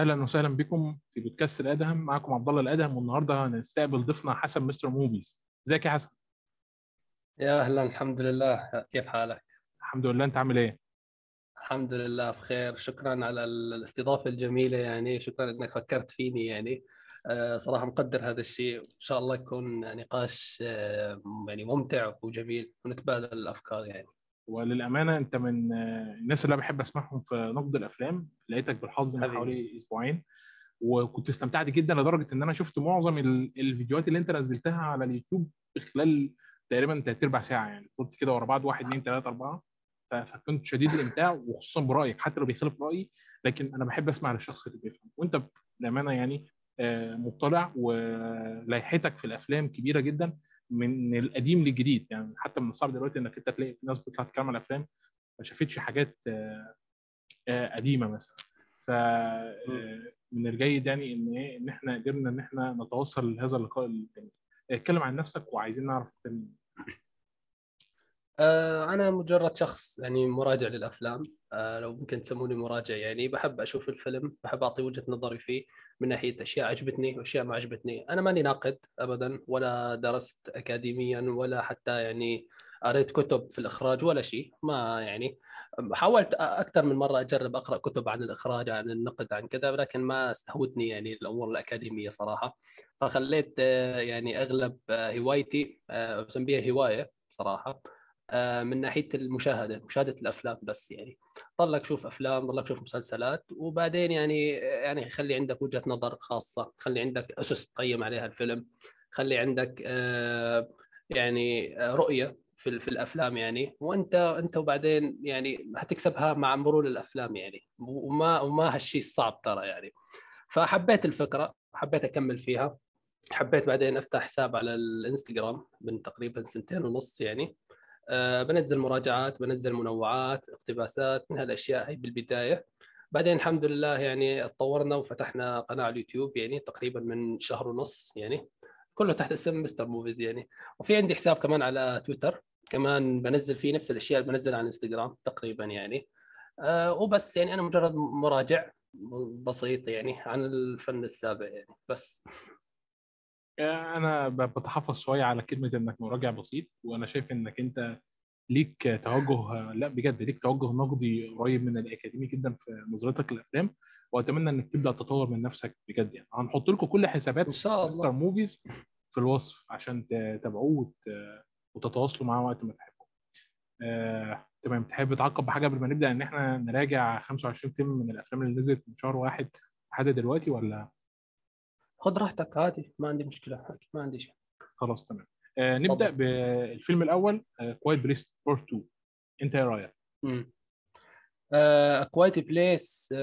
أهلا وسهلا بكم في بودكاست الادهم معكم عبد الله الادهم والنهارده هنستقبل ضيفنا حسن مستر موفيز ازيك يا حسن؟ يا أهلا الحمد لله. كيف حالك؟ الحمد لله. انت عامل إيه؟ الحمد لله بخير. شكرا على الاستضافة الجميلة يعني. شكرا إنك فكرت فيني يعني. آه، صراحة مقدر هذا الشيء. وان شاء الله يكون نقاش آه، يعني ممتع وجميل ونتبادل الأفكار يعني. وللأمانة أنت من آه، الناس اللي أنا بحب أسمعهم في نقد الأفلام لقيتك بالحظ من. حوالي أسبوعين وكنت استمتعت جدا لدرجة إن أنا شفت معظم ال- الفيديوهات اللي أنت نزلتها على اليوتيوب في خلال تقريبا تلات ارباع ساعة يعني. قلت كده ورا بعض واحد اثنين ثلاثة أربعة. فكنت شديد الإمتاع وخصوصا برأيك حتى لو بيخالف رأيي لكن أنا بحب أسمع للشخص اللي بيفهم. وأنت بأمانة يعني آه، مطلع ولائحتك في الأفلام كبيرة جدا. من القديم للجديد. يعني حتى من الصعب دلوقتي إنك أنت تلاقي ناس بتطلع تتكلم على الافلام ما شافتش حاجات آه، آه، قديمة مثلا. ف آه، من الجيد يعني إن إيه إن إحنا قدرنا إن إحنا نتوصل لهذا اللقاء الجميل. اتكلم عن نفسك وعايزين نعرف أنا مجرد شخص يعني مراجع للأفلام. آه، لو ممكن تسموني مراجع يعني بحب أشوف الفيلم بحب أعطي وجهة نظري فيه. من ناحية أشياء عجبتني وأشياء ما عجبتني. أنا ماني ناقد ابدا ولا درست اكاديميا ولا حتى يعني قريت كتب في الإخراج ولا شيء. ما يعني حاولت أكثر من مرة أجرب أقرأ كتب عن الإخراج عن النقد عن كذا ولكن ما استهوتني يعني الأمور الأكاديمية صراحة. فخليت آه، يعني أغلب آه، هوايتي آه، بسميها هواية صراحة. من ناحية المشاهدة مشاهدة الأفلام بس يعني. ضلك شوف أفلام ضلك شوف مسلسلات وبعدين يعني يعني خلي عندك وجهة نظر خاصة خلي عندك أسس تقيم عليها الفيلم خلي عندك آه، يعني آه، رؤية في في الأفلام يعني. وأنت أنت وبعدين يعني هتكسبها مع مرور الأفلام يعني. وما وما هالشيء صعب ترى يعني. فحبيت الفكرة حبيت أكمل فيها. حبيت بعدين أفتح حساب على الإنستغرام من تقريبا سنتين ونص يعني. بنزل مراجعات بنزل منوعات اقتباسات من هالأشياء هي بالبداية. بعدين الحمد لله يعني تطورنا وفتحنا قناة على اليوتيوب يعني تقريبا من شهر ونص يعني كله تحت اسم مستر موفيز يعني. وفي عندي حساب كمان على تويتر كمان بنزل فيه نفس الأشياء اللي بنزلها على الانستغرام تقريبا يعني. أه وبس يعني أنا مجرد مراجع بسيط يعني عن الفن السابع يعني بس. آه، أنا بتحفظ شوية على كلمة إنك مراجع بسيط وأنا شايف إنك أنت ليك توجه لأ بجد ليك توجه نقدي قريب من الأكاديمي جدا في نظرتك للأفلام وأتمنى إنك تبدأ تطور من نفسك بجد يعني. هنحط لكم كل حسابات إن شاء الله. موفيز في الوصف عشان تتابعوه وت- وتتواصلوا معاه وقت ما تحبوا. آه، تمام. تحب تعقب بحاجة قبل ما نبدأ إن إحنا نراجع 25 فيلم من الأفلام اللي نزلت من شهر واحد لحد دلوقتي ولا؟ خذ راحتك عادي ما عندي مشكلة ما عندي شيء. خلاص تمام. آه، نبدأ تفضل. بالفيلم الأول Quiet Place Part 2 أنت إيه رأيك؟ Quiet Place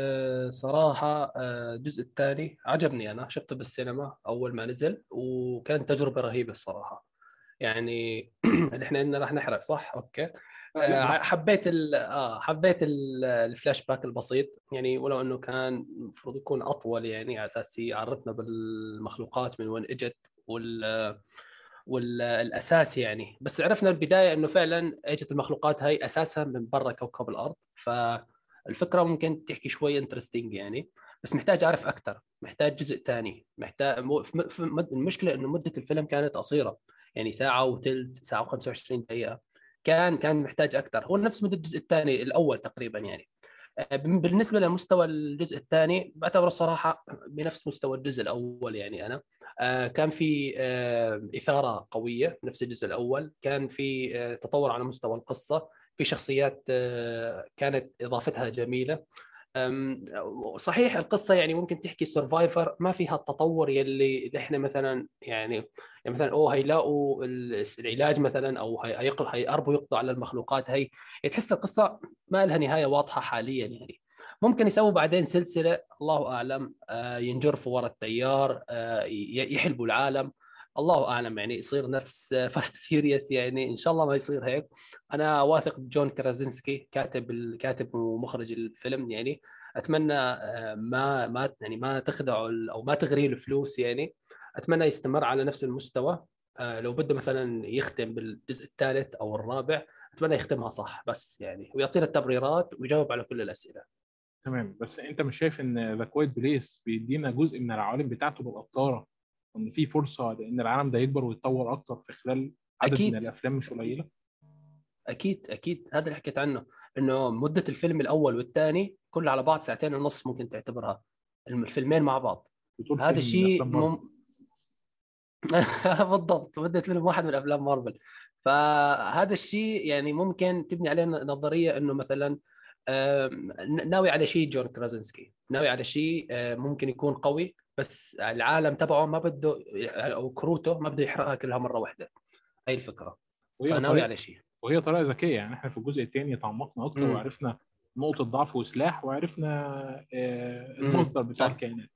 صراحة آه، الجزء الثاني عجبني أنا شفته بالسينما أول ما نزل وكانت تجربة رهيبة الصراحة. يعني إحنا إننا راح نحرق صح؟ okay. آه، آه،. حبيت ال آه حبيت ال- الفلاش باك البسيط. يعني ولو إنه كان المفروض يكون أطول يعني على أساس يعرفنا بالمخلوقات من وين إجت وال والاساس يعني. بس عرفنا البداية إنه فعلا إجت المخلوقات هاي أساسها من برا كوكب الأرض. فالفكرة ممكن تحكي شوي انترستنج يعني. بس محتاج أعرف أكثر محتاج جزء ثاني محتاج المشكلة إنه مدة الفيلم كانت قصيرة. يعني ساعة وثلث ساعة و25 دقيقة. كان كان محتاج أكثر هو نفس مده الجزء الثاني الأول تقريبا يعني. آه، بالنسبة لمستوى الجزء الثاني بعتبره الصراحه بنفس مستوى الجزء الأول يعني أنا. آه، كان في آه، إثارة قوية نفس الجزء الأول. كان في تطور على مستوى القصة. في شخصيات كانت إضافتها جميلة. صحيح القصة يعني ممكن تحكي سرفايفر ما فيها التطور يلي إحنا مثلا يعني يعني مثلا أوه هيلاقوا ال- العلاج مثلا أو هي- هيق- هيقربوا يقضوا على المخلوقات هي تحس القصة ما لها نهاية واضحة حاليا يعني. ممكن يسووا بعدين سلسلة الله أعلم آه، ينجرفوا ورا التيار آه، يحلبوا العالم. الله أعلم يعني يصير نفس Fast Furious يعني إن شاء الله ما يصير هيك. أنا واثق بجون كرازنسكي كاتب الكاتب ومخرج الفيلم يعني أتمنى آه، ما ما يعني ما تخدعوا ال- أو ما تغري له فلوس يعني أتمنى يستمر على نفس المستوى. آه، لو بده مثلا يختم بالجزء الثالث أو الرابع أتمنى يختمها صح بس يعني ويعطينا التبريرات ويجاوب على كل الأسئلة. تمام بس أنت مش شايف إن The Quiet Place بيدينا جزء من العوالم بتاعته بالأبطال؟ وان في فرصة لأن العالم ده يكبر ويتطور أكتر في خلال عدد أكيد. من الأفلام مش قليلة. أكيد أكيد. هذا اللي حكيت عنه إنه مدة الفيلم الأول والثاني كل على بعض ساعتين ونص ممكن تعتبرها. الفيلمين مع بعض. هذا مارفل. مم... بالضبط. مدة فيلم واحد من أفلام مارفل. فهذا الشيء يعني ممكن تبني عليه نظرية إنه مثلا ناوي على شيء جون كرازنسكي. ناوي على شيء آه، ممكن يكون قوي. بس العالم تبعه ما بده أو كروته ما بده يحرقها كلها مرة واحدة هي الفكرة فناوي طريقه على شيء وهي طريقة ذكية يعني إحنا في الجزء الثاني تعمقنا أكتر مم. وعرفنا نقطة ضعف وسلاح وعرفنا آه،. المصدر بتاع. الكائنات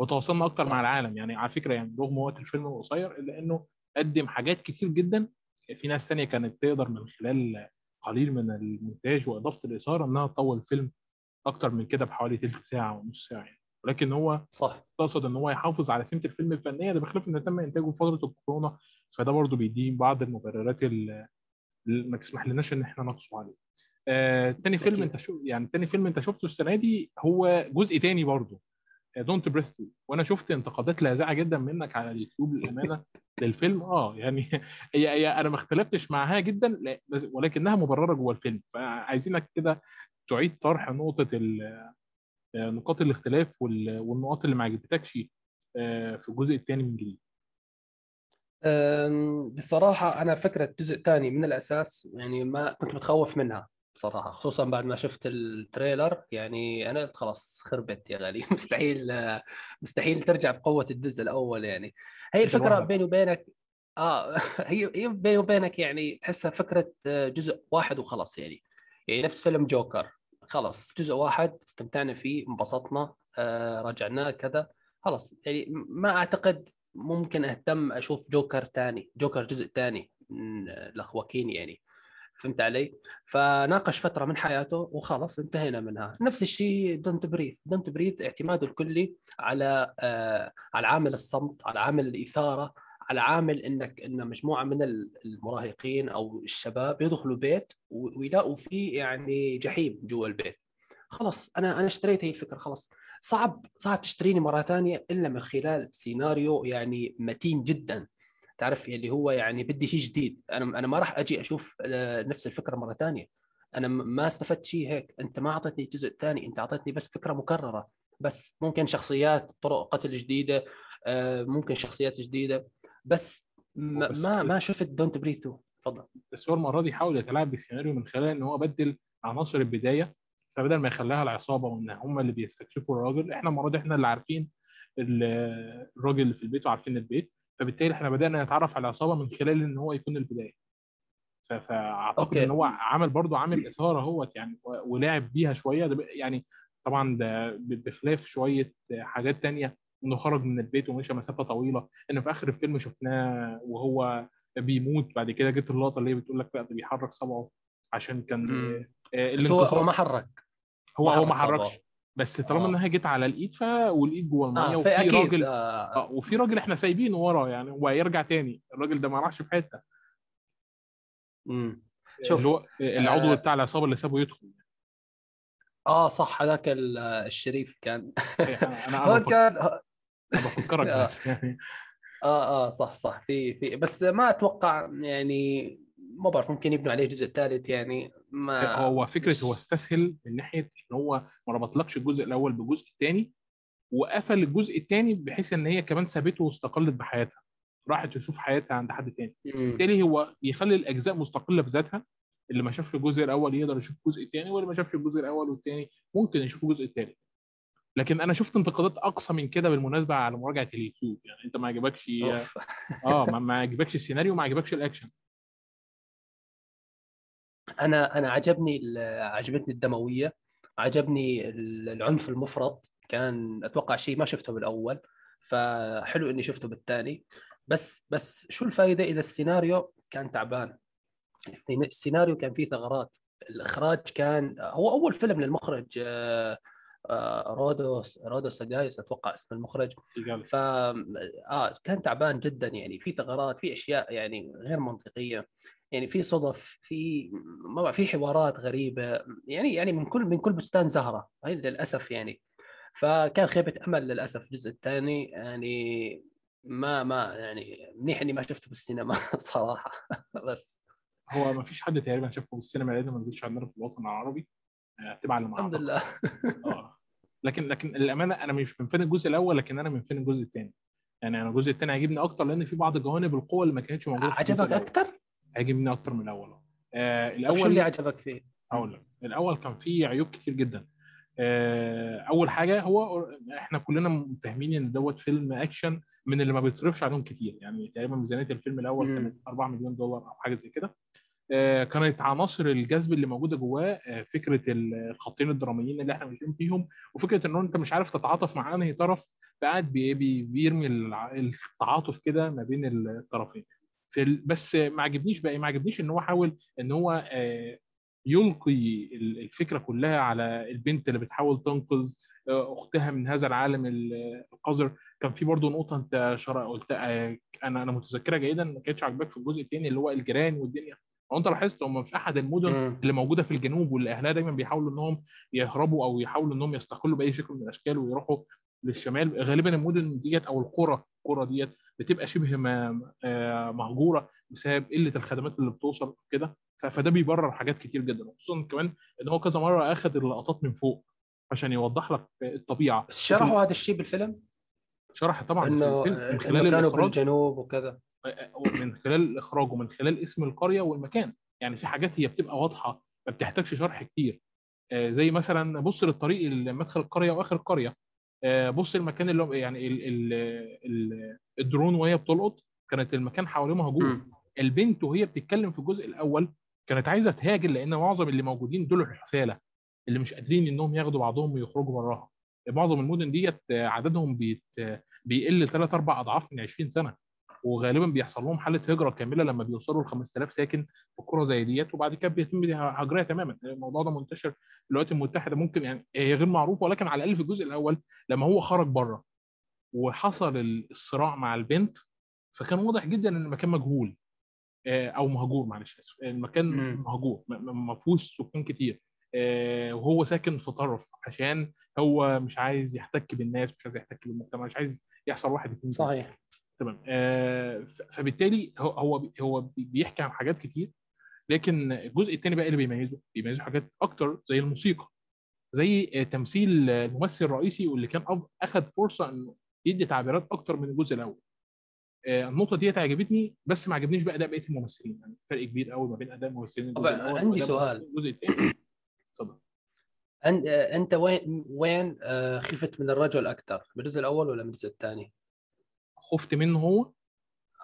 وتواصلنا أكتر صح. مع العالم يعني على فكرة يعني رغم وقت الفيلم القصير إلا إنه قدم حاجات كتير جدا في ناس تانية كانت تقدر من خلال قليل من المونتاج وإضافة الإثارة إنها تطول الفيلم أكتر من كده بحوالي تلت ساعة ونص ساعة يعني ولكن هو صح قصد إن هو يحافظ على سمة الفيلم الفنية ده بخلاف ان تم إنتاجه في فترة الكورونا فده برضه بيديه بعض المبررات اللي ما تسمح لناش إن إحنا نقصه عليه. آه، تاني فيلم. أنت شو يعني تاني فيلم أنت شفته السنة دي هو جزء تاني برضه Don't Breathe وأنا شفت انتقادات لاذعه جدا منك على اليوتيوب للأمانة للفيلم آه يعني هي هي أنا ما اختلفتش معاها جدا ولكنها مبررة جوه الفيلم فعايزينك كده تعيد طرح نقطة ال- نقاط الاختلاف وال- والنقاط اللي ما عجبتكش آه، في الجزء الثاني من جديد بصراحة أنا فكرة الجزء الثاني من الأساس يعني ما كنت متخوف منها صراحة خصوصا بعد ما شفت التريلر. يعني أنا قلت خلاص خربت يا غالي. مستحيل آه، مستحيل ترجع بقوة الجزء الأول يعني. هي الفكرة. بيني وبينك آه هي هي بيني وبينك يعني تحسها فكرة آه، جزء واحد وخلاص يعني. يعني نفس فيلم جوكر. خلاص جزء واحد استمتعنا فيه انبسطنا آه رجعناه كذا خلاص. يعني ما أعتقد ممكن أهتم أشوف جوكر ثاني جوكر جزء ثاني من الاخواكين يعني. فهمت علي؟ فناقش فترة من حياته وخلاص انتهينا منها، نفس الشيء Don't Breathe، Don't Breathe اعتماده الكلي على آه على عامل الصمت، على عامل الإثارة، على عامل إنك إن مجموعة من المراهقين أو الشباب يدخلوا بيت ويلاقوا فيه يعني جحيم جوا البيت. خلاص أنا أنا اشتريت هي الفكرة خلاص. صعب صعب تشتريني مرة ثانية إلا من خلال سيناريو يعني متين جدا. تعرف اللي هو يعني بدي شيء جديد. أنا أنا ما راح أجي أشوف آه، نفس الفكرة مرة ثانية. أنا ما استفدت شيء هيك. أنت ما أعطيتني الجزء الثاني أنت أعطيتني بس فكرة مكررة. بس ممكن شخصيات طرق قتل جديدة آه، ممكن شخصيات جديدة. بس ما بس- ما, ما شفت Don't Breathe تفضل بس هو المرة دي حاول يتلاعب بالسيناريو من خلال إن هو بدل عناصر البداية فبدل ما يخليها العصابة وإن هم اللي بيستكشفوا الراجل إحنا المرة دي إحنا اللي عارفين ال- الراجل اللي في البيت وعارفين البيت فبالتالي إحنا بدأنا نتعرف على العصابة من خلال إن هو يكون البداية. فأعتقد okay. إن هو عمل برضو عامل إثارة هو يعني ولعب بيها شوية. يعني طبعا ده بخلاف شوية حاجات تانية. انه خرج من البيت ومشى مسافة طويلة ان في آخر الفيلم شفناه وهو بيموت بعد كده جت اللقطة اللي هي بتقول لك بقى ده بيحرك صبعه عشان كان مم. آه، بس هو هو ما حرك هو هو ما حرك حركش. بس طالما آه. انها جت على الإيد ف والإيد جوه المية آه في وفي أكيد راجل آه. آه وفي راجل إحنا سايبينه ورا يعني هو هيرجع تاني الراجل ده ما راحش في حتة مم. شوف، اللي هو العضو آه، بتاع العصابة اللي سابه يدخل آه صح هذاك ال- الشريف كان أنا هو كان بفكرك آه. بس يعني. آه آه صح صح. في في بس ما أتوقع يعني ما بعرف ممكن يبنوا عليه جزء ثالث يعني. ما هو فكرة مش- هو استسهل من ناحية إن هو ما ربطلكش الجزء الأول بالجزء الثاني وقفل الجزء الثاني بحيث إن هي كمان سابته واستقلت بحياتها. راحت تشوف حياتها عند حد تاني. مم. بالتالي هو بيخلي الأجزاء مستقلة بذاتها اللي ما شافش الجزء الأول يقدر يشوف الجزء الثاني واللي ما شافش الجزء الأول والثاني ممكن يشوف الجزء الثالث لكن أنا شفت انتقادات أقصى من كده بالمناسبة على مراجعة اليوتيوب. يعني أنت ما عجبكش. آه ما, عجبكش السيناريو ما عجبكش الأكشن. أنا أنا عجبني عجبتني الدموية عجبني ال- العنف المفرط. كان أتوقع شيء ما شفته بالأول فحلو إني شفته بالثاني بس بس شو الفائده إذا السيناريو كان تعبان؟ السيناريو كان فيه ثغرات. الإخراج كان هو أول فيلم للمخرج آه، رودوس رودوس سجايس أتوقع اسم المخرج. ف آه كان تعبان جدا يعني. في ثغرات في أشياء يعني غير منطقية. يعني في صدف في ما في حوارات غريبة. يعني يعني من كل من كل بستان زهرة. هاي للأسف يعني. فكان خيبة أمل للأسف الجزء الثاني. يعني ما ما يعني منيح إني ما شفته بالسينما صراحة. بس هو ما فيش حد تقريبا شافه بالسينما لأنه ما نزلش عندنا في الوطن العربي. تبع على الحمد لله. آه. لكن لكن للامانه أنا مش من فان الجزء الأول لكن أنا من فان الجزء الثاني يعني أنا الجزء الثاني عجبني أكتر لأن في بعض جوانب القوة اللي ما كانتش موجودة عجبك أكتر؟ عجبني أكتر من الأول. آه الأول شو اللي عجبك فيه؟ أقول لك. الأول كان فيه عيوب كتير جدا. آه أول حاجة هو إحنا كلنا فاهمين إن دوت فيلم أكشن من اللي ما بيتصرفش عليهم كتير. يعني تقريبا ميزانية الفيلم الأول كانت 4 مليون دولار أو حاجة زي كده. آه، كانت عناصر الجذب اللي موجودة جواه آه، فكرة الخطين الدراميين اللي إحنا ماشيين فيهم وفكرة إن أنت مش عارف تتعاطف مع أنهي طرف فقاعد بيرمي التعاطف كده ما بين الطرفين. في بس ما عجبنيش بقى ما عجبنيش إن هو حاول إن هو آه، يلقي الفكرة كلها على البنت اللي بتحاول تنقذ أختها من هذا العالم القذر. كان في برضه نقطة أنت قلت أنا أنا متذكرها جيدا ما كانتش عاجباك في الجزء الثاني اللي هو الجيران والدنيا. هو انت لاحظت هم في أحد المدن م. اللي موجودة في الجنوب واللي أهلها دايما بيحاولوا إنهم يهربوا أو يحاولوا إنهم يستقلوا بأي شكل من الأشكال ويروحوا للشمال. غالبا المدن ديت أو القرى القرى ديت بتبقى شبه آه، مهجورة بسبب قلة الخدمات اللي بتوصل كده فده بيبرر حاجات كتير جدا خصوصا كمان إن هو كذا مرة اخذ اللقطات من فوق عشان يوضح لك الطبيعة. بس شرحوا هذا الشيء بالفيلم؟ شرح طبعا إنه من خلال كانوا بالجنوب وكذا. من خلال الاخراج ومن خلال اسم القرية والمكان. يعني في حاجات هي بتبقى واضحة ما بتحتاجش شرح كتير. آه، زي مثلا بص للطريق مدخل القرية وآخر القرية. آه، بص المكان اللي يعني ال ال ال الدرون وهي بتلقط كانت المكان حواليه مهجور. البنت وهي بتتكلم في الجزء الأول كانت عايزة تهاجر لأن معظم اللي موجودين دول الحفالة اللي مش قادرين إنهم ياخدوا بعضهم ويخرجوا براها معظم المدن ديت عددهم بيت بيقل ثلاث أربع أضعاف من 20 سنة. وغالبا بيحصل لهم حالة هجرة كاملة لما بيوصلوا ل 5000 ساكن في القرى زي ديت وبعد كده بيتم هجرها تماما. الموضوع ده منتشر في الولايات المتحدة. ممكن يعني هي غير معروفة ولكن على الأقل في الجزء الأول لما هو خرج بره وحصل الصراع مع البنت فكان واضح جدا إن المكان مجهول. آه، أو مهجور معلش آسف. المكان مهجور ما فيهوش سكان كتير. آه، وهو ساكن في طرف عشان هو مش عايز يحتك بالناس مش عايز يحتك بالمجتمع مش عايز يحصل واحد اثنين صحيح. تمام. آه فبالتالي هو هو هو بيحكي عن حاجات كتير لكن الجزء الثاني بقى اللي بيميزه بيميزه حاجات أكتر زي الموسيقى زي آه، تمثيل الممثل الرئيسي واللي كان اخذ فرصة إنه يدي تعبيرات أكتر من الجزء الأول. آه النقطة ديت عجبتني بس ما عجبنيش بقى أداء بقية الممثلين. يعني فرق كبير قوي ما بين أداء الممثلين الجزء الأول عندي سؤال. الجزء الثاني اتفضل. أنت وين وين خفت من الرجل أكثر بالجزء الأول ولا من الجزء الثاني؟ خفت منه هو.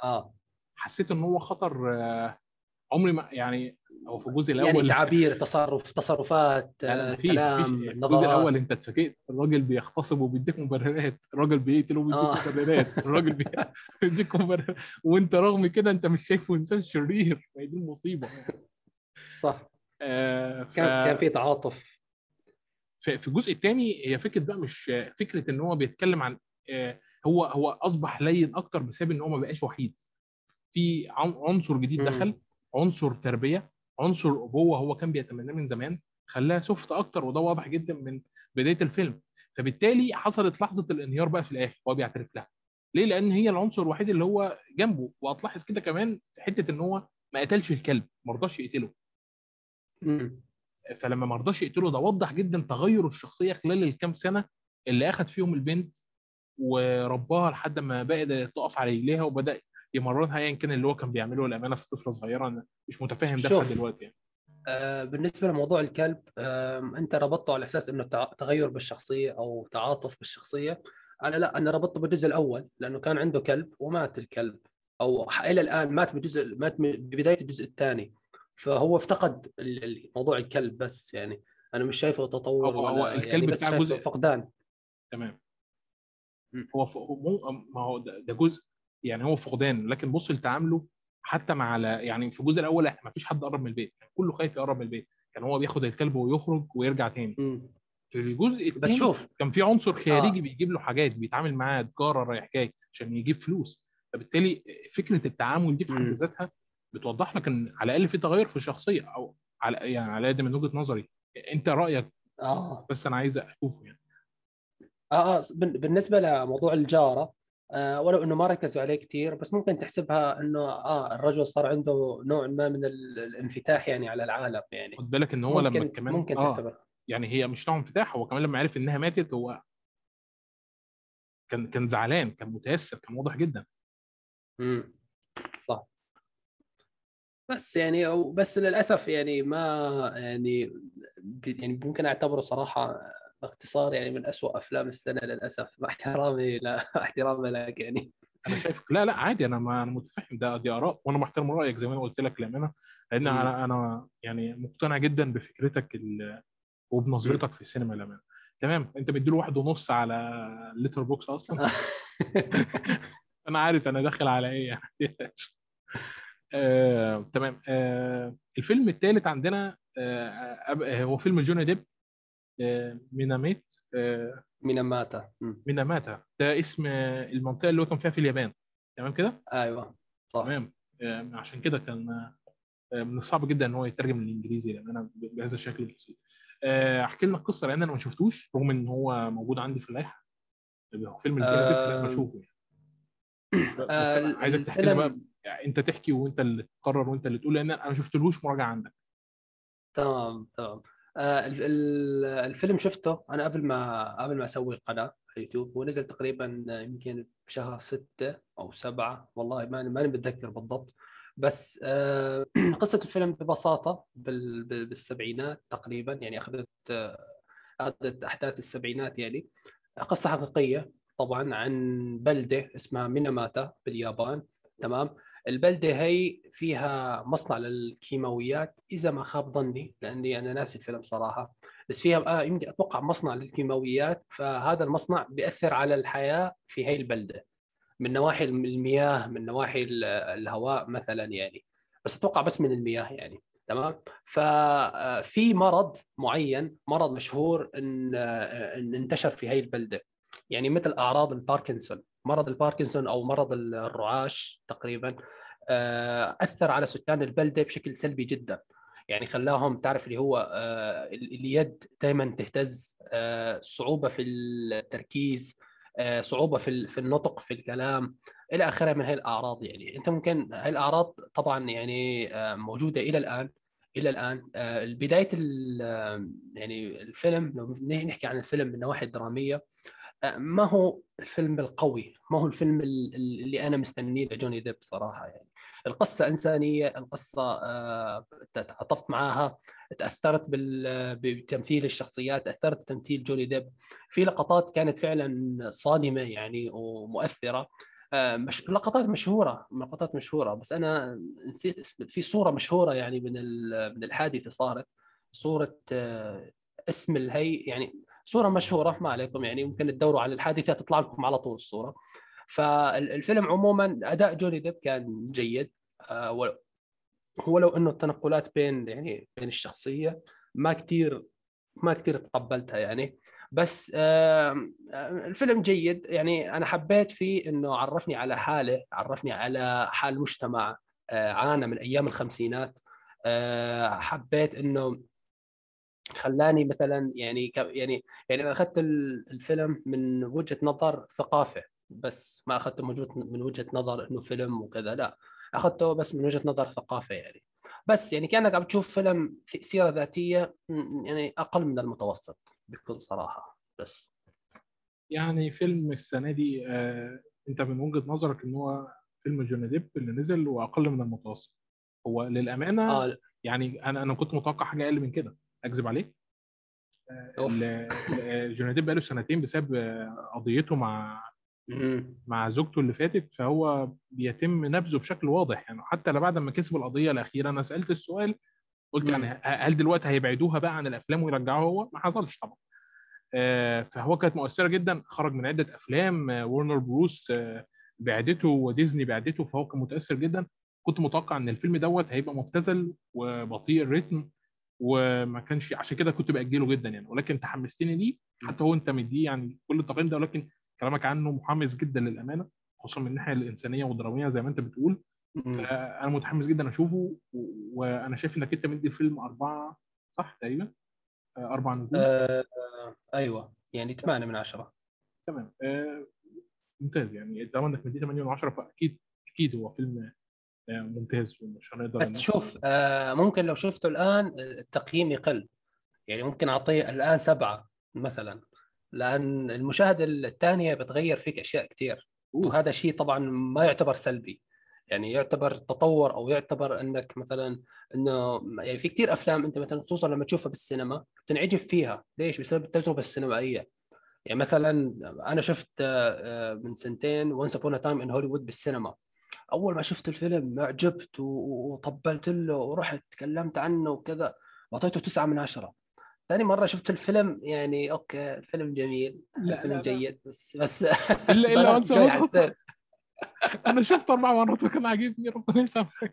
آه حسيت إن هو خطر آه، عمري ما يعني هو في الجزء الأول يعني تعابير تصرف تصرفات آه، كلام الجزء الأول أنت اتفاجئت الراجل بيغتصب وبيديك مبررات الراجل بيقتل وبيديك آه. مبررات الراجل بيديك مبررات. وأنت رغم كده أنت مش شايفه إنسان شرير دي المصيبه صح. آه ف... كان كان في تعاطف. في الجزء الثاني هي فكرة بقى مش فكرة إن هو بيتكلم عن آه هو هو أصبح لين أكتر بسبب إن هو ما بقاش وحيد. في عنصر جديد دخل عنصر تربية عنصر أبوة هو كان بيتمناه من زمان خلاها سوفت أكتر وده واضح جدا من بداية الفيلم. فبالتالي حصلت لحظة الانهيار بقى في الآخر هو بيعترف لها. ليه؟ لأن هي العنصر الوحيد اللي هو جنبه. وهتلاحظ كده كمان في حتة إن هو ما قتلش الكلب ما رضاش يقتله. فلما ما رضاش يقتله ده وضح جدا تغير الشخصية خلال الكام سنة اللي اخذ فيهم البنت ورباها لحد ما بقت تقف على رجليها وبدأ يمرنها ايا كان اللي هو كان بيعمله الامانه في طفلة صغيرة أنا مش متفاهم ده لحد دلوقتي يعني. آه بالنسبة لموضوع الكلب آه أنت ربطته على أساس إنه تغير بالشخصية أو تعاطف بالشخصية. أنا لا أنا ربطته بالجزء الأول لأنه كان عنده كلب ومات الكلب أو إلى الآن مات بجزء مات ببداية الجزء الثاني. فهو افتقد موضوع الكلب بس يعني. أنا مش شايفه تطور هو, هو الكلب يعني بتاع جزء فقدان. تمام. هو ف... ما هو ده جزء يعني هو فقدان لكن بص لتعامله حتى مع يعني في الجزء الأول ما فيش حد قرب من البيت كله خايف يقرب من البيت كان هو بياخد الكلب ويخرج ويرجع تاني. في الجزء بس شوف. كان في عنصر خارجي آه. بيجيب له حاجات بيتعامل معاه تجارة رايح جاي عشان يجيب فلوس. فبالتالي فكرة التعامل دي في حد. ذاتها بتوضح لك إن على الأقل في تغير في الشخصية أو على يعني على قد من وجهة نظري. أنت رأيك؟ آه. بس أنا عايز أشوفه يعني. آه بن- بالنسبة لموضوع الجارة آه ولو إنه ما ركزوا عليه كثير بس ممكن تحسبها إنه آه الرجل صار عنده نوع ما من ال- الانفتاح يعني على العالم يعني. خد بالك إن هو لما كمان ممكن آه تعتبر. يعني هي مش نوع انفتاح هو كمان لما عرف إنها ماتت هو كان كان زعلان كان متاثر كان واضح جدا. امم صح. بس يعني أو بس للأسف يعني ما يعني يعني ممكن أعتبره صراحة باختصار يعني من أسوأ أفلام السنة للأسف مع احترامي لا احترامي لك يعني. أنا شايف لا لا عادي أنا ما أنا متفهم ده دي آراء وأنا محترم رأيك زي ما أنا قلت لك لأن مم. أنا أنا يعني مقتنع جدا بفكرتك ال- وبنظرتك في السينما للأمانة. تمام؟ أنت مديله واحد ونص على Letterboxd أصلا؟ أنا عارف أنا داخل على إيه يعني. آه، تمام. آه، الفيلم الثالث عندنا آه، آه، هو فيلم جوني ديب ميناميت آه، ميناماتا. ميناماتا. ده اسم آه، المنطقة اللي هو كان فيها في اليابان. تمام كده؟ أيوه صح. تمام. آه، عشان كده كان آه، من الصعب جدا إن هو يترجم للإنجليزي لأن أنا بهذا الشكل البسيط. آه، أحكي لنا القصة لأن أنا ما شفتوش رغم إن هو موجود عندي في اللائحة. هو فيلم آه، اشوفه يعني. بس آه، عايزك تحكي لي بقى يعني أنت تحكي وأنت اللي تقرر وأنت اللي تقول لأن أنا ما شفتلوش مراجعة عندك. تمام تمام. آه الفيلم شفته أنا قبل ما قبل ما أسوي قناه على اليوتيوب هو نزل تقريبا يمكن بشهر ستة أو سبعة والله ماني ماني متذكر بالضبط. بس آه قصة الفيلم ببساطة بال- بال- بالسبعينات تقريبا يعني أخذت آه، اخذت أحداث السبعينات يعني. قصة حقيقية طبعا عن بلدة اسمها ميناماتا باليابان تمام؟ البلدة هي فيها مصنع للكيماويات إذا ما خاب ظني لأني أنا ناسي الفيلم صراحة. بس فيها آه يمكن أتوقع مصنع للكيماويات فهذا المصنع بيأثر على الحياة في هي البلدة. من نواحي المياه من نواحي ال- الهواء مثلا يعني. بس أتوقع بس من المياه يعني تمام؟ ففي مرض معين مرض مشهور إن آه، إن انتشر في هي البلدة. يعني مثل أعراض الباركنسون. مرض الباركنسون أو مرض الرعاش تقريبا. آه، أثر على سكان البلدة بشكل سلبي جدا. يعني خلاهم تعرف اللي هو آه، اليد دائما تهتز آه، صعوبة في التركيز آه، صعوبة في في النطق في الكلام إلى آخره من هاي الأعراض يعني. أنت ممكن هاي الأعراض طبعا يعني آه، موجودة إلى الآن إلى الآن. آه، بداية آه، يعني الفيلم لو نحكي عن الفيلم من النواحي الدراميه آه، ما هو الفيلم القوي؟ ما هو الفيلم ال- ال- اللي أنا مستنيه لجوني ديب صراحة يعني. القصة إنسانية القصة آه، تعاطفت معاها تأثرت بتمثيل الشخصيات تأثرت بتمثيل جوني ديب. في لقطات كانت فعلا صادمة يعني ومؤثرة. آه، مش لقطات مشهورة لقطات مشهورة بس أنا نسيت اسم في صورة مشهورة يعني من ال- من الحادثة صارت. صورة آه، اسم الهي يعني صورة مشهورة ما عليكم يعني ممكن تدوروا على الحادثة تطلع لكم على طول الصورة. فالفيلم عموما أداء جوني ديب كان جيد. آه، ولو- إنه التنقلات بين يعني بين الشخصية ما كثير ما كثير تقبلتها يعني. بس الفيلم جيد. يعني أنا حبيت فيه إنه عرفني على حالة عرفني على حال مجتمع آه، عانى من أيام الخمسينات. آه، حبيت إنه خلاني مثلا يعني يعني يعني أنا أخذت ال- الفيلم من وجهة نظر ثقافة. بس ما أخذته من وجهه من وجهة نظر إنه فيلم وكذا لا. أخذته بس من وجهة نظر ثقافة يعني. بس يعني كأنك عم تشوف فيلم في سيرة ذاتية يعني أقل من المتوسط بكل صراحة. بس. يعني فيلم السنة دي آه، أنت من وجهة نظرك إن هو فيلم جوني ديب اللي نزل وأقل من المتوسط. هو للأمانة آه يعني أنا أنا كنت متوقع حاجة أقل من كده. أكذب عليك. ال- ال- جوني ديب بقاله سنتين بسبب آه، قضيته مع. مع زوجته اللي فاتت فهو بيتم نبذه بشكل واضح. يعني حتى بعد ما كسب القضية الأخيرة أنا سألت السؤال قلت. يعني هل دلوقتي هيبعدوها بقى عن الأفلام ويرجعوها؟ هو ما حصلش طبعا. آه، فهو كانت مؤثرة جدا. خرج من عدة أفلام. آه، ورنر بروس آه، بعدته وديزني بعدته فهو كان متأثر جدا. كنت متوقع إن الفيلم دوت هيبقى مبتذل وبطيء الريتم وما كانش عشان كده كنت بأجله جدا يعني. ولكن تحمستني ليه؟ حتى هو أنت مديه يعني كل التقييم ده ولكن كلامك عنه محمس جدا للأمانة خصوصا من الناحية الإنسانية والدرامية زي ما أنت بتقول. فأنا متحمس جدا أشوفه وأنا شايف إنك أنت مدي الفيلم أربعة صح؟ تقريبا. آه، أربع نجوم. آه أيوه. يعني 8 من 10 تمام. آه، ممتاز. يعني طالما إنك مديه 8 من 10 فأكيد أكيد هو فيلم آه، ممتاز ومش هنقدر بس شوف آه ممكن لو شفته الآن التقييم يقل. يعني ممكن أعطيه الآن سبعة مثلا. لأن المشاهدة الثانية بتغير فيك أشياء كثير. وهذا شيء طبعا ما يعتبر سلبي. يعني يعتبر تطور أو يعتبر إنك مثلا إنه يعني في كثير أفلام أنت مثلا خصوصا لما تشوفها بالسينما بتنعجب فيها. ليش؟ بسبب التجربة السينمائية. يعني مثلا أنا شفت آه، آه، من سنتين Once Upon a Time in Hollywood بالسينما. أول ما شفت الفيلم اعجبت و- وطبلت له ورحت تكلمت عنه وكذا واعطيته تسعة من عشرة. ثاني مرة شفت الفيلم يعني okay الفيلم جميل لا، الفيلم لا، لا. جيد بس بس الا إلا. حسيت أنا شفت أربع مرات وكان عاجبني ربنا يسامحك.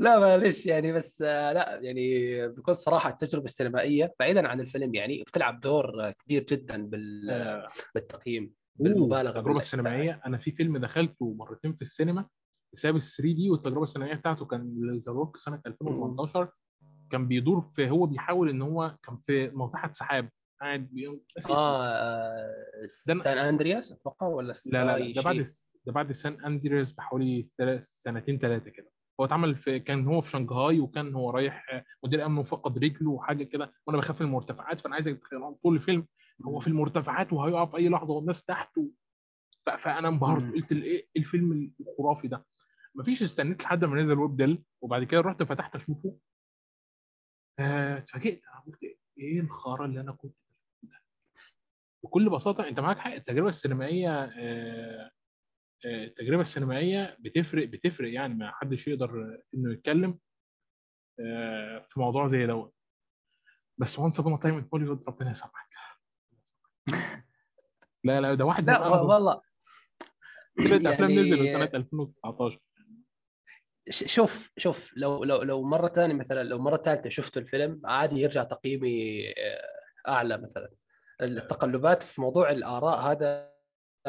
لا معلش يعني بس لا يعني بكل صراحة التجربة السينمائية بعيدا عن الفيلم يعني بتلعب دور كبير جدا بال- آه، بالتقييم بالمبالغة التجربه. السينمائيه أنا في فيلم دخلته مرتين في السينما بسبب ال 3 دي والتجربة السينمائية بتاعته كان ذا روك سنة 2018 كان بيدور في هو بيحاول إن هو كان في موضحه سحاب قاعد بي- ناسي اسمه. آه آه، سان أندرياس أتوقع ولا لا لا, لا ده بعد؟ ده بعد سان أندرياس بحوالي ثلاث سنتين ثلاثة كده هو اتعمل في كان هو في شنغهاي وكان هو رايح مدير امن وفقد رجله وحاجة كده وأنا بخاف من المرتفعات فأنا عايزك تتخيل طول الفيلم هو في المرتفعات وهيقع في أي لحظة والناس تحت و... ف... فأنا انبهرت. قلت إيه الفيلم الخرافي ده مفيش استنيت لحد ما نزل WEB-DL وبعد كده رحت فتحت أشوفه اتفاجئت أنا قلت إيه الخرا اللي أنا كنت بكل بساطة انت معاك حق التجربة السينمائية آه، آه، التجربة السينمائية بتفرق بتفرق يعني ما حدش يقدر انه يتكلم آه، في موضوع زي دوت. بس Once Upon a Time in Hollywood ربنا يسامحك. لا لا ده واحد لا والله ثلاث افلام نزلوا سنة 2019 ش- شوف شوف لو لو لو مرة ثانية مثلا لو مرة ثالثة شفت الفيلم عادي يرجع تقييمي آه، أعلى مثلا التقلبات في موضوع الآراء هذا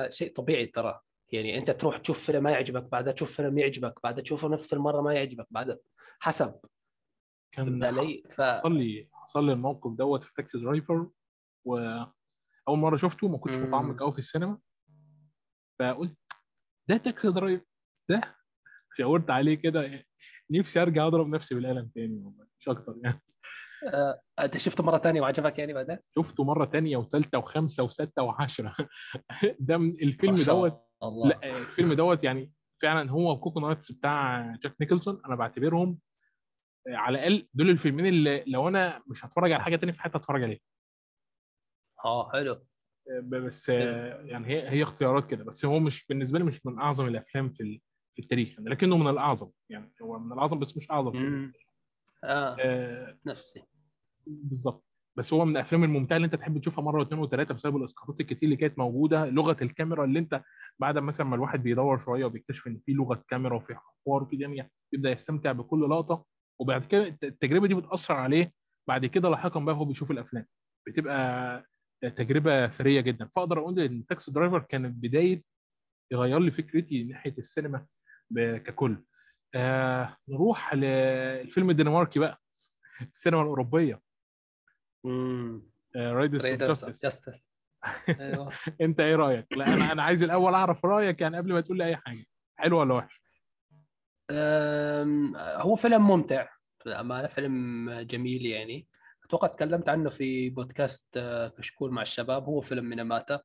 شيء طبيعي ترى يعني أنت تروح تشوف فيلم ما يعجبك بعدها تشوف فيلم يعجبك بعدها تشوفه نفس المرة ما يعجبك بعدها حسب كان علي؟ ف حصل لي حصل لي الموقف دوت في Taxi Driver واول مرة شفته ما كنتش. متعمق قوي في السينما فقلت ده Taxi Driver ده شاورت عليه كده نفسي أرجع أضرب نفسي بالقلم تاني والله مش أكتر يعني. آه، أنت شفته مرة ثانية وعجبك يعني بعدين؟ شفته مرة تانية وثالثه وخمسه وستة وعشرة. ده من الفيلم دوت الله. لا الفيلم دوت يعني فعلا هو و Cuckoo's Nest بتاع جاك نيكلسون أنا بعتبرهم على الأقل دول الفيلمين اللي لو أنا مش هتفرج على حاجة تانية في حياتي هتفرج عليها. آه حلو. بس يعني هي هي اختيارات كده بس هو مش بالنسبة لي مش من أعظم الأفلام في في التاريخ يعني لكنه من الأعظم يعني هو من الأعظم بس مش أعظم. آه. آه. نفسي. بالظبط. بس هو من الأفلام الممتعة اللي أنت تحب تشوفها مرة واثنين وثلاثة بسبب الإسقاطات الكتير اللي كانت موجودة لغة الكاميرا اللي أنت بعد مثلا ما الواحد بيدور شوية وبيكتشف إن في لغة كاميرا وفي حوار وفي جميع يبدأ يستمتع بكل لقطة. وبعد كده الت- التجربة دي بتأثر عليه. بعد كده لاحقا بقى هو بيشوف الأفلام. بتبقى تجربة ثرية جدا. فأقدر أقول إن Taxi Driver كانت بداية يغير لي فكرتي ناحية السينما ككل. آه نروح للفيلم الدنماركي بقى. السينما الأوروبية. امم رايدرز اوف جاستس. أيوه. أنت إيه رأيك؟ لا أنا أنا عايز الأول أعرف رأيك يعني قبل ما تقول لي أي حاجة. حلو ولا وحش؟ هو فيلم ممتع. للأمانة فيلم جميل يعني. أتوقع تكلمت عنه في بودكاست آه، كشكول مع الشباب. هو فيلم ميناماتا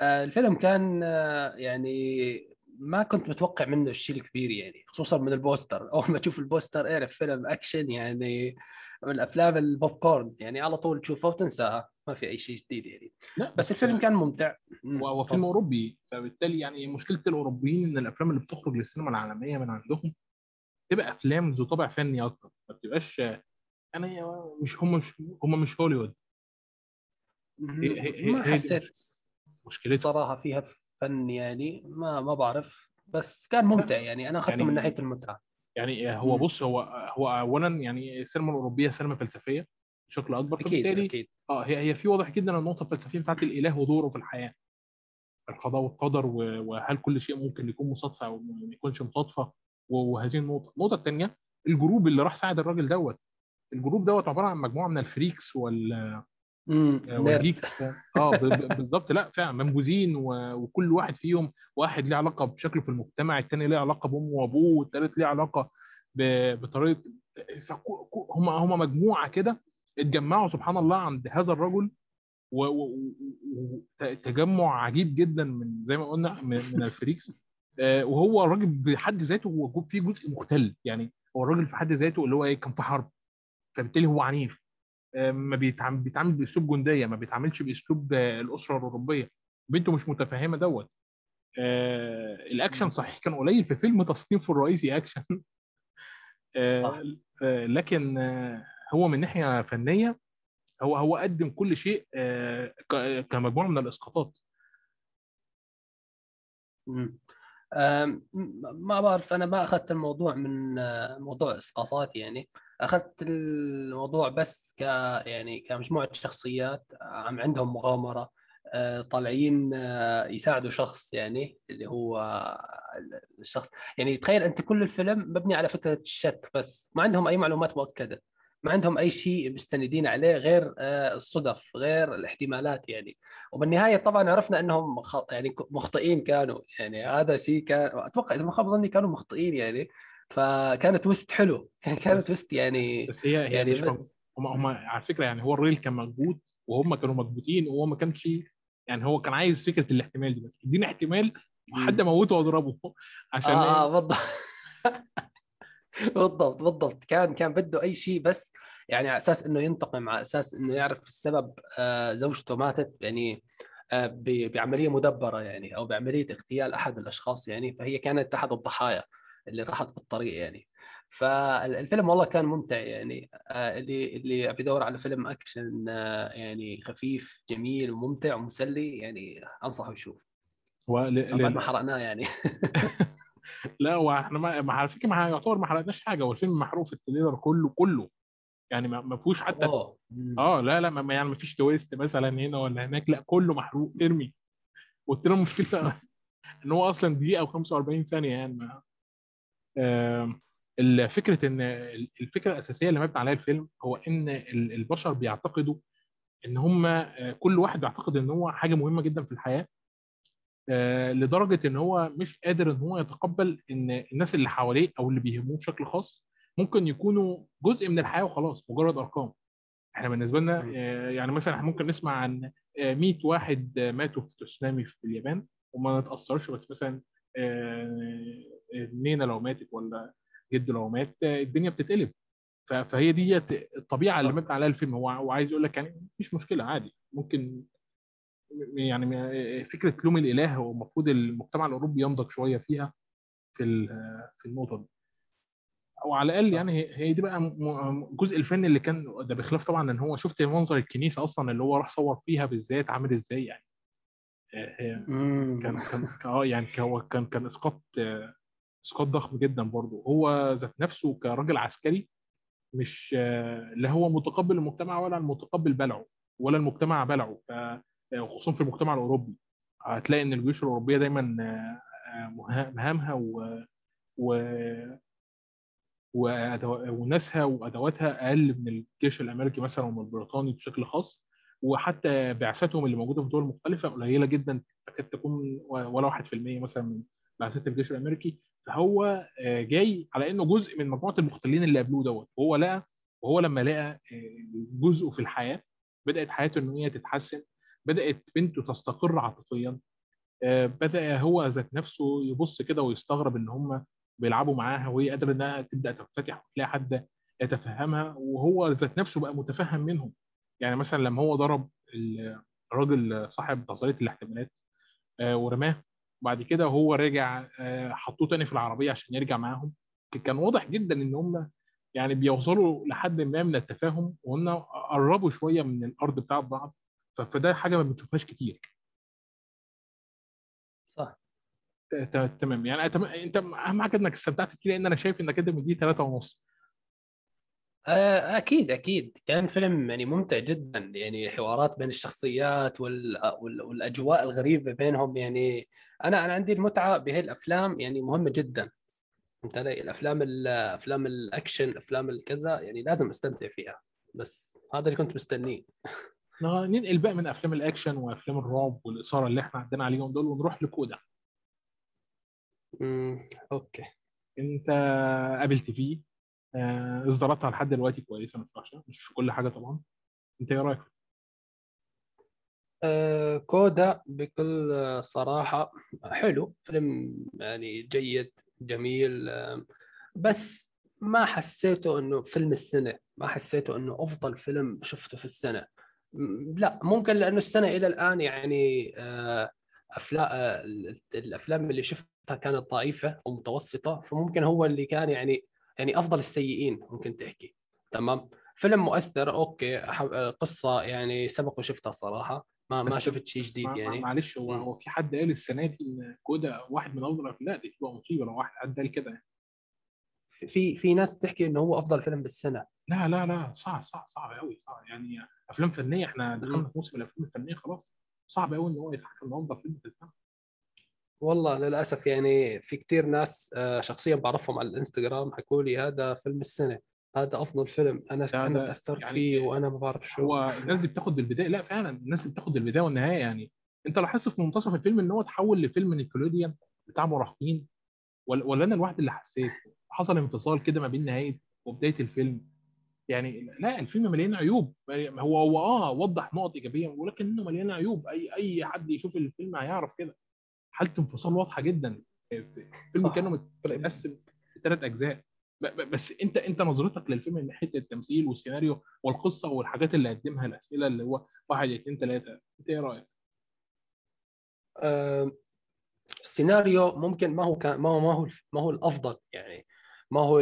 آه، الفيلم كان آه، يعني ما كنت متوقع منه الشيء الكبير يعني خصوصا من البوستر. أول ما تشوف البوستر اعرف فيلم أكشن يعني من الأفلام البوب كورن يعني على طول تشوفها وتنساها ما في أي شيء جديد يعني. لا بس الفيلم كان ممتع. مم، هو هو فيلم أوروبي. فبالتالي يعني مشكلة الأوروبيين إن الأفلام اللي بتخرج للسينما العالمية من عندهم تبقى أفلام ذو طابع فني أكتر. ما بتبقاش يعني مش هم مش هم مش هوليوود. هي- هي- هي- ما حسيت مشكلته صراحة فيها فن يعني ما ما بعرف. بس كان ممتع يعني أنا اخذته يعني- من ناحية المتعة. يعني هو. بص هو هو اولا يعني السينما الأوروبية سينما فلسفية بشكل أكبر أكيد أكيد. آه هي هي في واضح جدا النقطة الفلسفية بتاعت الإله ودوره في الحياة. القضاء والقدر وهل كل شيء ممكن يكون مصادفة أو ما يكونش مصادفة؟ وهذه النقطة. النقطة الثانية ال group اللي راح ساعد الراجل دوت. ال group دوت عبارة عن مجموعة من ال freaks وال امم وال geeks آه ب- بالظبط لا فعلا منبوذين وكل واحد فيهم واحد ليه علاقة بشكله في المجتمع الثاني ليه علاقة بأمه وأبوه والثالث ليه علاقة بطريقة هم هم مجموعة كده اتجمعوا سبحان الله عند هذا الرجل وتجمع عجيب جدا من زي ما قلنا من, من ال freaks. آه، وهو الراجل بحد ذاته هو فيه جزء مختل. يعني هو الراجل في حد ذاته اللي هو إيه كان في حرب فبالتالي هو عنيف. آه، ما بيتعامل بيتعامل بأسلوب جندية ما بيتعاملش بأسلوب آه، الأسرة الأوروبية. بنته مش متفهمة دوت. آه، الأكشن صحيح كان قليل في فيلم تصنيفه الرئيسي أكشن. آه،. آه، لكن آه، هو من ناحية فنية هو هو قدم كل شيء آه، كمجموعة من الإسقاطات. ما بعرف أنا ما أخذت الموضوع من آه، موضوع اسقاطات يعني. أخذت الموضوع بس ك يعني كمجموعة شخصيات عم عندهم مغامرة آه، طالعين آه، يساعدوا شخص يعني اللي هو الشخص. يعني تخيل أنت كل الفيلم مبني على فكرة الشك بس ما عندهم أي معلومات مؤكدة. ما عندهم أي شيء مستندين عليه غير آه، الصدف غير الاحتمالات يعني. وبالنهاية طبعا عرفنا إنهم. يعني مخطئين كانوا يعني. هذا شيء كان أتوقع إذا ما خاب ظني كانوا مخطئين يعني. فكان تويست حلو. كان كان بس- تويست يعني بس هي هي يعني هم هم على فكرة يعني هو الراجل كان مكبوت وهم كانوا مكبوتين وهو ما كانش يعني هو كان عايز فكرة الاحتمال دي بس. اديني احتمال حد اموته واضربه. عشان آه إيه؟ آه بالضبط. بالضبط بالضبط. كان كان بده أي شيء بس يعني على أساس إنه ينتقم على أساس إنه يعرف السبب آه زوجته ماتت يعني آه بعملية مدبرة يعني أو بعملية اغتيال أحد الأشخاص يعني فهي كانت احد الضحايا اللي راحت بالطريق يعني. فالفيلم والله كان ممتع يعني آه اللي اللي بيدور على فيلم أكشن يعني خفيف جميل وممتع ومسلي يعني أنصحه يشوف. طبعا ما حرقناه يعني. لا هو إحنا ما ما- على فكرة ما يعتبر ما حرقناش حاجة هو الفيلم محروق في ال trailer كله كله. يعني ما ما فيهوش حتى اوه آه لا لا ما يعني ما فيش twist مثلا هنا ولا هناك لا كله محروق ارمي. وال trailer مشكلته إن هو أصلا دقيقة و45 ثانية يعني ما. آم، الفكرة إن الفكرة الأساسية اللي مبني عليها الفيلم هو إن ال- البشر بيعتقدوا إن هم آه، كل واحد بيعتقد إن هو حاجة مهمة جدا في الحياة. آه، لدرجة إن هو مش قادر إن هو يتقبل إن الناس اللي حواليه أو اللي بيهموه بشكل خاص ممكن يكونوا جزء من الحياة وخلاص مجرد أرقام إحنا بالنسبة لنا. آه، يعني مثلا إحنا ممكن نسمع عن آه، 100 واحد آه، ماتوا في تسونامي في اليابان وما نتأثرش بس مثلا آه، نينا لو ماتت ولا جد لو مات آه، الدنيا بتتقلب فهي دي الطبيعة اللي. مبني عليها الفيلم هو هو عايز يقول لك يعني مفيش مشكلة عادي ممكن يعني فكرة لوم الإله هو المفروض المجتمع الأوروبي ينضج شوية فيها في في النقطة دي أو على الأقل. يعني هي- دي بقى الجزء الفني اللي كان ده بخلاف طبعا إن هو شفت منظر الكنيسة أصلا اللي هو راح صور فيها بالذات عامل إزاي يعني. كان كان آه يعني هو كان كان إسقاط إسقاط ضخم جدا برضه هو ذات نفسه كراجل عسكري مش لا هو متقبل المجتمع ولا المتقبل بلعه ولا المجتمع بلعه ف- خصوصا في المجتمع الأوروبي. هتلاقي إن الجيوش الأوروبية دايما آه، آه، مها- مهامها و و وناسها وأدواتها أقل من الجيش الأمريكي مثلا ومن البريطاني بشكل خاص. وحتى بعثاتهم اللي موجودة في دول مختلفه قليلة جدا تكاد تكون ولا 1% مثلا من بعثات الجيش الأمريكي. فهو آه، جاي على إنه جزء من مجموعة المختلين اللي قابلوه دوت. وهو لقى وهو لما لقى آه، جزءه في الحياة بدأت حياته إن هي تتحسن. بدأت بنته تستقر عاطفيا آه، بدأ هو ذات نفسه يبص كده ويستغرب إن هم بيلعبوا معاها وهي قادرة إنها تبدأ تنفتح وتلاقي حد يتفهمها وهو ذات نفسه بقى متفهم منهم. يعني مثلا لما هو ضرب الراجل صاحب نظرية الاحتمالات آه، ورماه وبعد كده وهو راجع آه، حطوه تاني في العربية عشان يرجع معاهم. كان واضح جدا إن هم يعني بيوصلوا لحد ما من التفاهم وان قربوا شوية من الأرض بتاعت بعض. فده حاجة ما بنشوفهاش كتير. صح. تمام. يعني أنت أهم حاجة إنك استمتعت فيه لأن أنا شايف إنك أنت مديه ثلاثة ونص. آه، أكيد أكيد. كان فيلم يعني ممتع جدا. يعني حوارات بين الشخصيات وال... وال... والأجواء الغريبة بينهم. يعني أنا أنا عندي المتعة بهي الافلام يعني مهمة جدا. فهمت علي؟ الأفلام ال- أفلام الأكشن أفلام الكذا يعني لازم أستمتع فيها. بس هذا اللي كنت مستنيه. ننقل بقى من أفلام الأكشن وأفلام الرعب والإثارة اللي إحنا عندنا عليهم دول ونروح لكودا. امم okay. أنت قابلت فيه آه، إصداراتها لحد دلوقتي كويسة ما تنفعش مش في كل حاجة طبعا. أنت إيه رأيك؟ آه كودا بكل صراحة حلو فيلم يعني جيد جميل آه بس ما حسيته إنه فيلم السنة ما حسيته إنه أفضل فيلم شفته في السنة. م- لا ممكن لأنه السنة إلى الآن يعني آه افلام آه ال- الأفلام اللي شفتها كانت ضعيفة ومتوسطة فممكن هو اللي كان يعني يعني أفضل السيئين ممكن تحكي. تمام؟ فيلم مؤثر أوكي آه، قصة يعني سبق وشفتها صراحة ما ما شفت شيء جديد يعني. معلش هو. هو في حد قال السنة دي كودا واحد من أفضل الأفلام؟ لا دي تبقى مصيبة لو واحد حد قال كده. في في ناس تحكي إنه هو أفضل فيلم بالسنة. لا لا لا صعب صعب صعب قوي صعب. يعني أفلام فنية إحنا دخلنا. في موسم الأفلام الفنية خلاص. صعب قوي إن هو يتحكم افضل فيلم في السنة. والله للأسف يعني في كتير ناس آه، شخصيا بعرفهم على الإنستغرام حكوا لي هذا فيلم السنة هذا أفضل فيلم. أنا أنا تأثرت يعني فيه وأنا ما بعرف شو. هو الناس دي بتاخد بالبداية لا فعلا الناس دي بتاخد بالبدايه والنهاية يعني. أنت لاحظت في منتصف الفيلم إن هو تحول لفيلم نيكلوديان بتاع مراهقين؟ ولا ولا أنا الواحد اللي حسيت؟ حصل انفصال كده ما بين نهاية وبداية الفيلم. يعني لا الفيلم مليان عيوب. هو هو آه وضح نقط إيجابية ولكنه مليان عيوب. أي أي حد يشوف الفيلم هيعرف كده. حالة انفصال واضحة جدا. الفيلم. كانه متقسم ثلاث أجزاء. بس أنت أنت نظرتك للفيلم من ناحية التمثيل والسيناريو والقصة والحاجات اللي قدمها الأسئلة اللي هو واحد اثنين ثلاثة أنت إيه رأيك؟ آه، السيناريو ممكن ما هو كان ما هو ما هو ما هو الأفضل. يعني ما هو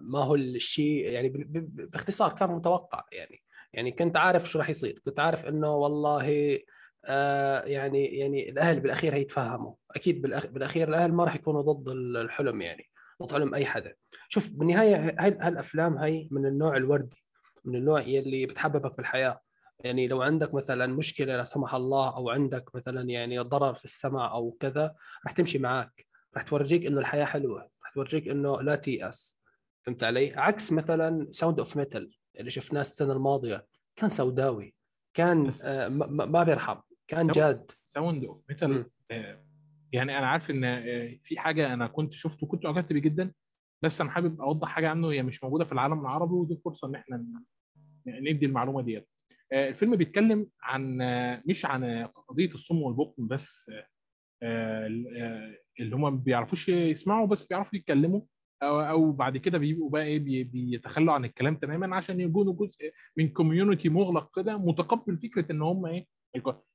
ما هو الشيء يعني باختصار كان متوقع يعني. يعني كنت عارف شو راح يصير كنت عارف إنه والله آه يعني يعني الأهل بالأخير هيتفهموا أكيد بالأخير الأهل ما راح يكونوا ضد الحلم يعني ضد حلم أي حدا. شوف بالنهاية هاي هالأفلام هي من النوع الوردي من النوع يلي بتحببك بالحياة؟ يعني لو عندك مثلا مشكلة لا سمح الله أو عندك مثلا يعني ضرر في السمع أو كذا رح تمشي معك رح تورجيك إنه الحياة حلوة. تورجيك إنه لا تيأس. فهمت علي؟ عكس مثلا Sound of Metal اللي شفناه السنة الماضية. كان سوداوي. كان بس- آه ما, بيرحم. كان سو- جاد. Sound of Metal. يعني أنا عارف إن آه، في حاجة أنا كنت شفته وكنت أعجبت بيه جدا. بس أنا حابب أوضح حاجة عنه. هي مش موجودة في العالم العربي ودي فرصة إن إحنا ندي المعلومة ديت. آه، الفيلم بيتكلم عن آه، مش عن قضية الصم والبكم بس اللي هم ما بيعرفوش يسمعوا بس بيعرفوا يتكلموا أو أو بعد كده بيبقوا بقى إيه بي- بيتخلوا عن الكلام تماما عشان يكونوا جزء من community مغلق كده متقبل فكرة إن هم إيه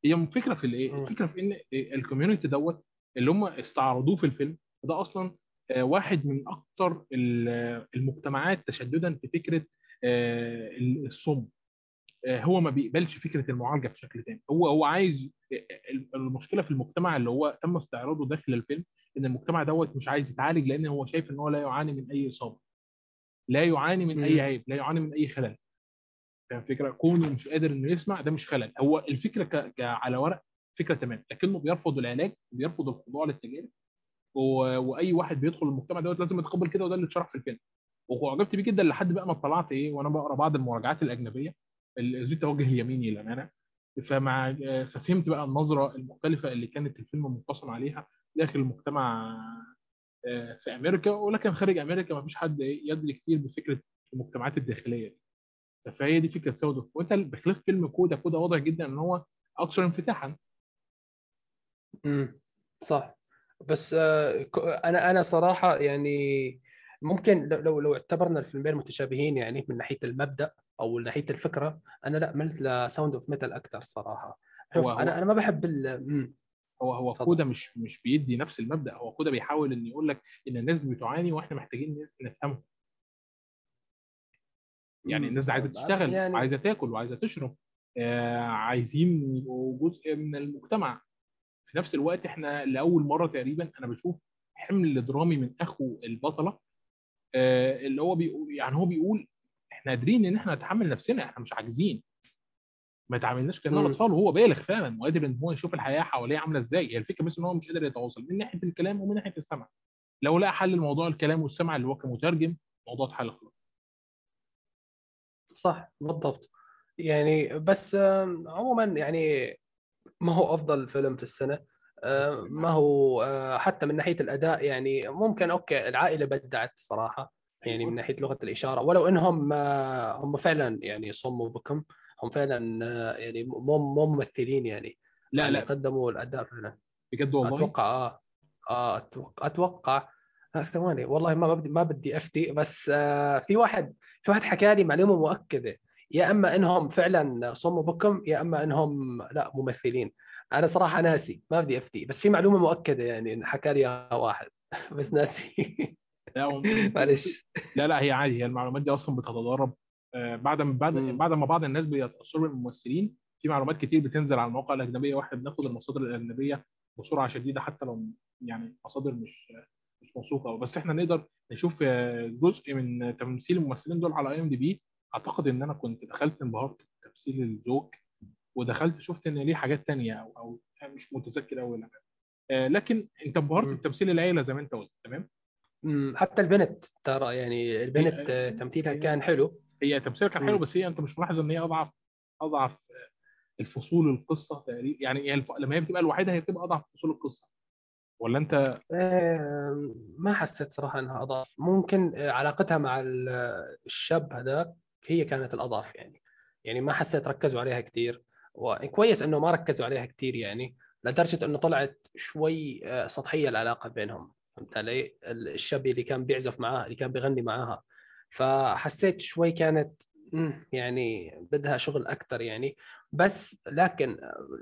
هي الفكرة في الإيه؟ الفكرة في إن ال community دوت اللي هم استعرضوه في الفيلم ده أصلا آه، واحد من أكتر ال- المجتمعات تشددا في فكرة آه، الصم آه، هو ما بيقبلش فكرة المعالجة بشكل تام. هو هو عايز المشكلة في المجتمع اللي هو تم استعراضه داخل الفيلم إن المجتمع دوت مش عايز يتعالج لأن هو شايف إن هو لا يعاني من أي إصابة. لا يعاني من أي. عيب لا يعاني من أي خلل. فاهم الفكرة؟ كونه مش قادر إنه يسمع ده مش خلل. هو الفكرة ك... ك... على ورق فكرة تمام لكنه بيرفض العلاج بيرفض الخضوع للتجارب و... وأي واحد بيدخل المجتمع دوت لازم يتقبل كده وده اللي اتشرح في الفيلم. وعجبت بيه جدا لحد بقى ما اطلعت إيه وأنا بقرأ بعض المراجعات الأجنبية اللي ذو توجه يميني للأمانة. فمع ففهمت بقى النظرة المختلفة اللي كانت الفيلم منقسم عليها داخل المجتمع آه، في أمريكا ولكن خارج أمريكا ما فيش حد يدري كتير بفكرة المجتمعات الداخلية فهي دي فكرة سوداء وأنت بخلاف فيلم كودا كودا واضح جدا إن هو أكثر انفتاحا. امم صح. بس آه، أنا أنا صراحة يعني ممكن لو لو اعتبرنا الفيلمين متشابهين يعني من ناحية المبدأ أو ناحية الفكرة أنا لا ملت ل Sound of Metal أكثر صراحة شوف هو- هو- أنا أنا ما بحب ال. هو هو. كودا مش مش بيدي نفس المبدأ هو كودا بيحاول إن يقول لك إن الناس دي بتعاني وإحنا محتاجين نفهمهم يعني. الناس عايزة تشتغل يعني وعايزه تاكل وعايزه تشرب آه عايزين يبقوا جزء من المجتمع في نفس الوقت إحنا لأول مرة تقريبا أنا بشوف حمل درامي من أخو البطلة آه، اللي هو بيقول يعني هو بيقول إحنا قادرين إن إحنا نتحمل نفسنا إحنا مش عاجزين. ما تعاملناش كأننا. أطفال وهو بالغ فعلا وقادر إن هو يشوف الحياة حواليه عاملة إزاي. هي الفكرة بس إن هو مش قادر يتواصل من ناحية الكلام ومن ناحية السمع. لو لقى حل لموضوع الكلام والسمع اللي هو كمترجم الموضوع اتحل خلاص. صح بالضبط. يعني بس عموما يعني ما هو أفضل فيلم في السنة؟ آه، ما هو آه، حتى من ناحية الأداء يعني ممكن أوكي العائلة بدعت صراحة. يعني من ناحية لغة الإشارة. ولو انهم آه، هم فعلا يعني صموا بكم هم فعلا آه، يعني مو مو ممثلين يعني. لا يعني لا. قدموا الأداء فعلا. بجد والله؟ أتوقع آه آه أتوقع, أتوقع. آه ثواني والله ما بدي ما بدي أفتي بس آه في واحد في واحد حكى لي معلومة مؤكدة. يا أما انهم فعلا صموا بكم يا أما انهم لا ممثلين. أنا صراحة ناسي ما بدي أفتي. بس في معلومة مؤكدة يعني حكى لي واحد. بس ناسي. لا معلش لا لا هي عادي هي المعلومات دي أصلا بتتضارب آه، بعد ما بعد. بعد ما بعض الناس بيتأثروا بالممثلين في معلومات كتير بتنزل على المواقع الأجنبية وإحنا بناخد المصادر الأجنبية بسرعة شديده حتى لو يعني مصادر مش مش موثوقة. بس إحنا نقدر نشوف آه، جزء من تمثيل الممثلين دول على IMDb أعتقد إن أنا كنت دخلت انبهرت بتمثيل الزوج ودخلت شفت إن ليه حاجات تانية أو أو مش متذكر قوي لكن أنت انبهرت. بتمثيل العيلة زي ما أنت قلت تمام حتى البنت ترى يعني البنت آه، تمثيلها كان حلو. هي تمثيلها كان حلو. بس هي انت مش ملاحظ ان هي اضعف اضعف الفصول القصة تقريبا يعني هي الف... لما هي بتبقى الوحيده هي بتبقى اضعف فصول القصة. ولا انت آه، ما حسيت صراحة انها اضعف. ممكن آه، علاقتها مع ال- الشاب هذاك هي كانت الاضعف يعني. يعني ما حسيت ركزوا عليها كثير وكويس انه ما ركزوا عليها كثير يعني لدرجة انه طلعت شوي آه، سطحية العلاقة بينهم. فهمت علي؟ ال- الشاب اللي كان بيعزف معاها اللي كان بيغني معاها. فحسيت شوي كانت يعني بدها شغل أكثر يعني. بس لكن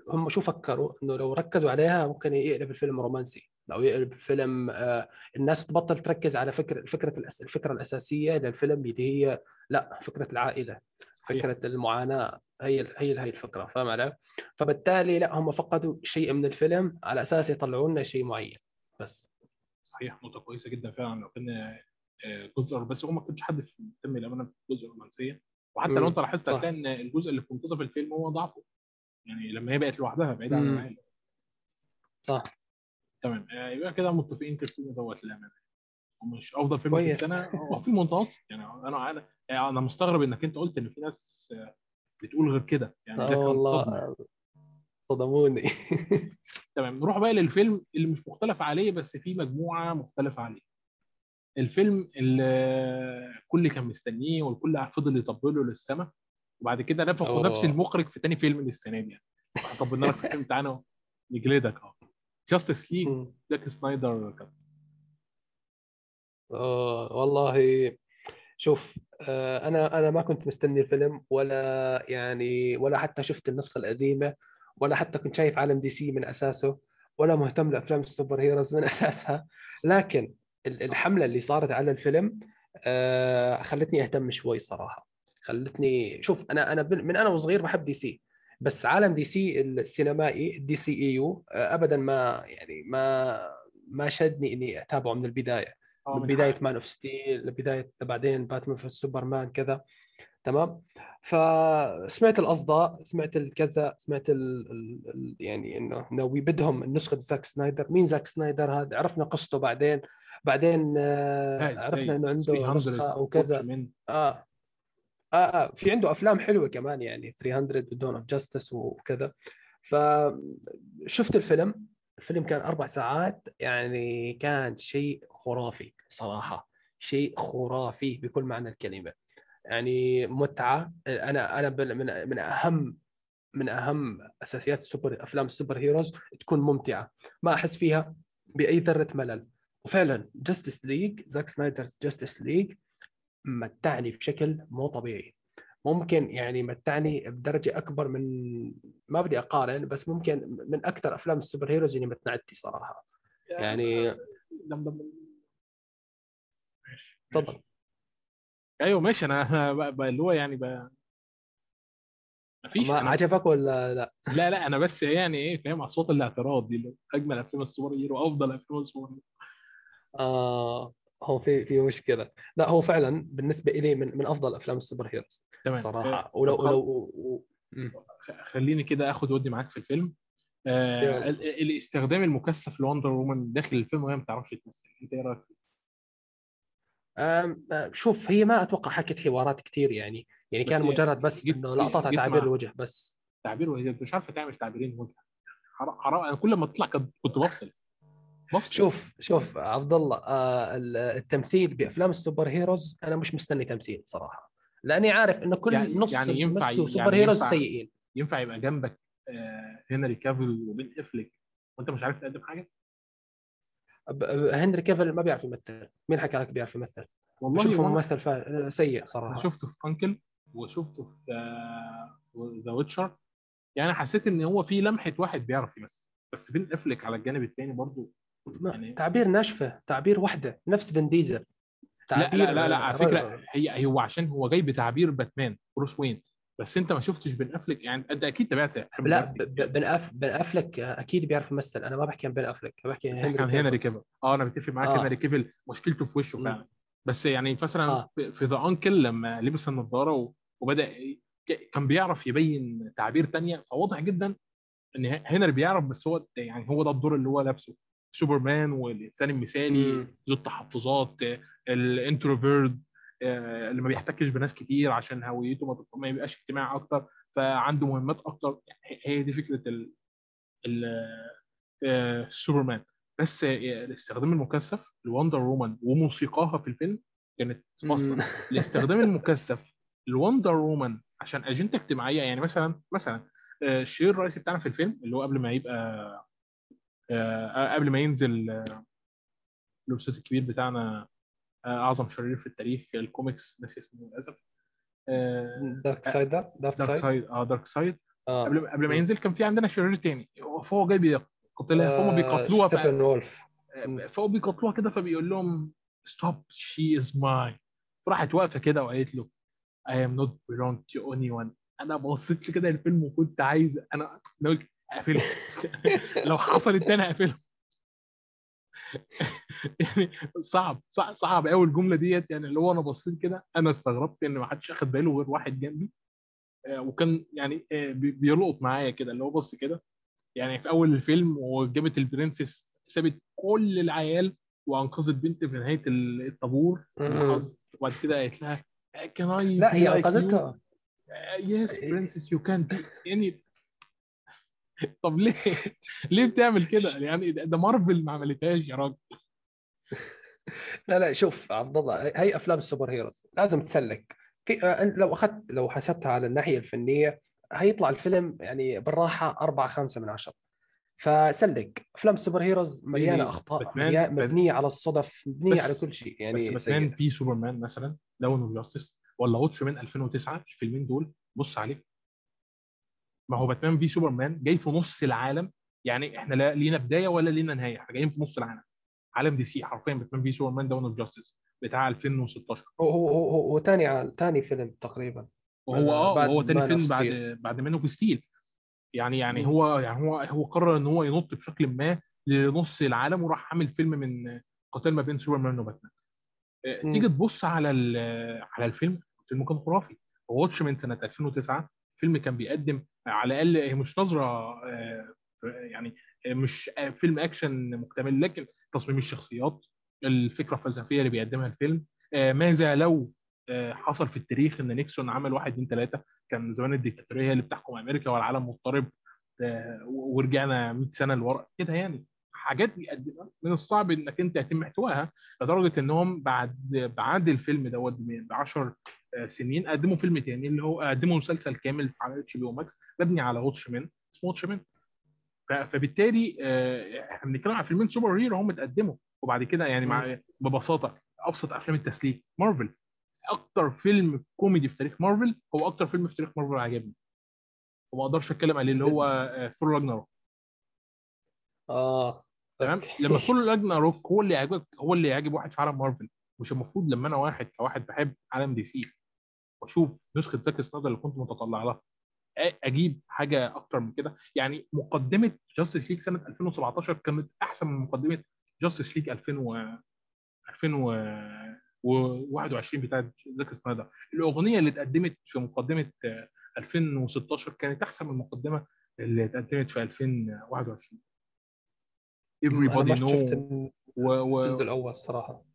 هم شو فكروا؟ إنه لو ركزوا عليها ممكن يقلب الفيلم رومانسي. لو يقلب الفيلم آه، الناس تبطل تركز على فكره فكرة الأس- الفكرة الأساسية للفيلم اللي هي لا فكرة العائلة. فكرة المعاناة هي هي هي الفكرة فاهم علي؟ فبالتالي لا هم فقدوا شيء من الفيلم على أساس يطلعوا لنا شيء معين. بس. صحيح نقطة كويسة جدا فعلا لو كان آه، جزء بس هو ما كانش حد في تم الامانه في جزء رومانسية. وحتى لو أنت لاحظت. هتلاقي إن الجزء اللي في منتصف الفيلم هو ضعفه. يعني لما هي بقت لوحدها بعيده عن. العائله صح. تمام. آه، يبقى كده متفقين في الفيلم دوت للأمانة. ومش أفضل فيلم. في السنة. هو في متوسط. يعني أنا أنا يعني أنا مستغرب إنك أنت قلت إن في ناس آه، بتقول غير كده. يعني ده والله. صدموني. تمام نروح بقى للفيلم اللي مش مختلف عليه بس في مجموعة مختلفة عليه. الفيلم اللي الكل كان مستنيه والكل فضل يطبله للسما وبعد كده نفخوا أوه. نفس المخرج في تاني فيلم للسنة دي. يعني طبلنا لك في الفيلم بتاعنا نجلدك آه Justice League. Zack Snyder cut آه والله شوف آه أنا أنا ما كنت مستني الفيلم ولا يعني ولا حتى شفت النسخة القديمة. ولا حتى كنت شايف عالم DC من أساسه ولا مهتم لأفلام ال superheroes من أساسها. لكن ال- الحملة اللي صارت على الفيلم آه خلتني أهتم شوي صراحة. خلتني شوف أنا أنا من أنا وصغير بحب DC بس عالم دي سي السينمائي DCEU ابدا ما يعني ما ما شدني إني أتابعه من البداية. آه من بداية Man of Steel لبداية بعدين Batman v Superman كذا. تمام؟ فسمعت الأصداء سمعت الكذا سمعت ال ال يعني إنه ناوي بدهم نسخه زاك سنايدر. مين زاك سنايدر هذا؟ عرفنا قصته بعدين. بعدين آه عرفنا إنه عنده نسخة أو كذا. آه آه, آه في عنده أفلام حلوة كمان يعني 300 و Dawn of Justice وكذا. فشفت الفيلم. الفيلم كان أربع ساعات يعني كان شيء خرافي صراحة. شيء خرافي بكل معنى الكلمة. يعني متعة. أنا أنا من من أهم من أهم أساسيات السوبر أفلام ال superheroes تكون ممتعة. ما أحس فيها بأي ذرة ملل. وفعلا Justice League Zack Snyder's Justice League متعني بشكل مو طبيعي. ممكن يعني متعني بدرجة أكبر من ما بدي أقارن بس ممكن من أكثر أفلام ال superheroes اللي متنعتي صراحة. يعني تفضل. أيوه ماشي أنا أنا ب- ب- اللي هو يعني ب... مفيش ما أنا عجبك ولا لا؟ لا لا أنا بس يعني إيه فاهم اصوات الاعتراض دي اللي هو أجمل أفلام ال superhero وافضل أفلام ال superhero آه هو في في مشكلة لا هو فعلا بالنسبة لي من من أفضل أفلام ال superheroes تمام صراحة آه، ولو طب ولو و... مم. خليني كده آخد ودي معاك في الفيلم آه يلا. ال- ال- الاستخدام المكثف ل Wonder Woman داخل الفيلم وهي ما بتعرفش تمثل أنت إيه رأيك فيه؟ آه، شوف هي ما أتوقع حكت حوارات كثير يعني. يعني كان هي مجرد بس إنه لقطات تعبير الوجه بس. تعبير وهي مش عارفة تعمل تعبيرين وجه. حرام أنا كل ما تطلع كنت بفصل. بفصل. شوف شوف عبد الله آه، ال- التمثيل بأفلام ال superheroes أنا مش مستني تمثيل صراحة. لأني عارف إنه كل يعني- نص يعني ينفع- سوبر يعني heroes ينفع- سيئين. ينفع يبقى جنبك آه هنري كافيل وبن أفليك وأنت مش عارف تقدم حاجة؟ هنري كيفل ما بيعرف يمثل. مين حكى لك بيعرف يمثل؟ والله وأنا ممثل فا... سيء صراحة. شفته في U.N.C.L.E. وشفته في The Witcher. يعني حسيت إن هو في لمحة واحد بيعرف يمثل. بس بن أفليك على الجانب الثاني برضو؟ يعني- تعبير ناشفة تعبير وحدة نفس فين ديزل. لا لا لا, لا على فكرة هي هو عشان هو جاي بتعبير باتمان بروس وين. بس انت ما شفتش بن افليك يعني انت أكيد تابعت لا بن أف... بن أفلك أكيد بيعرف يمثل أنا ما بحكي عن بن أفلك أنا بحكي عن هنري هنري كيفل آه أنا متفق معاك آه. هنري كيفل مشكلته في وشه. فعلا بس يعني مثلا آه. في- The U.N.C.L.E. لما لبس النضاره و- وبدأ كان بيعرف يبين تعبير تانية فواضح جدا إن هنري بيعرف بس هو يعني هو ده الدور اللي هو لابسه سوبرمان والإنسان المثالي. ذو التحفظات ال introvert اللي ما بيحتكش بناس كتير عشان هويته ما يبقاش اجتماعي أكتر فعنده مهمات أكتر. هي دي فكرة ال ال آه، سوبرمان. بس آه، الاستخدام المكثف ل Wonder Woman وموسيقاها في الفيلم كانت مم. الاستخدام المكثف ل Wonder Woman عشان أجندة اجتماعية. يعني مثلا مثلا آه، الشرير الرئيسي بتاعنا في الفيلم اللي هو قبل ما يبقى آه، قبل ما ينزل آه، الأستاذ الكبير بتاعنا آه، أعظم شرير في التاريخ الكوميكس ناسي اسمه للأسف. آه، دارك سايد دارك دارك سايد آه دارك سايد آه. قبل قبل ما. ينزل كان في عندنا شرير تاني. فهو جاي بيقتلها فهم بيقتلوها ستيبن وولف فهو بيقتلوها كده فبيقول لهم stop she is mine فراحت واقفة كده وقالت له I am not belong to anyone أنا بصيت كده الفيلم وكنت عايز أنا أقفله. لو حصلت تاني أقفله. يعني صعب صعب, صعب قوي الجملة ديت. يعني اللي هو أنا بصيت كده أنا استغربت إن ما حدش أخد باله غير واحد جنبي. آه، وكان يعني آه، بي- بيلقط معايا كده اللي هو بص كده. يعني في أول الفيلم وجابت ال princess سابت كل العيال وأنقذت بنت في نهاية الطابور وبعد كده قالت لها can I لا هي أنقذتها. yes princess you can يعني طب ليه؟ ليه بتعمل كده؟ يعني ده مارفل ما عملتهاش يا راجل. لا لا شوف عبد الله هي أفلام ال superheroes لازم تسلك. في لو اخذت لو حسبتها على الناحية الفنية هيطلع الفيلم يعني بالراحة أربعة خمسة من عشرة. فسلك. أفلام ال superheroes مليانة إيه، أخطاء مليانة- بات- مبنية على الصدف مبنية على كل شيء يعني بس باتمان. في سوبرمان مثلا Dawn of Justice ولا Watchmen 2009 الفيلمين دول بص عليه ما هو باتمان v سوبرمان جاي في نص العالم. يعني إحنا لا لينا بداية ولا لينا نهاية إحنا جايين في نص العالم. عالم دي سي حرفيا باتمان v سوبرمان Dawn of Justice بتاع 2016 هو هو هو هو, هو تاني تاني فيلم تقريبا. وهو آه وهو تاني فيلم بعد. بعد Man of Steel يعني يعني. هو يعني هو هو قرر إن هو ينط بشكل ما لنص العالم وراح عامل فيلم من قتال ما بين سوبرمان وباتمان. آه،. تيجي تبص على ال- على الفيلم الفيلم كان خرافي. Watchmen سنه 2009 فيلم كان بيقدم على الأقل هي مش نظرة آه، يعني مش فيلم أكشن مكتمل لكن تصميم الشخصيات الفكرة الفلسفية اللي بيقدمها الفيلم. آه، ماذا لو آه، حصل في التاريخ إن نيكسون عمل واحد اثنين ثلاثة كان زمان الديكتاتورية هي اللي بتحكم أمريكا والعالم مضطرب آه، ورجعنا 100 سنة لورا كده يعني. حاجات بيقدمها من الصعب إنك أنت يتم احتوائها لدرجة إنهم بعد بعد الفيلم دوت ب 10 سنين قدموا فيلم تاني اللي هو قدموا مسلسل كامل على HBO Max مبني على Watchmen اسمه Watchmen فبالتالي آه، إحنا بنتكلم على فيلمين superhero هم اتقدموا وبعد كده يعني مع ببساطة أبسط أفلام التسليك مارفل. أكتر فيلم كوميدي في تاريخ مارفل هو أكتر فيلم في تاريخ مارفل عجبني. وما أقدرش أتكلم عليه اللي هو آه، Thor Ragnarok. آه تمام. لما Thor Ragnarok هو اللي يعجبك هو اللي يعجب واحد في عالم مارفل مش المفروض لما أنا واحد كواحد بحب عالم دي سي. واشوف نسخة زاك سنايدر اللي كنت متطلع لها. أجيب حاجة أكتر من كده. يعني مقدمة Justice League سنة 2017 كانت أحسن من مقدمة Justice League 2000 و 2021 بتاعت زاك سنايدر. الأغنية اللي اتقدمت في مقدمة 2016 كانت أحسن من المقدمه اللي اتقدمت في 2021 everybody know و... و... الجلد الأول الصراحة.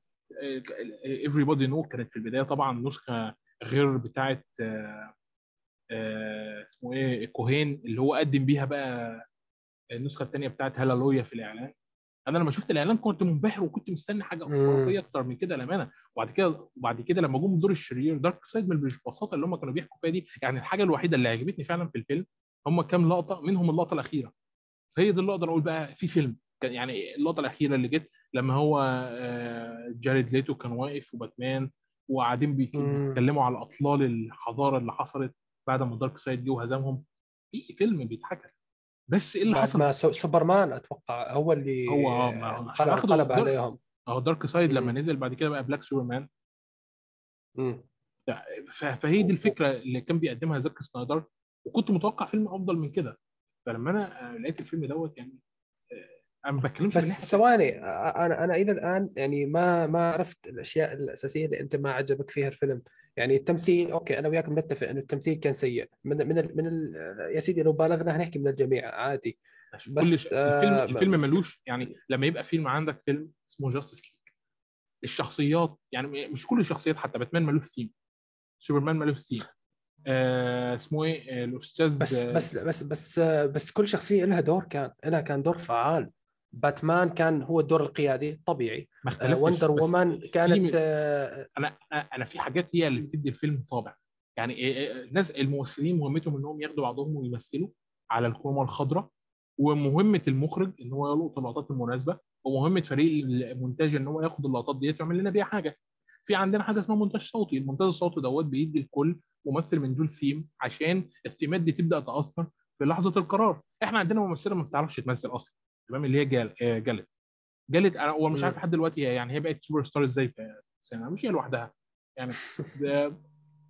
everybody know كانت في البداية. طبعا نسخة غير بتاعه اسمه إيه كوهين اللي هو قدم بيها بقى النسخة الثانية بتاعت هالالويا في الإعلان. أنا لما شفت الإعلان كنت منبهر وكنت مستني حاجة خرافيه أكتر من كده للأمانة. وبعد كده وبعد كده لما جم دور الشرير دارك سايد مش بالبساطة اللي هم كانوا بيحكوا فيها دي يعني الحاجة الوحيدة اللي عجبتني فعلا في الفيلم هم كام لقطة منهم اللقطة الأخيرة. هي دي اللي أقدر أقول بقى في فيلم. يعني اللقطة الأخيرة اللي جت لما هو جاريد ليتو كان واقف وباتمان وقاعدين بيتكلموا على أطلال الحضارة اللي حصلت بعد ما دارك سايد جه وهزمهم. في فيلم بيتحكى. بس إيه اللي حصل؟ ما سوبرمان أتوقع هو اللي هو آه قلب عليهم. آه دارك سايد لما نزل بعد كده بقى black سوبرمان فهي دي الفكرة اللي كان بيقدمها زاك سنايدر وكنت متوقع فيلم أفضل من كده. فلما أنا لقيت الفيلم دوت يعني أنا ما بتكلمش بس ثواني أنا أنا إلى الآن يعني ما ما عرفت الأشياء الأساسية اللي أنت ما عجبك فيها الفيلم. يعني التمثيل okay أنا وياك بنتفق انه التمثيل كان سيء. من من ال من ال يا سيدي لو بالغنا هنحكي من الجميع عادي. بس كل الفيلم آه الفيلم ملوش يعني لما يبقى فيلم عندك فيلم اسمه Justice League الشخصيات يعني مش كل الشخصيات حتى باتمان ملوش ثيم سوبرمان ملوش ثيم آه اسمه إيه؟ الأستاذ بس بس بس بس بس كل شخصية لها دور كان لها كان دور فعال. باتمان كان هو الدور القيادي طبيعي ما اختلفتش وندر وومن كانت أنا أنا في حاجات هي اللي بتدي الفيلم طابع. يعني الناس الممثلين مهمتهم إنهم ياخدوا بعضهم ويمثلوا على ال chroma الخضراء ومهمة المخرج إن هو يلقط اللقطات المناسبة ومهمة فريق المونتاج إن هو ياخد اللقطات ديت ويعمل لنا بيها حاجة. في عندنا حاجة اسمها مونتاج صوتي. المونتاج الصوتي دوت بيدي لكل ممثل من دول ثيم عشان الثيمات دي تبدأ تأثر في لحظة القرار. إحنا عندنا ممثلة ما بتعرفش تمثل أصلا. تمام اللي هي جال جالت جالت أنا هو مش عارف لحد دلوقتي يعني هي بقت سوبر ستار إزاي في السينما مش هي لوحدها. يعني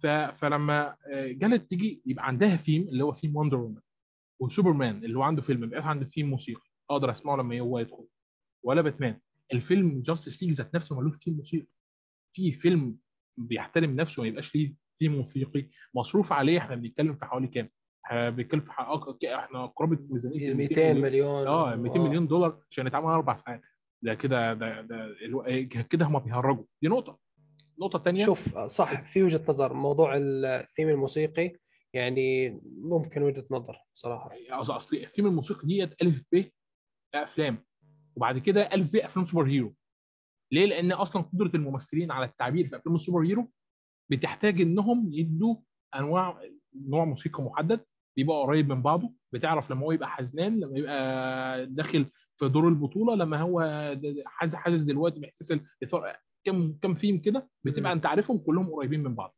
ف... فلما جالت تيجي يبقى عندها ثيم اللي هو ثيم وندر وومن وسوبرمان اللي هو عنده فيلم بيبقى عنده ثيم موسيقي أقدر أسمعه لما هو يدخل. ولا باتمان. الفيلم Justice League ذات نفسه ملوش ثيم موسيقي في فيلم بيحترم نفسه ما يبقاش ليه ثيم موسيقي. مصروف عليه إحنا بنتكلم في حوالي كام؟ بنتكلم في إحنا قرابة ميزانية 200 مليون. آه 200 مليون دولار عشان يتعمل أربع ساعات. ده كده ده ده كده هم بيهرجوا. دي نقطة. النقطه الثانية شوف صح في وجهة نظر. موضوع الثيم الموسيقي يعني ممكن وجهة نظر صراحة. أصل الثيم الموسيقي ديت ألف ب أفلام. وبعد كده ألف ب أفلام superhero. ليه؟ لأن أصلا قدرة الممثلين على التعبير في أفلام ال superhero بتحتاج إنهم يدوا أنواع نوع موسيقى محدد بيبقى قريب من بعضه بتعرف لما هو يبقى حزنان لما يبقى داخل في دور البطولة لما هو حاسس حاسس دلوقتي بإحساس الاثاره كم كم فيلم كده بتبقى انت عارفهم كلهم قريبين من بعض.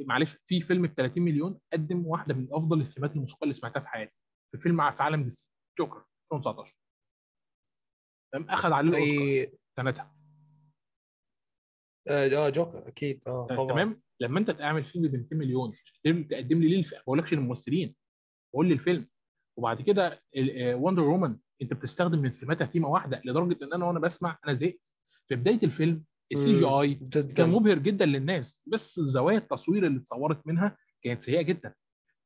معلش في فيلم ب 30 مليون قدم واحدة من أفضل الثيمات الموسيقية اللي سمعتها في حياتي في فيلم في عالم DC جوكر 2019 تمام؟ اخذ عليه الأوسكار سنتها. آه جوكر أكيد. آه طبعا. تمام؟ لما انت تعمل فيلم ب 200 مليون تقدم لي ليه ما بقولكش الممثلين بقول لي الفيلم. وبعد كده وندر وومن انت بتستخدم من ثيماتها ثيمه واحدة لدرجة إن أنا وأنا بسمع أنا زهقت. في بداية الفيلم ال CGI كان مبهر جدا للناس بس زوايا التصوير اللي اتصورت منها كانت سيئة جدا.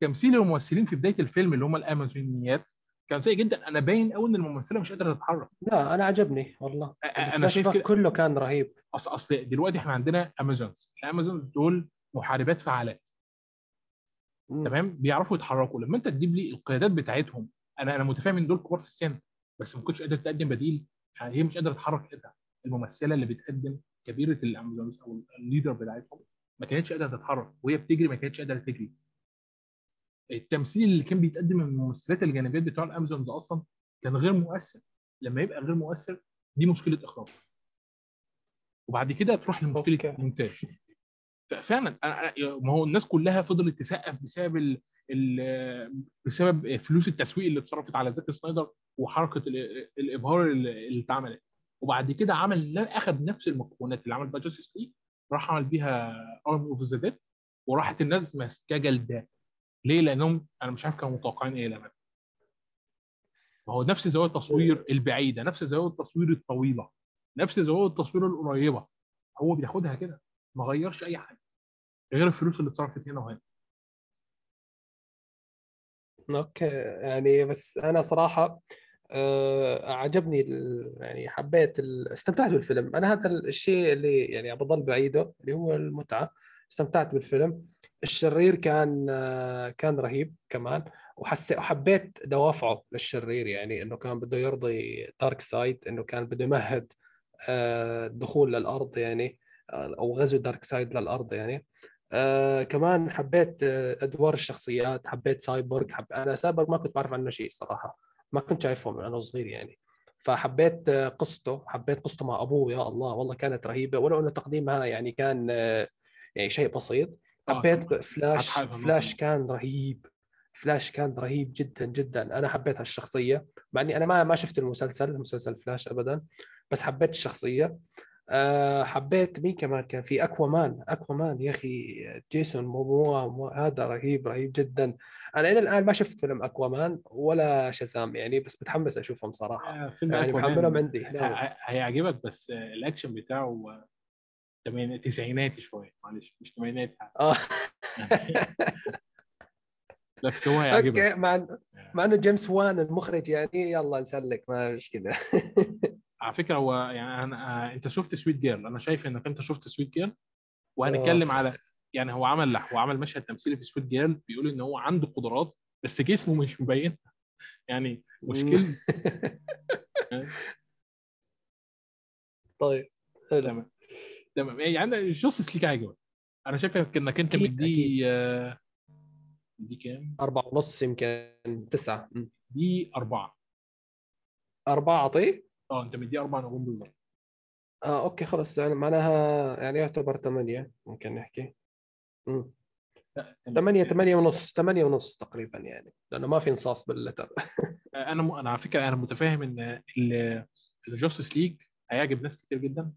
تمثيل الممثلين في بداية الفيلم اللي هم الأمازونيات كان سيء جدا. أنا باين قوي إن الممثلة مش قادرة تتحرك. لا أنا عجبني والله. أنا شايف كده. كله كان رهيب. اصل أصل دلوقتي إحنا عندنا Amazons ال Amazons دول محاربات فعالات. تمام؟ بيعرفوا يتحركوا. لما أنت تجيب لي القيادات بتاعتهم أنا أنا متفاهم إن دول كبار في السن بس ما كنتش قادر تقدم بديل. يعني هي مش قادرة تتحرك كده الممثلة اللي بتقدم كبيرة ال Amazons أو ال leader بتاعتهم ما كانتش قادرة تتحرك وهي بتجري ما كانتش قادرة تجري. التمثيل اللي كان بيتقدم من الممثلات الجانبيات بتوع ال Amazons أصلا كان غير مؤثر. لما يبقى غير مؤثر دي مشكلة إخراج. وبعد كده تروح لمشكلة المونتاج فعلا ما هو الناس كلها فضلت تسقف بسبب ال ال بسبب فلوس التسويق اللي اتصرفت على زاك سنايدر وحركة الإبهار اللي اتعملت. وبعد كده عمل اخذ نفس المكونات اللي عمل بيها Justice League راح عمل بيها Army of the Dead وراحت الناس ماسكاه جلد ليه؟ لأنهم أنا مش عارف كانوا متوقعين إيه لما ما هو نفس زوايا التصوير البعيدة نفس زوايا التصوير الطويلة نفس زوايا التصوير القريبة. هو بياخدها كده ما غيرش أي حاجة غير الفلوس اللي اتصرفت هنا وهنا. okay يعني بس أنا صراحة آه، عجبني يعني حبيت استمتعت بالفيلم. أنا هذا الشيء اللي يعني بضل بعيده اللي هو المتعة. استمتعت بالفيلم. الشرير كان آه، كان رهيب كمان وحسيت وحبيت دوافعه للشرير يعني إنه كان بده يرضي دارك سايد إنه كان بده يمهد آه، الدخول للأرض يعني آه، أو غزو Darkseid للأرض يعني. آه كمان حبيت آه أدوار الشخصيات حبيت سايبورغ حب... أنا سايبورغ ما كنت بعرف عنه شيء صراحة ما كنت شايفه من أنا صغير يعني. فحبيت آه، قصته حبيت قصته مع أبوه يا الله والله كانت رهيبة ولو إنه تقديمها يعني كان آه، يعني شيء بسيط. آه، حبيت Flash Flash. كان رهيب. فلاش كان رهيب جدا جدا. أنا حبيت هالشخصية مع إني أنا ما ما شفت المسلسل مسلسل فلاش ابدا بس حبيت الشخصية. أه حبيت مين كمان كان؟ في Aquaman Aquaman يا أخي جيسون موموا مو هذا رهيب رهيب جدا. أنا إلى الآن ما شفت فيلم Aquaman ولا Shazam يعني بس متحمس أشوفهم صراحة. آه، يعني محملهم عندي. ه- هيعجبك بس آه، الأكشن بتاعه تسعيناتي شوية. معلش مش تمانينات آه. بس هو هيعجبك. أوكي مع إن- مع إنه جيمس وان المخرج يعني يلا نسلك ما مشكله على فكرة هو يعني أنا آه، أنت شفت Sweet Girl أنا شايف إنك أنت شفت Sweet Girl وهنتكلم. على يعني هو عمل هو عمل مشهد تمثيلي في Sweet Girl بيقول إن هو عنده قدرات بس جسمه مش مبين. يعني مشكله طيب حلو. تمام. يعني Justice League عجبك أنا شايف انك أنت مديه آه، مديه كام؟ أربعة ونص يمكن تسعة. دي أربعة. أربعة أعطيه؟ آه أنت مديه أربع نجوم بالظبط آه أوكي خلص يعني معناها يعني يعتبر ثمانية ممكن نحكي. م. لا، تمام. ثمانية ثمانية ونص ثمانية ونص تقريبا يعني. لأنه ما في نصاص بال Letterboxd. أنا م... أنا على فكرة أنا متفاهم إن ال Justice League هيعجب ناس كتير جدا.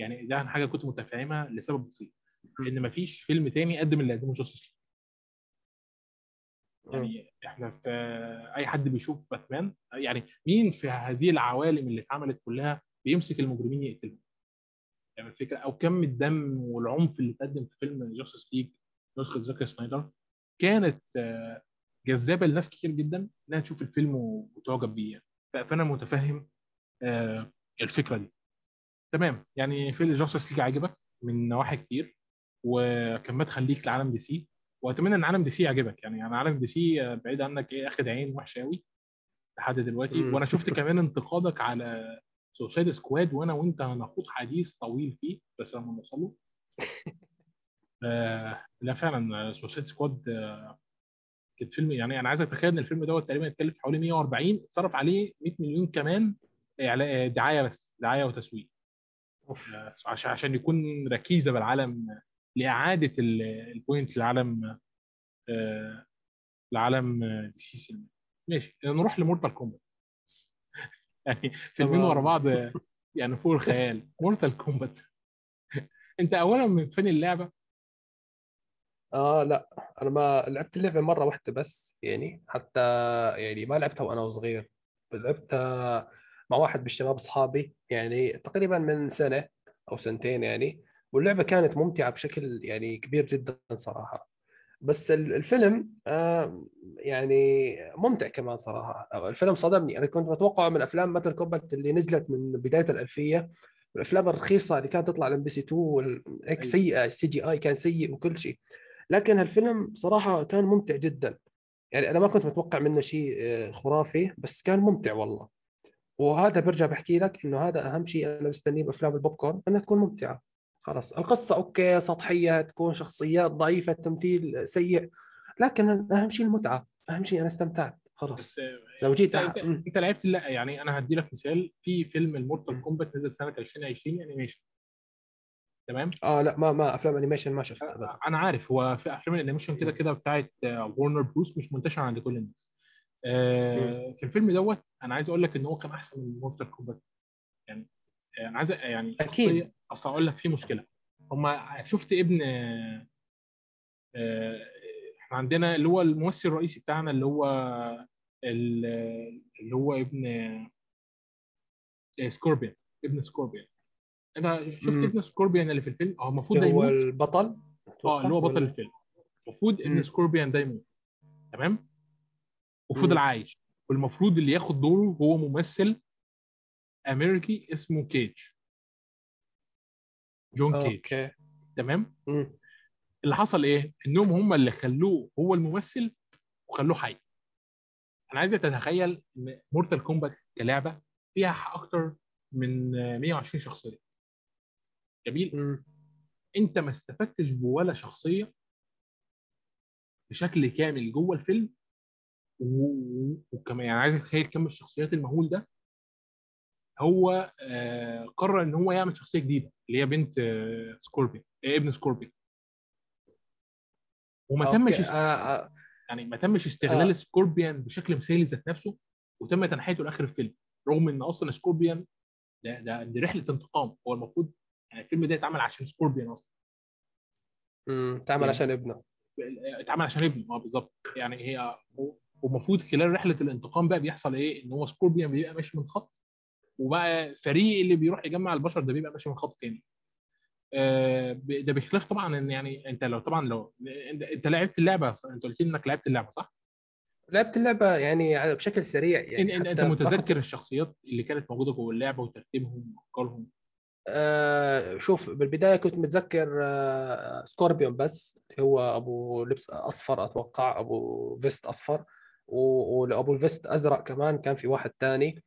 يعني ده حاجة كنت متفاهمها لسبب بسيط إن مفيش فيلم تاني قدم اللي قدمه Justice League يعني إحنا في أي حد بيشوف باتمان يعني مين في هذه العوالم اللي اتعملت كلها بيمسك المجرمين يقتلهم؟ يعني الفكرة أو كم الدم والعنف اللي اتقدم في فيلم Justice League نسخة زاك سنايدر كانت آه، جذابة لناس كتير جدا إنها تشوف الفيلم وتعجب بيه يعني. فأنا متفهم آه، الفكرة دي. تمام. يعني فيلم Justice League عجبك من نواحي كتير وكان مدخل ليك لعالم DC. وأتمنى إن عالم DC يعجبك. يعني أنا عالم DC آه، بعيد عنك إيه أخد عين وحشة قوي لحد دلوقتي. وأنا شفت كمان انتقادك على Suicide Squad وأنا وأنت هنخوض حديث طويل فيه بس لما نوصل له آه لا فعلا Suicide Squad آه كان فيلم يعني أنا عايز اتخيل إن الفيلم دوت تقريبا اتكلف حوالي 140 اتصرف عليه 100 مليون كمان آه، دعاية بس دعاية وتسويق. آه، عشان عشان يكون ركيزة بالعالم لإعادة ال- ال point لعالم آه، لعالم آه، DC سينما ماشي نروح ل Mortal Kombat يعني فيلمين. ورا بعض آه، يعني فوق الخيال. Mortal Kombat أنت اولا من فين اللعبة؟ آه لا. أنا ما لعبت اللعبة مرة واحدة بس يعني حتى يعني ما لعبتها وأنا صغير. لعبتها مع واحد من الشباب أصحابي يعني تقريبا من سنة أو سنتين يعني واللعبة كانت ممتعة بشكل يعني كبير جدا صراحة. بس ال- الفيلم آه يعني ممتع كمان صراحة. الفيلم صدمني. أنا كنت متوقع من أفلام Mortal Kombat اللي نزلت من بداية الألفية الأفلام الرخيصة اللي كانت تطلع على MBC 2 وال- هيك أيوة. سيئة ال CGI كان سيء وكل شيء. لكن هالفيلم صراحة كان ممتع جدا. يعني أنا ما كنت متوقع منه شيء آه، خرافي بس كان ممتع والله. وهذا برجع بحكي لك إنه هذا أهم شيء أنا مستنيه بأفلام البوب كورن إنها تكون ممتعة. خلاص القصة أوكي سطحية تكون شخصيات ضعيفة تمثيل سيء لكن أهم شيء المتعة أهم شيء أنا استمتعت. خلاص. بس آه، لو جيت أنت, أح- أنت, لعبت لا يعني أنا هدي لك مثال في فيلم ال Mortal. Kombat نزل سنة 2020 animation تمام؟ آه لا ما ما أفلام animation ما شفتها أبدا. أنا عارف هو في أفلام ال animation كده كده بتاعت Warner Bros مش منتشرة عند كل الناس. آه، في الفيلم دوت أنا عايز أقول لك إن هو كان أحسن من Mortal Kombat. يعني آه، أنا عايز يعني. شخصية- أصل أقول لك في مشكلة. هما شفت ابن آه، إحنا عندنا اللي هو الممثل الرئيسي بتاعنا اللي هو ال- اللي هو ابن Scorpion ابن Scorpion انت شفت مم. ابن Scorpion اللي في الفيلم. هو المفروض هو البطل آه اللي هو بطل الفيلم. المفروض ابن مم. Scorpion ده يموت. تمام؟ وفضل. عايش. والمفروض اللي ياخد دوره هو ممثل أمريكي اسمه Cage. John Cage. أوكي. تمام؟ مم. اللي حصل إيه؟ إنهم هم اللي خلوه هو الممثل وخلوه حي. أنا عايزك تتخيل إن Mortal Kombat كلعبة فيها أكتر من 120 شخصية. جميل؟ مم. أنت ما استفدتش بولا شخصية بشكل كامل جوه الفيلم وكمان يعني عايز أتخيل كم الشخصيات المهول ده هو آه، قرر إن هو يعمل شخصية جديدة اللي هي بنت آه، Scorpion آه، ابن Scorpion وما okay. تمش آه، آه. يعني ما تمش استغلال آه. Scorpion بشكل مثالي ذات نفسه وتم تنحيته لآخر الفيلم رغم إن أصلا Scorpion ده ده دي رحلة انتقام هو المفروض يعني الفيلم ده اتعمل عشان Scorpion أصلا مم. تعمل يعني- عشان ابنه اتعمل عشان ابنه آه بالظبط يعني هي ومفروض خلال رحلة الانتقام بقى بيحصل إيه؟ إن هو Scorpion بيبقى ماشي من خط وبقى فريق اللي بيروح يجمع البشر ده بيبقى ماشي من خط تاني. آه، ده بخلاف طبعا إن يعني أنت لو طبعا لو انت لعبت اللعبة أنت قلت لي إنك لعبت اللعبة صح؟ لعبت اللعبة يعني على- بشكل سريع يعني يعني أنت متذكر الشخصيات اللي كانت موجودة جوه اللعبة وترتيبهم وأفكارهم؟ آه شوف بالبداية كنت متذكر آه Scorpion بس هو أبو لبس أصفر أتوقع أبو vest أصفر. و- وابو ال vest أزرق كمان كان في واحد ثاني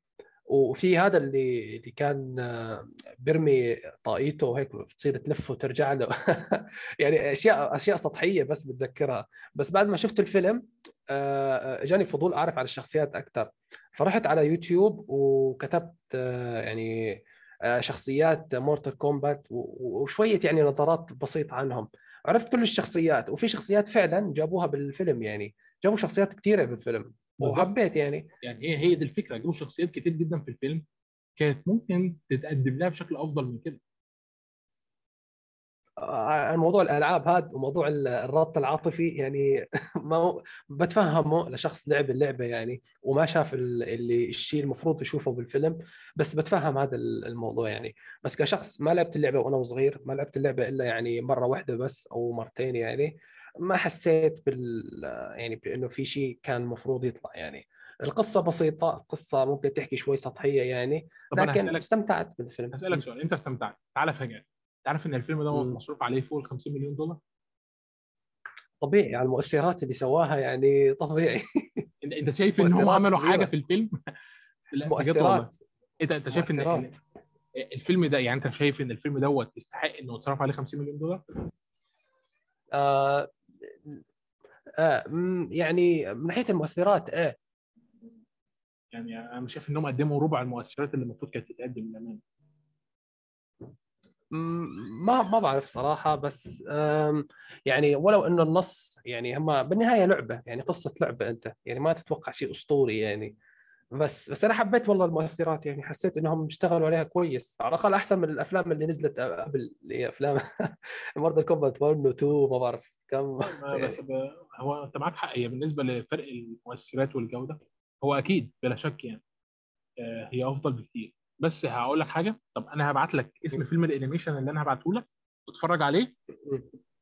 وفي هذا اللي اللي كان آه، بيرمي طاقيته وهيك بتصير تلف وترجع له. يعني أشياء أشياء سطحية بس بتذكرها. بس بعد ما شفت الفيلم آه، جاني فضول أعرف عن الشخصيات أكثر فرحت على يوتيوب وكتبت آه، يعني آه، شخصيات Mortal Kombat وشوية يعني نظرات بسيطة عنهم. عرفت كل الشخصيات وفي شخصيات فعلا جابوها بالفيلم يعني. جابوا شخصيات كثيره بالفيلم بالظبط. وحبيت يعني. يعني هي هي دي الفكرة جابوا شخصيات كتير جدا في الفيلم كانت ممكن تتقدم لها بشكل أفضل من كده. عن موضوع الألعاب هذا وموضوع ال- الربط العاطفي يعني ما بتفهمه لشخص لعب اللعبة يعني وما شاف ال- اللي الشيء المفروض يشوفه بالفيلم بس بتفهم هذا ال- الموضوع يعني. بس كشخص ما لعبت اللعبة وأنا صغير ما لعبت اللعبة إلا يعني مرة واحدة بس أو مرتين يعني ما حسيت بال يعني بأنه في شيء كان المفروض يطلع يعني. القصة بسيطة القصة ممكن تحكي شوي سطحية يعني لكن استمتعت بالفيلم. هسألك سؤال أنت استمتعت؟ تعالى فجاه تعرف إن الفيلم ده. مصروف عليه فوق ال 50 مليون دولار؟ طبيعي على المؤثرات اللي سواها يعني طبيعي. أنت شايف إن هم عملوا. حاجة في الفيلم؟ مؤثرات. أنت أنت شايف إن. الفيلم ده يعني أنت شايف إن الفيلم دوت يستحق إنه يتصرف عليه 50 مليون دولار؟ آه آه يعني من ناحية المؤثرات إيه يعني أنا شايف انهم قدموا ربع المؤثرات اللي المفروض كانت تتقدم للامانه ما ما بعرف صراحة بس يعني ولو إنه النص يعني هم بالنهاية لعبة يعني قصة لعبة أنت يعني ما تتوقع شيء أسطوري يعني. بس بس أنا حبيت والله المؤثرات يعني حسيت إنهم اشتغلوا عليها كويس. على الأقل أحسن من الأفلام اللي نزلت قبل اللي هي أفلام Mortal Kombat 1 و 2 ما بعرف كم. بس. هو أنت معاك حق هي بالنسبة لفرق المؤثرات والجودة هو أكيد بلا شك يعني آه، هي أفضل بكتير. بس هقول لك حاجة طب أنا هبعت لك اسم فيلم ال animation اللي أنا هبعته لك واتفرج عليه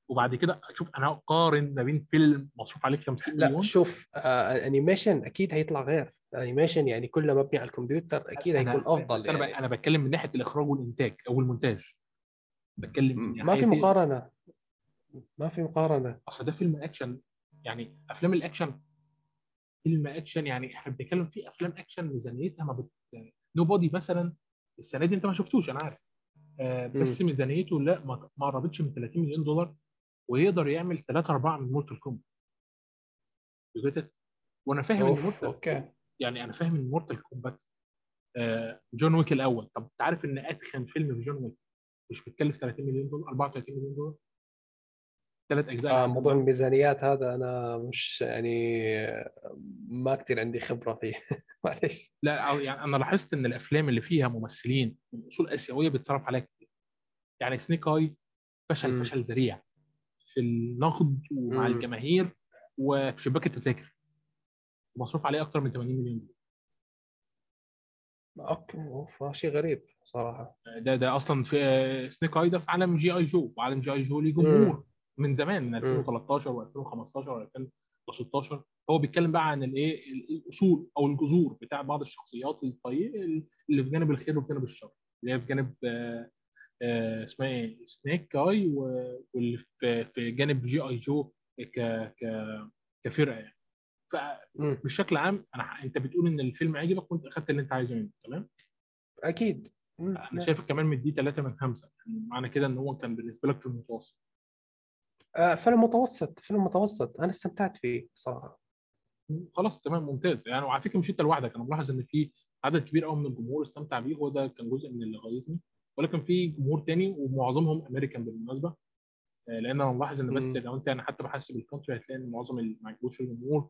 وبعد كده أشوف أنا اقارن ما بين فيلم مصروف عليه 50 لا مليون. شوف آه ال animation أكيد هيطلع غير. ال animation يعني كله مبني على الكمبيوتر أكيد أنا- هيكون أفضل بس أنا ب... يعني. أنا بتكلم من ناحية الإخراج والإنتاج أو المونتاج. بتكلم من ما في مقارنة. ما في مقارنة. أصل ده فيلم أكشن. يعني أفلام الأكشن فيلم أكشن يعني إحنا بنتكلم في أفلام أكشن ميزانيتها ما بت Nobody مثلا السنة دي أنت ما شفتوش أنا عارف. آه بس ميزانيته لا ما قربتش من 30 مليون دولار ويقدر يعمل 3 4 من Mortal Kombat وأنا فاهم إن Mortal okay. يعني أنا فاهم إن Mortal Kombat آه John Wick الأول. طب انت عارف إن اتخن فيلم في John Wick مش بيتكلف 30 مليون دولار 34 مليون دولار؟ ثلاث أجزاء آه موضوع. الميزانيات هذا أنا مش يعني ما كثير عندي خبرة فيه. معلش لا يعني أنا لاحظت إن الأفلام اللي فيها ممثلين من اصول آسيوية بيتصرف عليها كتير. يعني Snake Eyes فشل. فشل ذريع في النقد ومع مم. الجماهير وفي شباك التذاكر. مصروف عليه أكتر من 80 مليون دولار. okay أوف شيء غريب صراحة. ده ده أصلا في آه، Snake Eyes ده في عالم جي آي جو وعالم جي آي جو ليه جمهور. من زمان من 2013 و2015 و2016 هو بيتكلم بقى عن الإيه؟ ال- الأصول أو الجذور بتاع بعض الشخصيات الطيب اللي في جانب الخير وفي جانب الشر. اللي هي في جانب آه، آه، اسمها إيه؟ Snake Eyes واللي في في جانب G.I. Joe ك ك كفرقه يعني. فبشكل عام أنا أنت بتقول إن الفيلم عجبك وأنت أخدت اللي أنت عايزه منه تمام؟ أكيد. أنا شايفك كمان مديه 3 من 5 يعني معنى كده إن هو كان بالنسبة لك في المتوسط. فيلم متوسط فيلم متوسط. أنا استمتعت فيه صراحة. خلاص تمام ممتاز. يعني وعلى فكرة مش أنت لوحدك. أنا ملاحظ إن في عدد كبير قوي من الجمهور استمتع بيه. وده كان جزء من اللي غيظني. ولكن في جمهور تاني ومعظمهم امريكان بالمناسبة. آه، لأن أنا ملاحظ إن بس. لو أنت يعني حتى بحسب ال country هتلاقي إن معظم اللي ما عجبوش الجمهور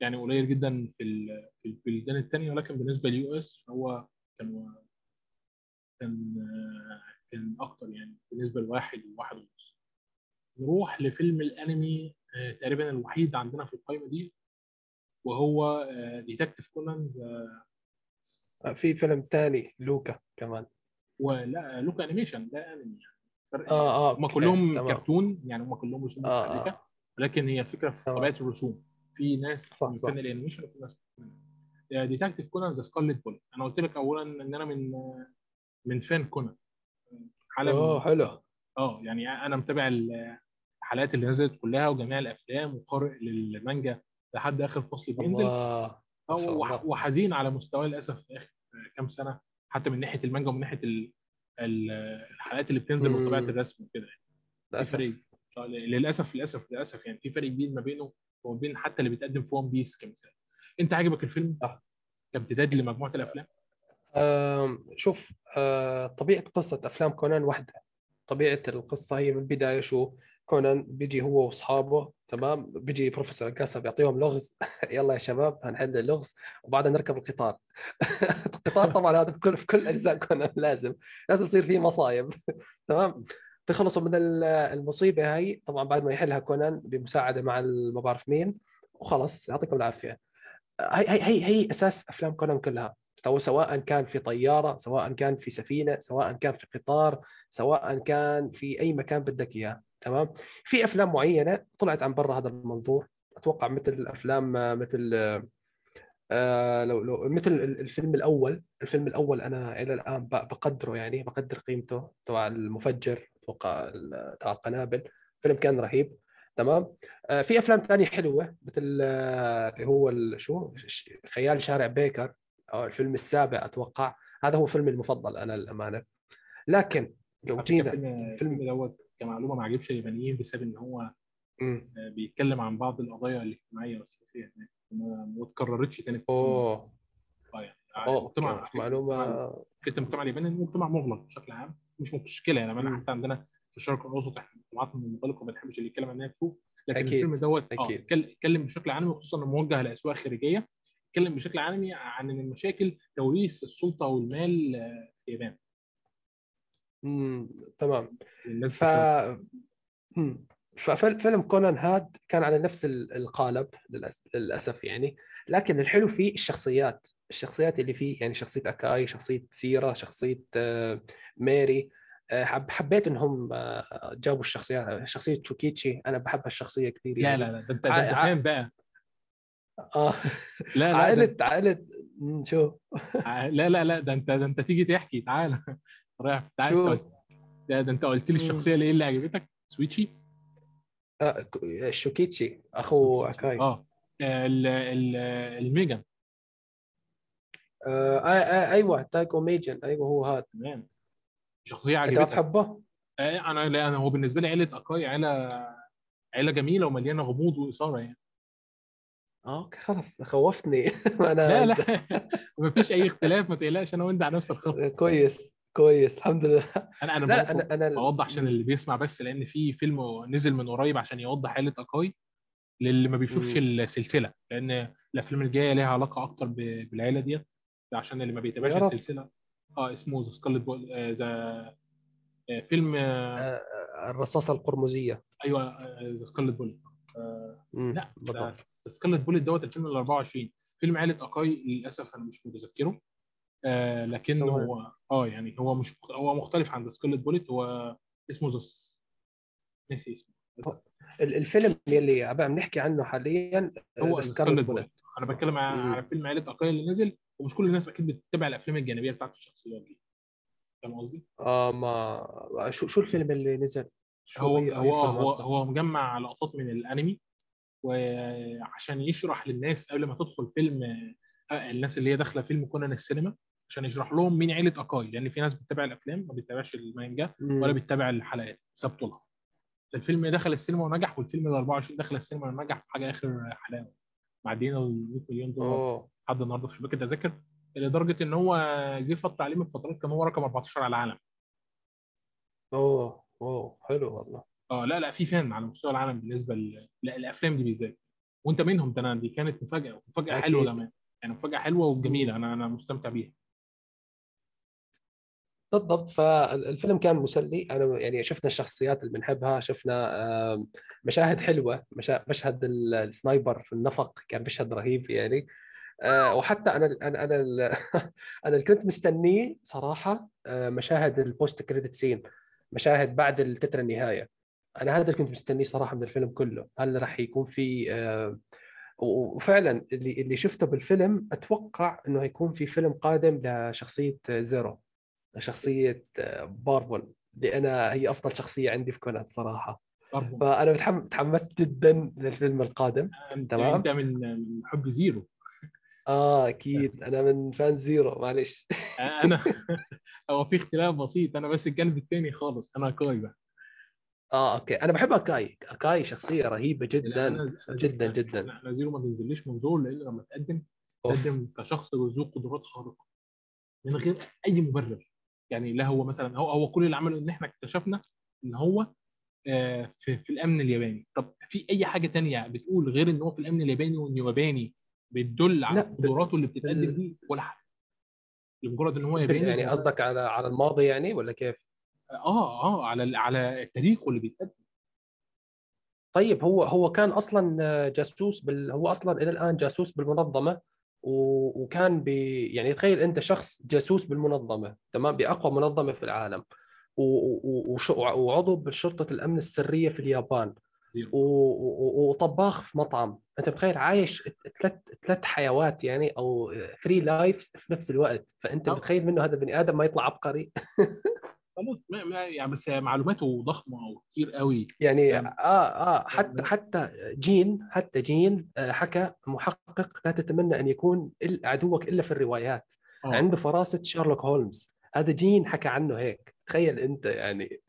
يعني قليل جدا في في البلدان الثانية ولكن بالنسبة لل US فهو كان كان آه، كان أكتر يعني بالنسبة لواحد وواحد ونص. نروح لفيلم الانمي آه، تقريبا الوحيد عندنا في القائمه دي وهو Detective Conan آه في فيلم تاني Luca كمان ولا Luca animation ده انمي يعني آه آه هم كلهم تمام. كرتون يعني هم كلهم رسوم آه، آه. ولكن هي الفكرة في. طبيعة الرسوم في ناس صح، من. فن ال animation وفي ناس Detective Conan The Scarlet Bull أنا قلت لك اولا إن أنا من من fan كونان حاله من حلو آه يعني أنا متابع الحلقات اللي نزلت كلها وجميع الأفلام وقارئ للمانجا لحد آخر فصل بينزل. وحزين على مستواه للأسف في آخر كام سنة حتى من ناحية المانجا ومن ناحية ال- ال- الحلقات اللي بتنزل. وطبيعة الرسم وكده. يعني للأسف. آه، للأسف للأسف للأسف يعني في فرق كبير ما بينه وما بين حتى اللي بيتقدم في ون بيس كمثال أنت عجبك الفيلم؟ صح. كامتداد لمجموعه الأفلام؟ آم، شوف آه، طبيعة قصة أفلام كونان واحدة. طبيعة القصة هي من البداية شو كونان بيجي هو وأصحابه تمام؟ بيجي بروفيسور أكاسا بيعطيهم لغز. يلا يا شباب هنحل اللغز وبعدها نركب القطار. القطار طبعا هذا في كل في كل أجزاء كونان لازم لازم يصير فيه مصايب. تمام؟ بيخلصوا من ال- المصيبة هاي. طبعا بعد ما يحلها كونان بمساعدة مع ما بعرف مين وخلاص يعطيكم العافية. هي هي هي هي أساس أفلام كونان كلها. سواء كان في طيارة سواء كان في سفينة سواء كان في قطار سواء كان في أي مكان بدك إياه. تمام؟ في أفلام معينة طلعت عن برا هذا المنظور؟ أتوقع مثل افلام آه، مثل آه، آه لو لو مثل ال- الفيلم الأول. الفيلم الأول أنا إلى الآن بقدره يعني بقدر قيمته تبع المفجر أتوقع تبع القنابل. فيلم كان رهيب. تمام؟ آه في أفلام ثانية حلوة مثل آه، اللي هو شو؟ خيال شارع بيكر. أو الفيلم السابع أتوقع. هذا هو فيلمي المفضل أنا للأمانة. لكن لو جينا الفيلم فيلم- الفيلم دوت كمعلومة ما عجبش اليابانيين بسبب إن هو. آه، بيتكلم عن بعض القضايا الاجتماعية والسياسية هناك وما ما اتكررتش تاني. أوه يعني. معلومة فكره المجتمع الياباني انه مجتمع مغلق بشكل عام مش مشكلة يعني أنا. حتى عندنا في الشرق الأوسط إحنا مجتمعات منغلقة وما بنحبش اللي يتكلم عنها كفوف لكن أكيد. الفيلم دوت آه اتكلم بشكل عام خصوصا إنه موجه لأسواق خارجية اتكلم بشكل عام عن إن المشاكل توريث السلطة والمال آه، في اليابان مم. تمام. ف مم. ففيلم كونان هاد كان على نفس ال- القالب للأس- للأسف يعني. لكن الحلو فيه الشخصيات الشخصيات اللي فيه يعني شخصية أكاي شخصية سيرا شخصية آه، ميري. آه، حب حبيت إنهم آه، جابوا الشخصيات شخصية تشوكيتشي. أنا بحب هالشخصية كثير لا يعني. لا لا ده انت فاهم بقى. آه. لا لا عائلة مم، شو؟ لا لا لا ده انت ده أنت تيجي تحكي تعالى رايح شو؟ انت ده, ده أنت قلت لي. الشخصية اللي إيه اللي عجبتك؟ سويتشي؟ آه، شوكيتشي. أخو أكاي. آه. ال- ال- الميجان. آه آه آه أيوه تايكو ميجن أيوه هو هذا. تمام. شخصية أنت عجبتك. بتحبه؟ آه، أنا لا أنا هو بالنسبة لي عيلة أكاي عيلة عيلة جميلة ومليانة غموض وإثارة يعني. آه okay خلاص خوفتني. أنا لا لا. ما فيش أي اختلاف ما تقلقش أنا وأنت على نفس الخط. كويس. كويس الحمد لله. أنا أنا لا أنا أنا بوضح عشان اللي بيسمع بس لأن في فيلم نزل من قريب عشان يوضح عيله أكاي للي ما بيشوفش مم. السلسلة لأن الأفلام الجاية ليها علاقة أكتر بالعيلة ديت عشان اللي ما بيتابعش. السلسلة. آه اسمه The Scarlet the فيلم آه، آه، الرصاصة القرمزية. أيوه The Scarlet Bullet مم، لا بالضبط. Scarlet Bullet دوت الفيلم ال 24 فيلم عائله أكاي للأسف أنا مش متذكره. آه لكنه ثواني. هو آه يعني هو مش هو مختلف عن The Scarlet Bullet هو اسمه the ناسي اسمه الفيلم اللي عم نحكي عنه حاليا هو The Scarlet Bullet أنا بتكلم على فيلم عائلة اكاي اللي نزل ومش كل الناس أكيد بتتابع الأفلام الجانبية بتاعت الشخصيات دي فاهم قصدي؟ آه ما شو شو الفيلم اللي نزل؟ شو هو هو هو؟ هو مجمع لقطات من الأنمي وعشان يشرح للناس قبل ما تدخل فيلم آه، الناس اللي هي داخلة فيلم كونان السينما عشان يشرح لهم مين عيلة أكاي لأن في ناس بتتابع الأفلام ما بتتابعش المانجا. ولا بتتابع الحلقات سابته لها الفيلم دخل السينما ونجح والفيلم ال 24 دخل السينما ونجح في حاجة آخر حلاوه معديين ال 100 مليون دولار لحد النهارده في شباك التذاكر لدرجة إن هو جه فترة عليه من الفترات كان هو رقم 14 على العالم. أوه أوه حلو والله. آه لا لا في فان على مستوى العالم بالنسبة ل- للافلام دي بالذات. وأنت منهم ده أنا دي كانت مفاجأة مفاجأة. حلوة كمان. يعني مفاجأة حلوة وجميلة أنا أنا مستمتع بيها. بالضبط. فالفيلم كان مسلي. أنا يعني شفنا الشخصيات اللي بنحبها شفنا مشاهد حلوة مشهد ال- السنايبر في النفق كان مشهد رهيب يعني. آه، وحتى أنا أنا أنا أنا اللي كنت مستنيه صراحة آه، مشاهد ال post credit scene مشاهد بعد التتر النهاية. أنا هذا اللي كنت مستنيه صراحة من الفيلم كله. هل راح يكون في وفعلا اللي اللي شفته بالفيلم أتوقع إنه هيكون في فيلم قادم لشخصية زيرو. شخصية بوربون لأن هي أفضل شخصية عندي في كونان صراحة. برضه فأنا متحم- تحمست جدا للفيلم القادم. أنت تمام. أنت من محب زيرو. آه أكيد. أنا من fan زيرو معلش. أنا هو في اختلاف بسيط. أنا بس الجانب الثاني خالص أنا أكاي بقى. آه okay. أنا بحب أكاي. شخصية رهيبة لا، جدا. أنا- جدا أنا- جدا. أنا زيرو ما بينزليش من زور لأن لما تقدم. تقدم كشخص ذو قدرات خارقة. من غير أي مبرر. يعني لا هو مثلا هو هو كل اللي عمله إن إحنا اكتشفنا إن هو آه، في, في الأمن الياباني طب في أي حاجة تانية بتقول غير إن هو في الأمن الياباني وانه ياباني بتدل على قدراته اللي بتتقدم دي ولا حاجة لمجرد إن هو ياباني يعني قصدك على على الماضي يعني ولا كيف؟ آه آه على على تاريخه اللي بيتقدم طيب هو هو كان أصلا جاسوس بال هو أصلا إلى الآن جاسوس بالمنظمة. وكان ب يعني تخيل أنت شخص جاسوس بالمنظمة تمام بأقوى منظمة في العالم. وعضو بشرطة الأمن السرية في اليابان. وطباخ في مطعم أنت متخيل عايش ثلاث ثلاث حيوات يعني أو three lives في نفس الوقت فأنت. متخيل منه هذا بني آدم ما يطلع عبقري خلاص يعني بس معلوماته ضخمة وكتير قوي. يعني؟ آه آه حتى حتى جين حتى جين آه، حكى محقق لا تتمنى أن يكون عدوك إلا في الروايات. آه. عنده فراسة شارلوك هولمز. هذا جين حكى عنه هيك. تخيل أنت يعني.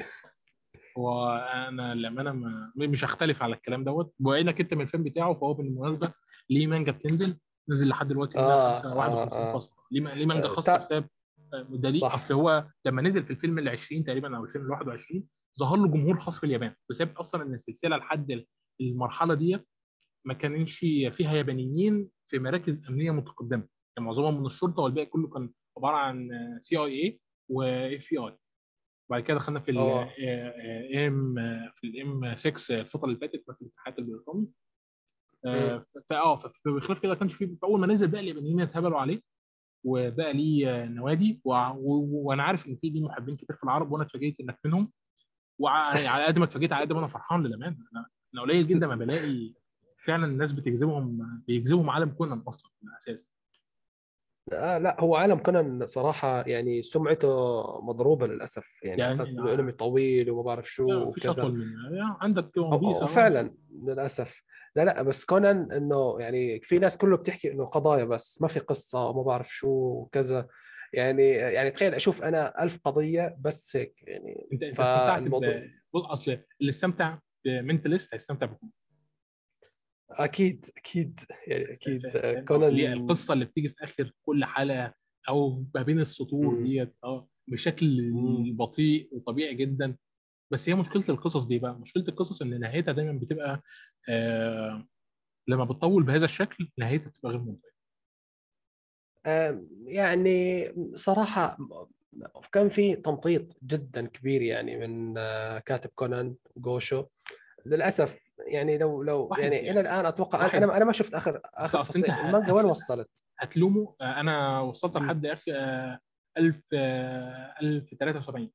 وأنا للأمانة ما مش هختلف على الكلام دوت. وعينك أنت من الفيلم بتاعه فهو بالمناسبة ليه مانجا بتنزل؟ نزل لحد دلوقتي آه، 151 آه، آه. فصل ليه ليه مانجا آه، خاصة بسبب آه، ليه صح. أصل هو لما نزل في الفيلم ال 20 تقريبا أو الفيلم ال 21 ظهر له جمهور خاص في اليابان بسبب أصلا إن السلسلة لحد المرحلة ديت ما كانش فيها يابانيين في مراكز أمنية متقدمة يعني معظمهم من الشرطة والباقي كله كان عبارة عن CIA و FBI بعد كده دخلنا في آه. الام في ال MI6 الفترة اللي فاتت في الاتحاد البريطاني آه، مم. فا آه فبخلاف كده كانش في أول ما نزل بقى اليابانيين اتهبلوا عليه وبقى ليه آه، نوادي وأنا عارف إن في ليه محبين كتير في العرب وأنا اتفاجئت إنك منهم. وعلى قد ما اتفاجئت على قد ما أنا فرحان للأمانة. أنا قليل جدا ما بلاقي فعلا الناس بتجذبهم بيجذبهم عالم كونان أصلا من الأساس. آه لا هو عالم كونان صراحة يعني سمعته مضروبة للأسف. يعني, يعني- أساس إنه انمي طويل وما بعرف شو وكذا. يعني عندك ون بيس. فعلا للأسف. لا لا بس كونان إنه يعني في ناس كله بتحكي إنه قضايا بس ما في قصة وما بعرف شو وكذا يعني يعني تخيل أشوف أنا ألف قضية بس هيك يعني أنت أنت استمتعت فالموضوع ب- بص، أصل اللي استمتع بمنتاليست هيستمتع بكونان أكيد أكيد يعني أكيد كونان القصة اللي بتيجي في آخر كل حلقة أو ما بين السطور. ديت آه بشكل. بطيء وطبيعي جدا بس هي مشكلة القصص دي بقى مشكلة القصص إن نهايتها دايما بتبقى آه لما بتطول بهذا الشكل نهايتها بتبقى غير ممتعة آم، يعني صراحة كان في تمطيط جدا كبير يعني من آه، كاتب كونان جوشو للأسف يعني لو لو يعني يعني. إلى الآن أتوقع واحد. أنا أنا ما شفت آخر آخر المانجا وين وصلت؟ هتلومه آه، أنا وصلت. لحد آه، 1000 آه، 1073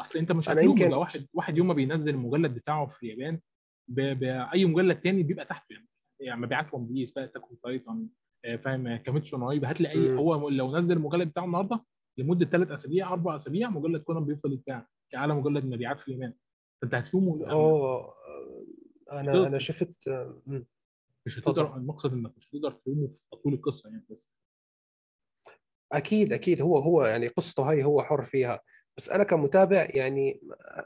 أصل أنت مش يمكن- ده واحد واحد يوم ما بينزل المجلد بتاعه في اليابان أي مجلد تاني بيبقى تحته يعني. يعني مبيعات One Piece بقى Attack on Titan آه، فاهم كاميتسو نايب هات لي أي. هو لو نزل المجلد بتاعه النهارده لمدة ثلاث أسابيع أربع أسابيع مجلد كونان بيفضل يتباع كأعلى مجلد مبيعات في اليابان. فأنت هتلومه لا، أوه. أنا أنا شفت آه،. مش هتقدر. المقصد إنك مش هتقدر تلومه في طول القصة يعني بس. أكيد أكيد. هو هو يعني قصته هاي هو حر فيها. بس أنا كمتابع يعني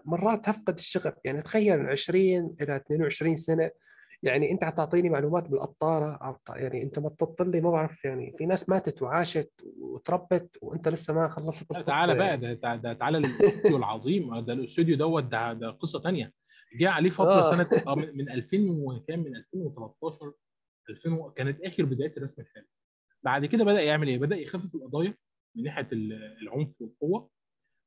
مرات هفقد الشغف يعني تخيل 20 إلى 22 سنة يعني أنت تعطيني معلومات بالقطاره يعني أنت ما تطل لي ما بعرف يعني في ناس ماتت وعاشت وتربت وأنت لسه ما خلصت القصة تعالى بقى يعني. ده ده, ده تعالى للاستوديو العظيم ده الاستوديو دوت ده ده قصة تانية جه عليه فترة آه. سنة آه من من 2000 وكام من 2013 2000 و- كانت آخر بدايات الرسم الحالي بعد كده بدأ يعمل إيه؟ بدأ يخفف القضايا من ناحية ال- العنف والقوة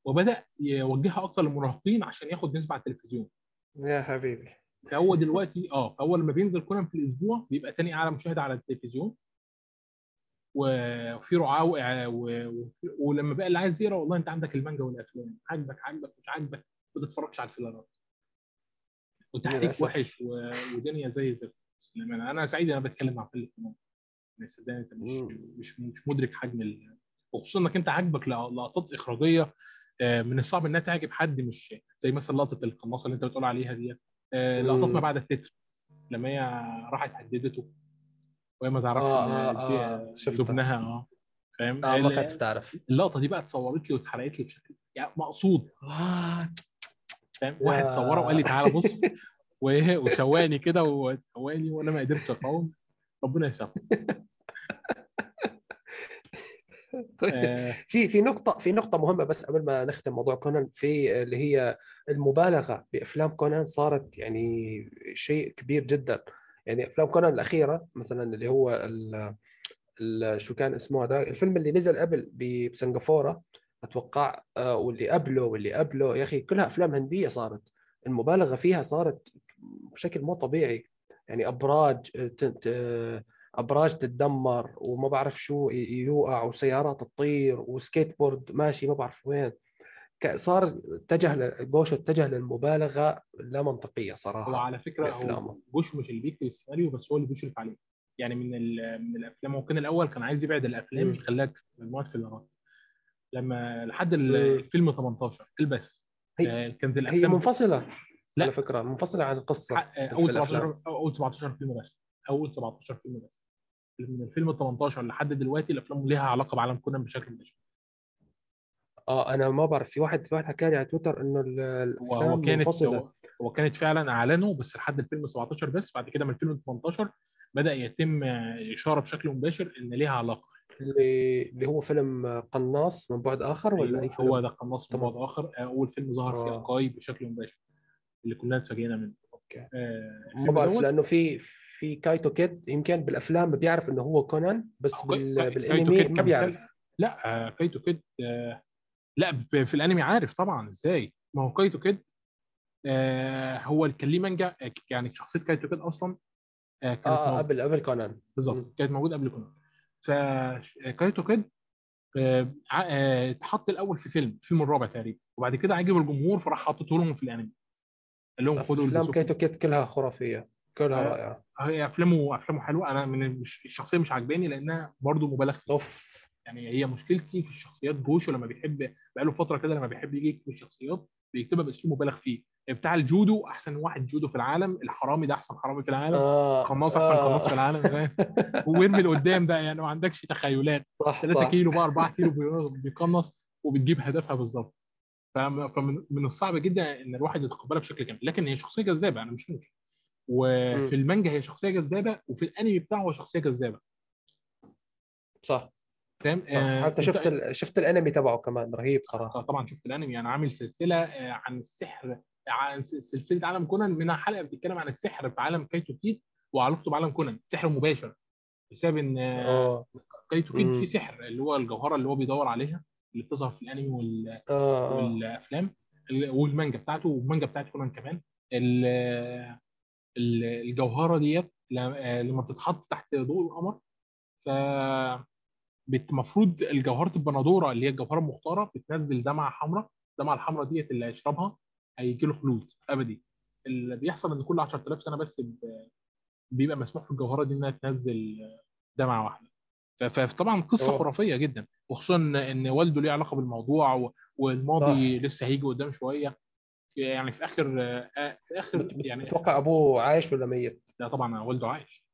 وبدأ يوجهها أكتر للمراهقين عشان ياخد نسبة على التلفزيون. يا حبيبي. فهو دلوقتي آه فهو لما بينزل كونان في الأسبوع بيبقى تاني أعلى مشاهده على التلفزيون. وفي رعاة و- و- و- ولما بقى اللي عايز يقرأ والله أنت عندك المانجا والأفلام. عاجبك عاجبك مش عاجبك ما تتفرجش على الفيلرات وتحريك. وحش و- ودنيا زي الزفت. بس لما أنا سعيد أنا بتكلم مع فيلم كمان يعني صدقني أنت مش. مش مش مدرك حجم ال... وخصوصا إنك أنت عاجبك لق- لقطات إخراجية من الصعب إنها تعجب حد مش زي مثلا لقطة القناصة اللي أنت بتقول عليها ديت. آه،. لقطات ما بعد التتر لما هي راحت هددته وهي ما تعرفش آه، آه، آه،. ابنها آه فاهم؟ آه ما ال- كنت تعرف اللقطة دي بقى اتصورت لي واتحرقت لي بشكل يعني مقصود. آه. فاهم؟ واحد يا- صوره وقال لي تعالى بص وشواني كده وشواني وأنا ما قدرتش أقاوم. ربنا يسامحه. آه، في في نقطة في نقطة مهمة بس قبل ما نختم موضوع كونان في اللي هي المبالغة بأفلام كونان صارت يعني شيء كبير جدا. يعني أفلام كونان الأخيرة مثلا اللي هو ال ال شو كان اسمه هذا؟ الفيلم اللي نزل قبل ب- بسنغافورة أتوقع آه، واللي قبله واللي قبله. يا أخي كلها أفلام هندية صارت. المبالغة فيها صارت بشكل مو طبيعي. يعني أبراج ت- ت- أبراج تتدمر وما بعرف شو يوقع وسيارات تطير وسكيت بورد ماشي ما بعرف وين صار اتجه جوشو اتجه للمبالغة لا منطقية صراحة على فكرة هو. جوشو مش اللي بيكتب السيناريو بس هو اللي بيشرف عليه يعني من من الأفلام هو كان الأول كان عايز يبعد الأفلام مم. يخليها مجموعة فيلرات لما لحد. الفيلم 18 بس هي- آه، كانت هي الأفلام منفصلة لا. على فكرة منفصلة عن القصة آه، أول في الأفلام. 17 أول 17 فيلم بس أول 17 فيلم بس من الفيلم ال 18 لحد دلوقتي الأفلام ليها علاقة بعالم كونان بشكل مباشر آه أنا ما بعرف في واحد في واحد حكى لي على تويتر إنه الأفلام كانت منفصلة هو, هو كانت فعلا اعلنوا بس لحد الفيلم 17 بس بعد كده من الفيلم 18 بدأ يتم إشارة بشكل مباشر إن ليها علاقة اللي اللي هو فيلم قناص من بعد آخر ولا أي أيوة، فيلم؟ هو ده قناص من. بعد آخر آه، أول فيلم ظهر فيه آه. اكاي بشكل مباشر اللي كلنا اتفاجئنا منه okay آه، ما بعرف لأنه في في كايتو كيد يمكن بالأفلام بيعرف إنه هو كونان بس بال... بالأنمي كيد ما. بيعرف. لا آه، كايتو كيد آه، لا في الأنمي عارف طبعا إزاي. ما هو كايتو كيد آه، هو كان ليه مانجا آه، يعني شخصية كايتو كيد أصلا آه، كانت موجودة. قبل قبل كونان. بالظبط كانت موجودة قبل كونان. فكايتو كيد آه، آه، اتحط الأول في فيلم الفيلم الرابع تقريبا. وبعد كده عجب الجمهور فراح حطيته لهم في الأنمي. قال لهم خدوا أفلام كايتو كيد كلها خرافية. كلها. رائعه هي أفلامه أفلامه حلوة. أنا من مش الشخصية مش عجباني لأنها برضو مبالغ فيها. أوف. يعني هي مشكلتي في الشخصيات جوشو لما بيحب بقاله فترة كده لما بيحب يجي يكتب الشخصيات بيكتبها بأسلوب مبالغ فيه. بتاع الجودو أحسن واحد جودو في العالم. الحرامي ده أحسن حرامي في العالم. آه. القناص أحسن آه. قناص في العالم وارمي لقدام بقى يعني. ما عندكش تخيلات. صح 3 صح. كيلو بقى 4 كيلو بي- بيقنص وبتجيب هدفها بالظبط. فم- فمن من الصعب جدا إن الواحد يتقبلها بشكل كامل. لكن هي شخصية جذابة أنا مش ممكن. مم. وفي المانجا هي شخصية جذابة وفي الانمي بتاعه هو شخصية جذابة. صح. فاهم صح. حتى شفت ال... شفت الانمي تبعه كمان رهيب صراحة. طبعا شفت الانمي. أنا عامل سلسلة آه، عن السحر عن سلسلة عالم كونان. منها حلقة بتتكلم عن السحر في عالم كايتو كيد وعلاقته بعالم كونان. السحر المباشر بسبب إن آه، آه. كايتو كيد. في سحر اللي هو الجوهرة اللي هو بيدور عليها اللي بتظهر في الانمي وال- آه. والأفلام ال- والمانجا بتاعته والمانجا بتاعت كونان كمان. ال- الجوهرة ديت ل- لما بتتحط تحت ضوء القمر ف المفروض الجوهرة البندوره اللي هي الجوهرة المختارة بتنزل دمعة حمراء الدمعه الحمراء ديت اللي هيشربها هيجي له خلود أبدي. اللي بيحصل إن كل 10000 سنة بس بيبقى مسموح في الجوهرة دي إنها تنزل دمعة واحدة. فطبعا قصة أوه. خرافية جدا وخصوصا إن والده ليه علاقة بالموضوع والماضي لسه هيجي قدام شوية. يعني في آخر آه، في آخر يعني بتوقع أبوه عايش ولا ميت؟ لا طبعا والده عايش.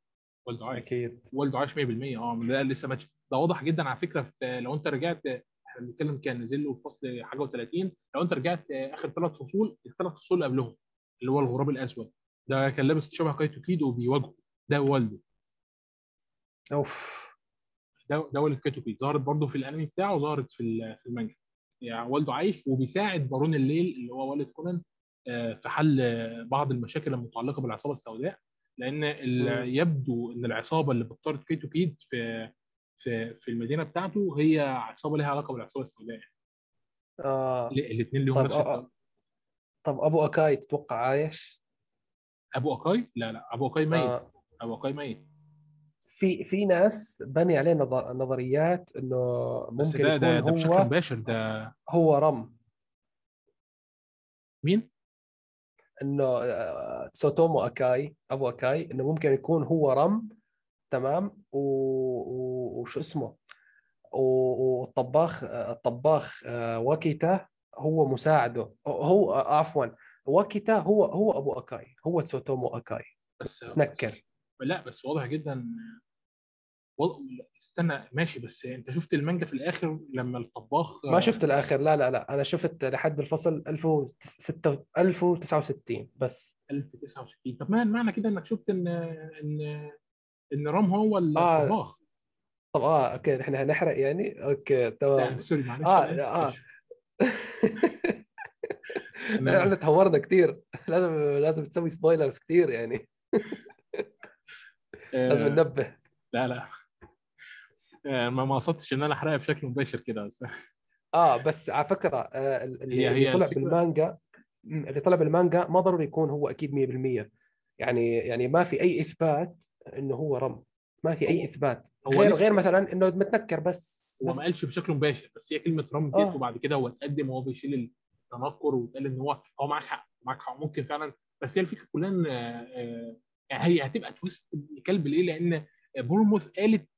والده عايش. أكيد. والده عايش 100% آه لا لسه ماتش ده واضح جدا على فكرة في لو أنت رجعت إحنا بنتكلم كان نزل له فصل حاجة و30 لو أنت رجعت آخر ثلاث فصول الثلاث فصول اللي قبلهم اللي هو الغراب الأسود ده كان لابس شبه كايتو كيدو وبيواجهه ده والده. أوف. ده ده والد كايتو كيدو ظهرت برضه في الأنمي بتاعه وظهرت في في المانجا. يعني والده عايش وبيساعد بارون الليل اللي هو والد كونان آه، في حل بعض المشاكل المتعلقة بالعصابة السوداء لأن. يبدو إن العصابة اللي بتطارد كايتو كيد في في في المدينة بتاعته هي عصابة لها علاقة بالعصابة السوداء آه الاثنين لهم طب نفس. آه. طب أبو أكاي تتوقع عايش؟ أبو أكاي لا لا أبو أكاي ميت آه. أبو أكاي ميت في في ناس بني عليه نظ- نظريات إنه بس ممكن ده ده, يكون ده بشكل هو مباشر ده هو رم. مين؟ إنه آه، تسوتومو أكاي أبو أكاي إنه ممكن يكون هو رم تمام؟ و... و... وشو اسمه؟ و- والطباخ الطباخ آه، واكيتا هو مساعده. هو عفوا واكيتا هو هو أبو أكاي هو تسوتومو أكاي. بس نكر. بس لا بس واضح جدا استنى ماشي بس أنت شفت المانجا في الآخر لما الطباخ ما شفت الآخر لا لا لا أنا شفت لحد الفصل 1006 1069 بس. 1069 طب ما معنى كده إنك شفت إن إن إن رام هو آه. الطباخ؟ طب آه okay إحنا هنحرق يعني؟ okay تمام. sorry معلش آه، آسف. آه. إحنا تهورنا كثير لازم لازم تسوي spoilers كثير يعني. لازم آه، ننبه. لا لا. آه، ما ما قصدتش إن أنا أحرقها بشكل مباشر كده بس. آه بس على فكرة آه اللي, هي- اللي هي طلع الفكرة- بالمانجا اللي طلع بالمانجا ما ضروري يكون هو أكيد 100% يعني يعني ما في أي إثبات انه هو رام. ما في أي إثبات. هو غير لسه- غير مثلا إنه متنكر بس هو. ما قالش بشكل مباشر بس هي كلمة رام جت آه. وبعد كده هو اتقدم وهو بيشيل التنكر وقال إن هو هو معاك حق معاك حق ممكن فعلا. بس هي الفكرة كلها إن هي هتبقى twist ابن كلب ليه؟ لأن فيرموث قالت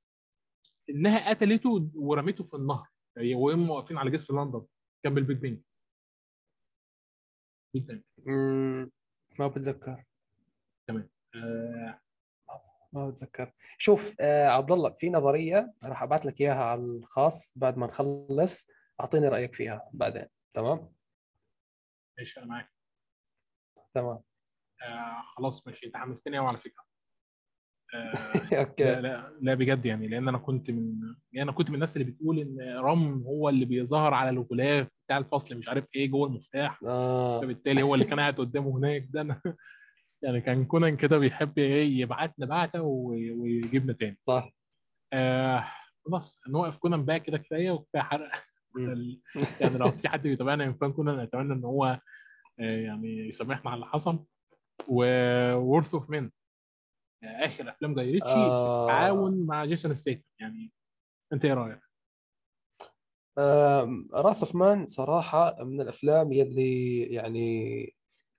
إنها قتلته ورميته في النهر. هي وهم واقفين على جسر لندن جنب البيج بن بيج ما بتذكر. آه، ما بتذكر. شوف آه عبد الله في نظرية راح أبعث لك إياها على الخاص بعد ما نخلص. أعطيني رأيك فيها بعدين. تمام؟ ماشي أنا معاك. تمام. آه، خلاص ماشي انت حمستني قوي على فكرة. آه، لا أوكي. لا لا بجد يعني لأن أنا كنت من يعني أنا كنت من الناس اللي بتقول إن رام هو اللي بيظهر على الغلاف بتاع الفصل مش عارف إيه جوه المفتاح. آه. فبالتالي هو اللي كان قاعد قدامه هناك. ده أنا يعني كان كونان كده بيحب إيه يبعتنا بعته ويجيبنا تاني. صح. آه خلاص نوقف كونان بقى كده كفاية وكفاية حرق. يعني لو في حد بيتابعنا من fan كونان أتمنى إن هو آه، يعني يسامحنا على اللي حصل. Wrath of Man آخر أفلام جاي ريتشي آه. تعاون مع جيسون ستيتم يعني أنت إيه رأيك؟ Wrath of Man صراحة من الأفلام يلي يعني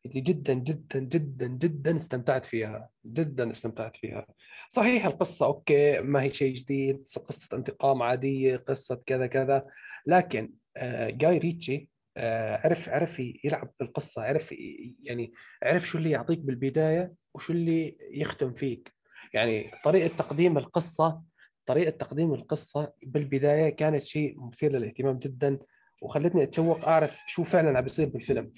اللي جدا جدا جدا جدا استمتعت فيها جدا استمتعت فيها صحيح القصة أوكي ما هي شيء جديد قصة انتقام عادية قصة كذا كذا لكن آه، جاي ريتشي عرف عرف يلعب بالقصة عرف يعني عرف شو اللي يعطيك بالبداية وشو اللي يختم فيك يعني طريقة تقديم القصة طريقة تقديم القصة بالبداية كانت شيء مثير للاهتمام جدا وخلتني أتشوق أعرف شو فعلا عم بيصير بالفيلم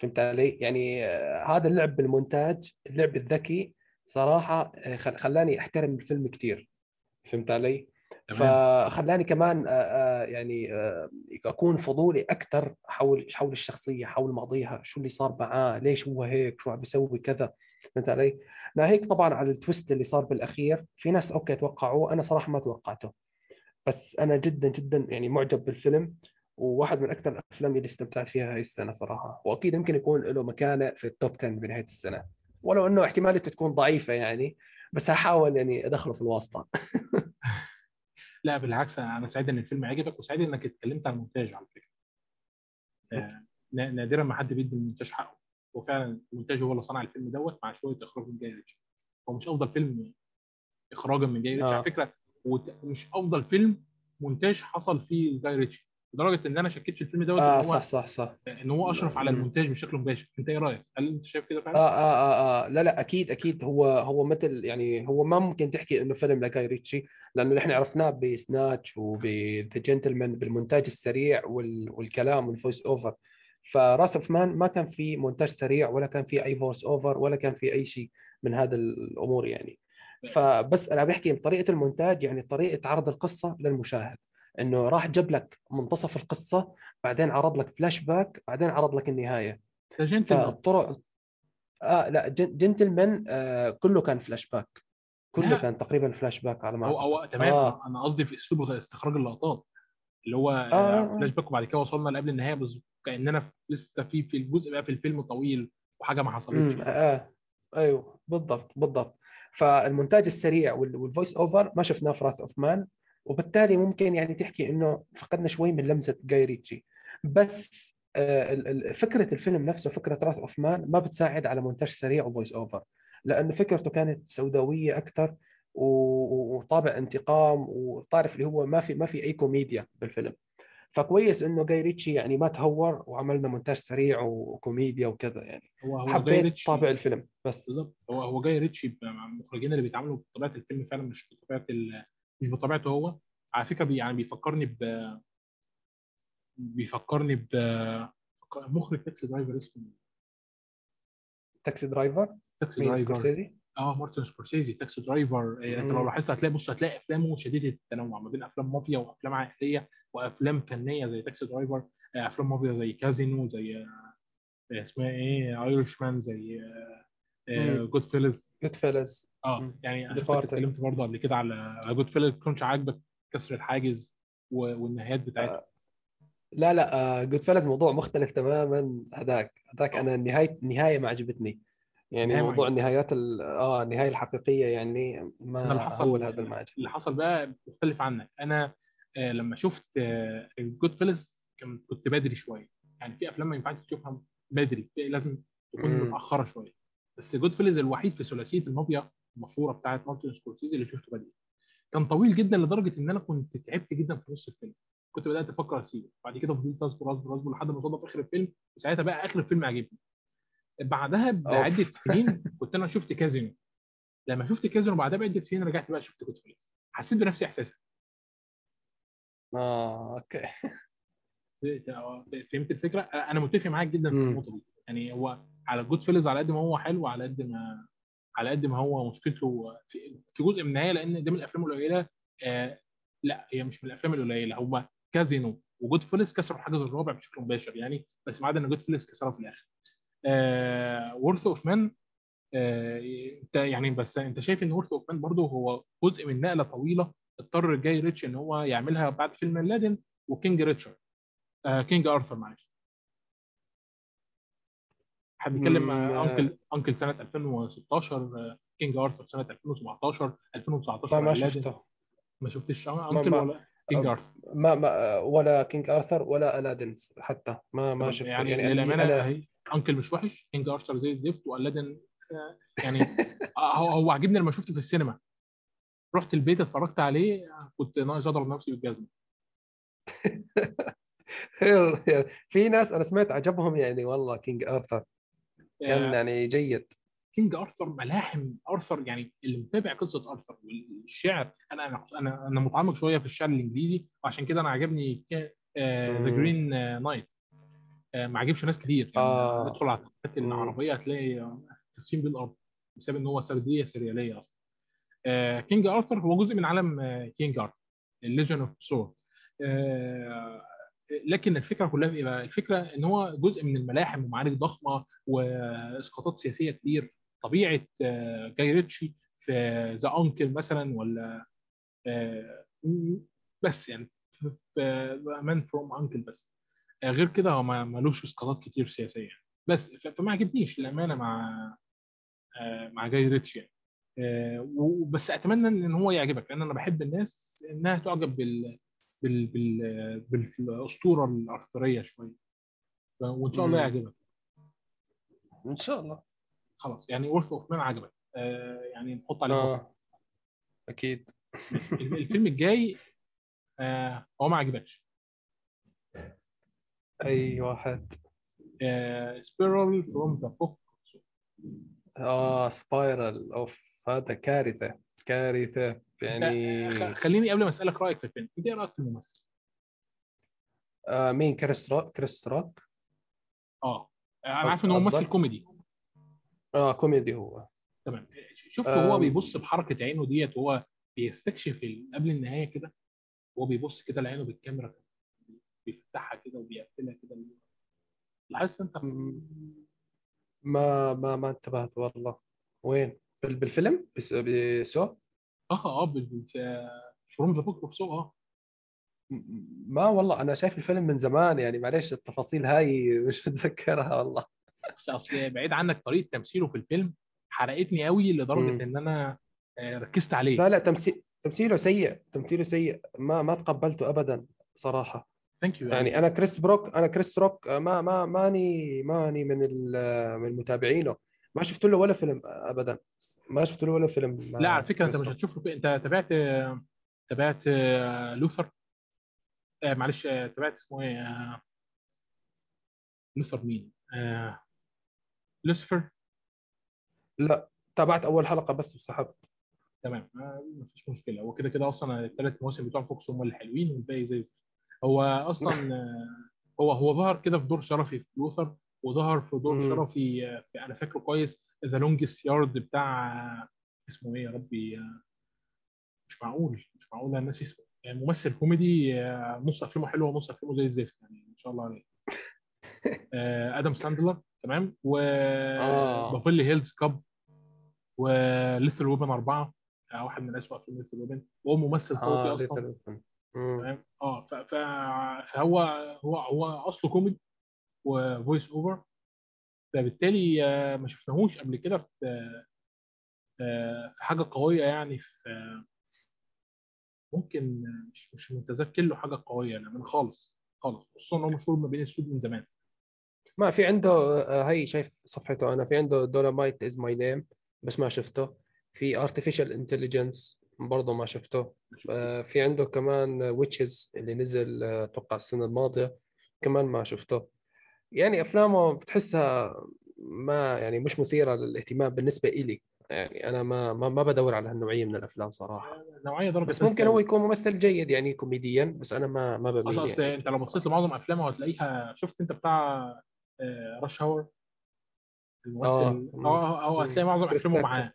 فهمت علي؟ يعني آه، هذا اللعب بالمونتاج اللعب الذكي صراحة آه، خل- خلاني أحترم الفيلم كثير فهمت علي؟ فخلاني كمان آه، آه، يعني آه، أكون فضولي أكثر حول حول الشخصية حول ماضيها شو اللي صار معاه ليش هو هيك شو عم بيسوي كذا. فهمت علي؟ ناهيك طبعا على ال twist اللي صار بالأخير. في ناس okay توقعوه أنا صراحة ما توقعته. بس أنا جدا جدا يعني معجب بالفيلم وواحد من أكثر الأفلام اللي استمتعت فيها هاي السنة صراحة. وأكيد يمكن يكون له مكانة في ال top 10 بنهاية السنة. ولو إنه احتماليته تكون ضعيفة يعني بس هحاول يعني أدخله في الواسطة. لا بالعكس أنا سعيد إن الفيلم عجبك وسعيد إنك اتكلمت عن المونتاج على فكرة. آه، نا- نادرا ما حد بيدي المونتاج حقه. هو فعلا المونتاج هو اللي صنع الفيلم دوت مع شوية إخراج من جاي ريتشي. هو مش أفضل فيلم اخراجا من جاي ريتشي. آه. على فكرة وت- مش أفضل فيلم مونتاج حصل فيه جاي ريتشي. لدرجة إن أنا شكيت في الفيلم دوت آه هو صح صح صح. إن هو أشرف على. المونتاج بشكل مباشر. أنت إيه رأيك؟ هل أنت شايف كده آه, فعلا؟ آه, آه, آه لا لا أكيد أكيد. هو هو مثل يعني هو ما ممكن تحكي إنه فيلم لجاي ريتشي لأنه إحنا عرفناه ب Snatch وب The Gentlemen بالمونتاج السريع وال والكلام وال voice over ف Wrath of Man ما كان في مونتاج سريع ولا كان في أي voice over ولا كان في أي شيء من هذا الأمور يعني. فبس أنا بحكي بطريقة المونتاج يعني طريقة عرض القصة للمشاهد. إنه راح جاب لك منتصف القصة بعدين عرض لك فلاش باك بعدين عرض لك النهاية فالطرق آه لا Gen- Gentlemen آه كله كان فلاش باك كله لا. كان تقريبا فلاش باك على ما هو. هو تمام آه. أنا قصدي في أسلوب استخراج اللقطات اللي هو آه، آه آه. فلاش باك وبعد كده وصلنا لقبل النهاية بس كأننا لسه في في الجزء بقى في الفيلم طويل وحاجة ما حصلتش امم آه أيوه بالضبط بالضبط فالمونتاج السريع وال- وال voice over ما شفناه في Wrath of Man وبالتالي ممكن يعني تحكي إنه فقدنا شوي من لمسة جاي ريتشي. بس آه، فكرة الفيلم نفسه فكرة Wrath of Man ما بتساعد على مونتاج سريع و voice over لأنه فكرته كانت سوداوية أكثر وطابع انتقام وتعرف اللي هو ما في ما في أي كوميديا بالفيلم. فكويس إنه جاي ريتشي يعني ما تهور وعملنا مونتاج سريع وكوميديا وكذا يعني. هو هو حبيت ريتشي طابع الفيلم بس. بالظبط هو هو جاي ريتشي المخرجين اللي بيتعاملوا بطبيعة الفيلم فعلا مش بطبيعة. مش بطبيعته هو. على فكرة بي يعني بيفكرني ب بيفكرني ب مخرج Taxi Driver اسمه Taxi Driver؟ Taxi Driver. سكورسيزي؟ آه مارتن سكورسيزي Taxi Driver. إيه، انت لو. لاحظت هتلاقي بص هتلاقي أفلامه شديدة التنوع ما بين أفلام مافيا وأفلام عائلية وأفلام فنية زي Taxi Driver. آه، أفلام مافيا زي كازينو زي آه، اسمها إيه Irishman زي. Goodfellas Goodfellas آه مم. يعني أنا. اتكلمت برضه قبل كده على Goodfellas كنتش عاجبك كسر الحاجز و- والنهايات بتاعتها؟ لا لا Goodfellas موضوع مختلف تماما. هذاك هذاك آه. أنا النهايه النهايه ما عجبتني. يعني موضوع. النهايات ال- آه النهاية الحقيقية يعني ما اللي هو حصل هذا ما عجبني. اللي حصل بقى مختلف عنك. أنا آه، لما شفت Goodfellas كنت بدري شوية. يعني في أفلام ما ينفعش تشوفها بدري. لازم تكون. متأخرة شوية. بس Goodfellas الوحيد في ثلاثية المافيا المشهورة بتاعت مارتن سكورسيزي اللي شفته بدري. كان طويل جدا لدرجة إن أنا كنت تعبت جدا في نص الفيلم. كنت بدأت أفكر اسيبه بعد كده فضلت أصبر أصبر أصبر لحد ما في آخر الفيلم. وساعتها بقى آخر الفيلم عجبني بعدها بعدة سنين كنت أنا شفت كازينو. لما شفت كازينو بعدها بعدة سنين رجعت بقى شفت Goodfellas حسيت بنفس احساسك آه okay. فهمت الفكرة؟ أنا متفق معاك جدا في. النقطة دي. يعني هو على Goodfellas على قد ما هو حلو على قد ما على قد ما هو مشكلته في, جزء من النهاية لأن ده من الأفلام القليلة آه لا هي مش من الأفلام القليلة هو Casino و Goodfellas كسروا الحاجز الرابع بشكل مباشر يعني بس ما عدا إن Goodfellas كسرها في الآخر. و Wrath of Man انت يعني بس انت شايف إن Wrath of Man برضه هو جزء من نقلة طويلة اضطر جاي ريتشي إن هو يعملها بعد فيلم Aladdin و King Richard آه King Arthur معلش. حد بيتكلم. Uncle Uncle سنة 2016 آه، King Arthur سنة 2017 2019 ما. شفته. ما شفتش Uncle ما- ولا King Arthur ما ما ولا King Arthur ولا Aladdin حتى. ما ما شفته. يعني, يعني, يعني للأمانة أنا هي Uncle مش وحش King Arthur زي الزفت و Aladdin آه، يعني آه، هو هو عجبني لما شفته في السينما. رحت البيت اتفرجت عليه كنت ناقص أضرب نفسي بالجزمة. في ناس أنا سمعت عجبهم يعني والله King Arthur كان آه، يعني جيد. King Arthur ملاحم. أرثر يعني اللي متابع قصة أرثر والشعر. أنا أنا أنا أنا متعمق شوية في الشعر الإنجليزي وعشان كده أنا عجبني The. Green Knight ما عجبش ناس كتير. يعني آه. ندخل على التقنيات مم. العربية هتلاقي آه، خاسفين بالارض بسبب إن هو سردية سريالية أصلا. King Arthur هو جزء من عالم King Arthur ال Legend of Sword لكن الفكرة كلها في إيه؟ الفكرة إن هو جزء من الملاحم ومعارك ضخمة وإسقاطات سياسية كتير. طبيعة آه، جاي ريتشي في The Uncle مثلا ولا آه، بس يعني مان فروم انكل بس. آه، غير كده هو ملوش إسقاطات كتير سياسية. بس فما عجبنيش للأمانة مع مع جاي ريتش يعني. بس أتمنى إن هو يعجبك لأن أنا بحب الناس إنها تعجب بال بال بال بالأسطورة الأرثرية شوية. وإن شاء الله. يعجبك. إن شاء الله. خلاص يعني وورث اوف مان عجبك. آه، يعني نحط عليه. آه أكيد. الفيلم الجاي آه، هو ما عجبكش. أي واحد. Spiral from the Book آه Spiral of هذا كارثة كارثة. يعني خليني قبل ما أسألك رأيك في الفيلم انت إيه رأيك في الممثل؟ آه مين؟ كريس روك كريس روك آه أنا عارف إن هو ممثل؟ كوميدي. آه كوميدي هو. تمام. شفته هو أم. بيبص بحركة عينه ديت وهو بيستكشف قبل النهاية كده وهو بيبص كده لعينه بالكاميرا بيفتحها كده وبيقفلها كده. لاحظت أنت؟ ما ما ما انتبهت والله. وين؟ بال- بالفيلم؟ بس بسو آه آه from the Book of Saw آه. م- ما والله أنا شايف الفيلم من زمان يعني معليش التفاصيل هاي مش متذكرها والله. اصل أصل بعيد عنك طريقة تمثيله في الفيلم حرقتني قوي لدرجة مم. إن أنا آه، ركزت عليه. لا لا تمثيل تمثيله سيء تمثيله سيء. ما ما تقبلته ابدا صراحة. thank you يعني أنا كريس بروك أنا كريس روك ما ما ماني ماني من ال- من متابعينه ما شفت له ولا فيلم ابدا. ما شفت له ولا فيلم. لا على فكرة أنت مش. هتشوف له أنت تابعت تابعت آه، لوثر؟ آه معلش آه، تابعت اسمه إيه؟ آه، لوثر مين؟ آه، لوسيفر؟ لا تابعت أول حلقة بس وسحبت. تمام. آه، مفيش مشكلة. هو كده كده أصلا الثلاث مواسم بتوع فوكس هم الحلوين والباقي زي. هو أصلا هو هو ظهر كده في دور شرفي في لوثر. وظهر في دور. شرفي آه، في أنا فاكره كويس The Longest Yard بتاع آه، اسمه إيه يا ربي؟ آه، مش معقول مش معقول أنا ناسي اسمه. يعني ممثل كوميدي آه، نص أفلامه حلوة ونص أفلامه زي الزفت يعني ما شاء الله عليه. آه، آدم ساندلر تمام؟ و آه. Beverly Hills Cop و Lethal Weapon أربعة آه، واحد من اسوء أفلام Lethal Weapon وهو ممثل صوتي آه أصلا. تمام؟ آه فهو هو هو أصله كوميدي و voice over فبالتالي آه، ما شفناهوش قبل كده في آه، في حاجة قوية يعني في آه، ممكن آه، مش مش متذكر له حاجة قوية يعني خالص خالص. خصوصا إن هو مشهور ما بين السود من زمان. ما في عنده آه، هي شايف صفحته أنا في عنده Dolemite Is My Name بس ما شفته. في Artificial Intelligence برضه ما شفته. آه، في عنده كمان Witches اللي نزل آه، أتوقع السنة الماضية كمان ما شفته. يعني أفلامه بتحسها ما يعني مش مثيرة للاهتمام بالنسبة إلي يعني أنا ما ما, ما بدور على هالنوعية من الأفلام صراحة نوعية درجة بس ممكن هو. يكون ممثل جيد يعني كوميديا بس أنا ما ما بميل اصل أصل يعني أنت لو بصيت لمعظم أفلامه هتلاقيها شفت أنت بتاع Rush Hour الممثل آه. آه هو مم. هتلاقي معظم أفلامه تاكر. معاه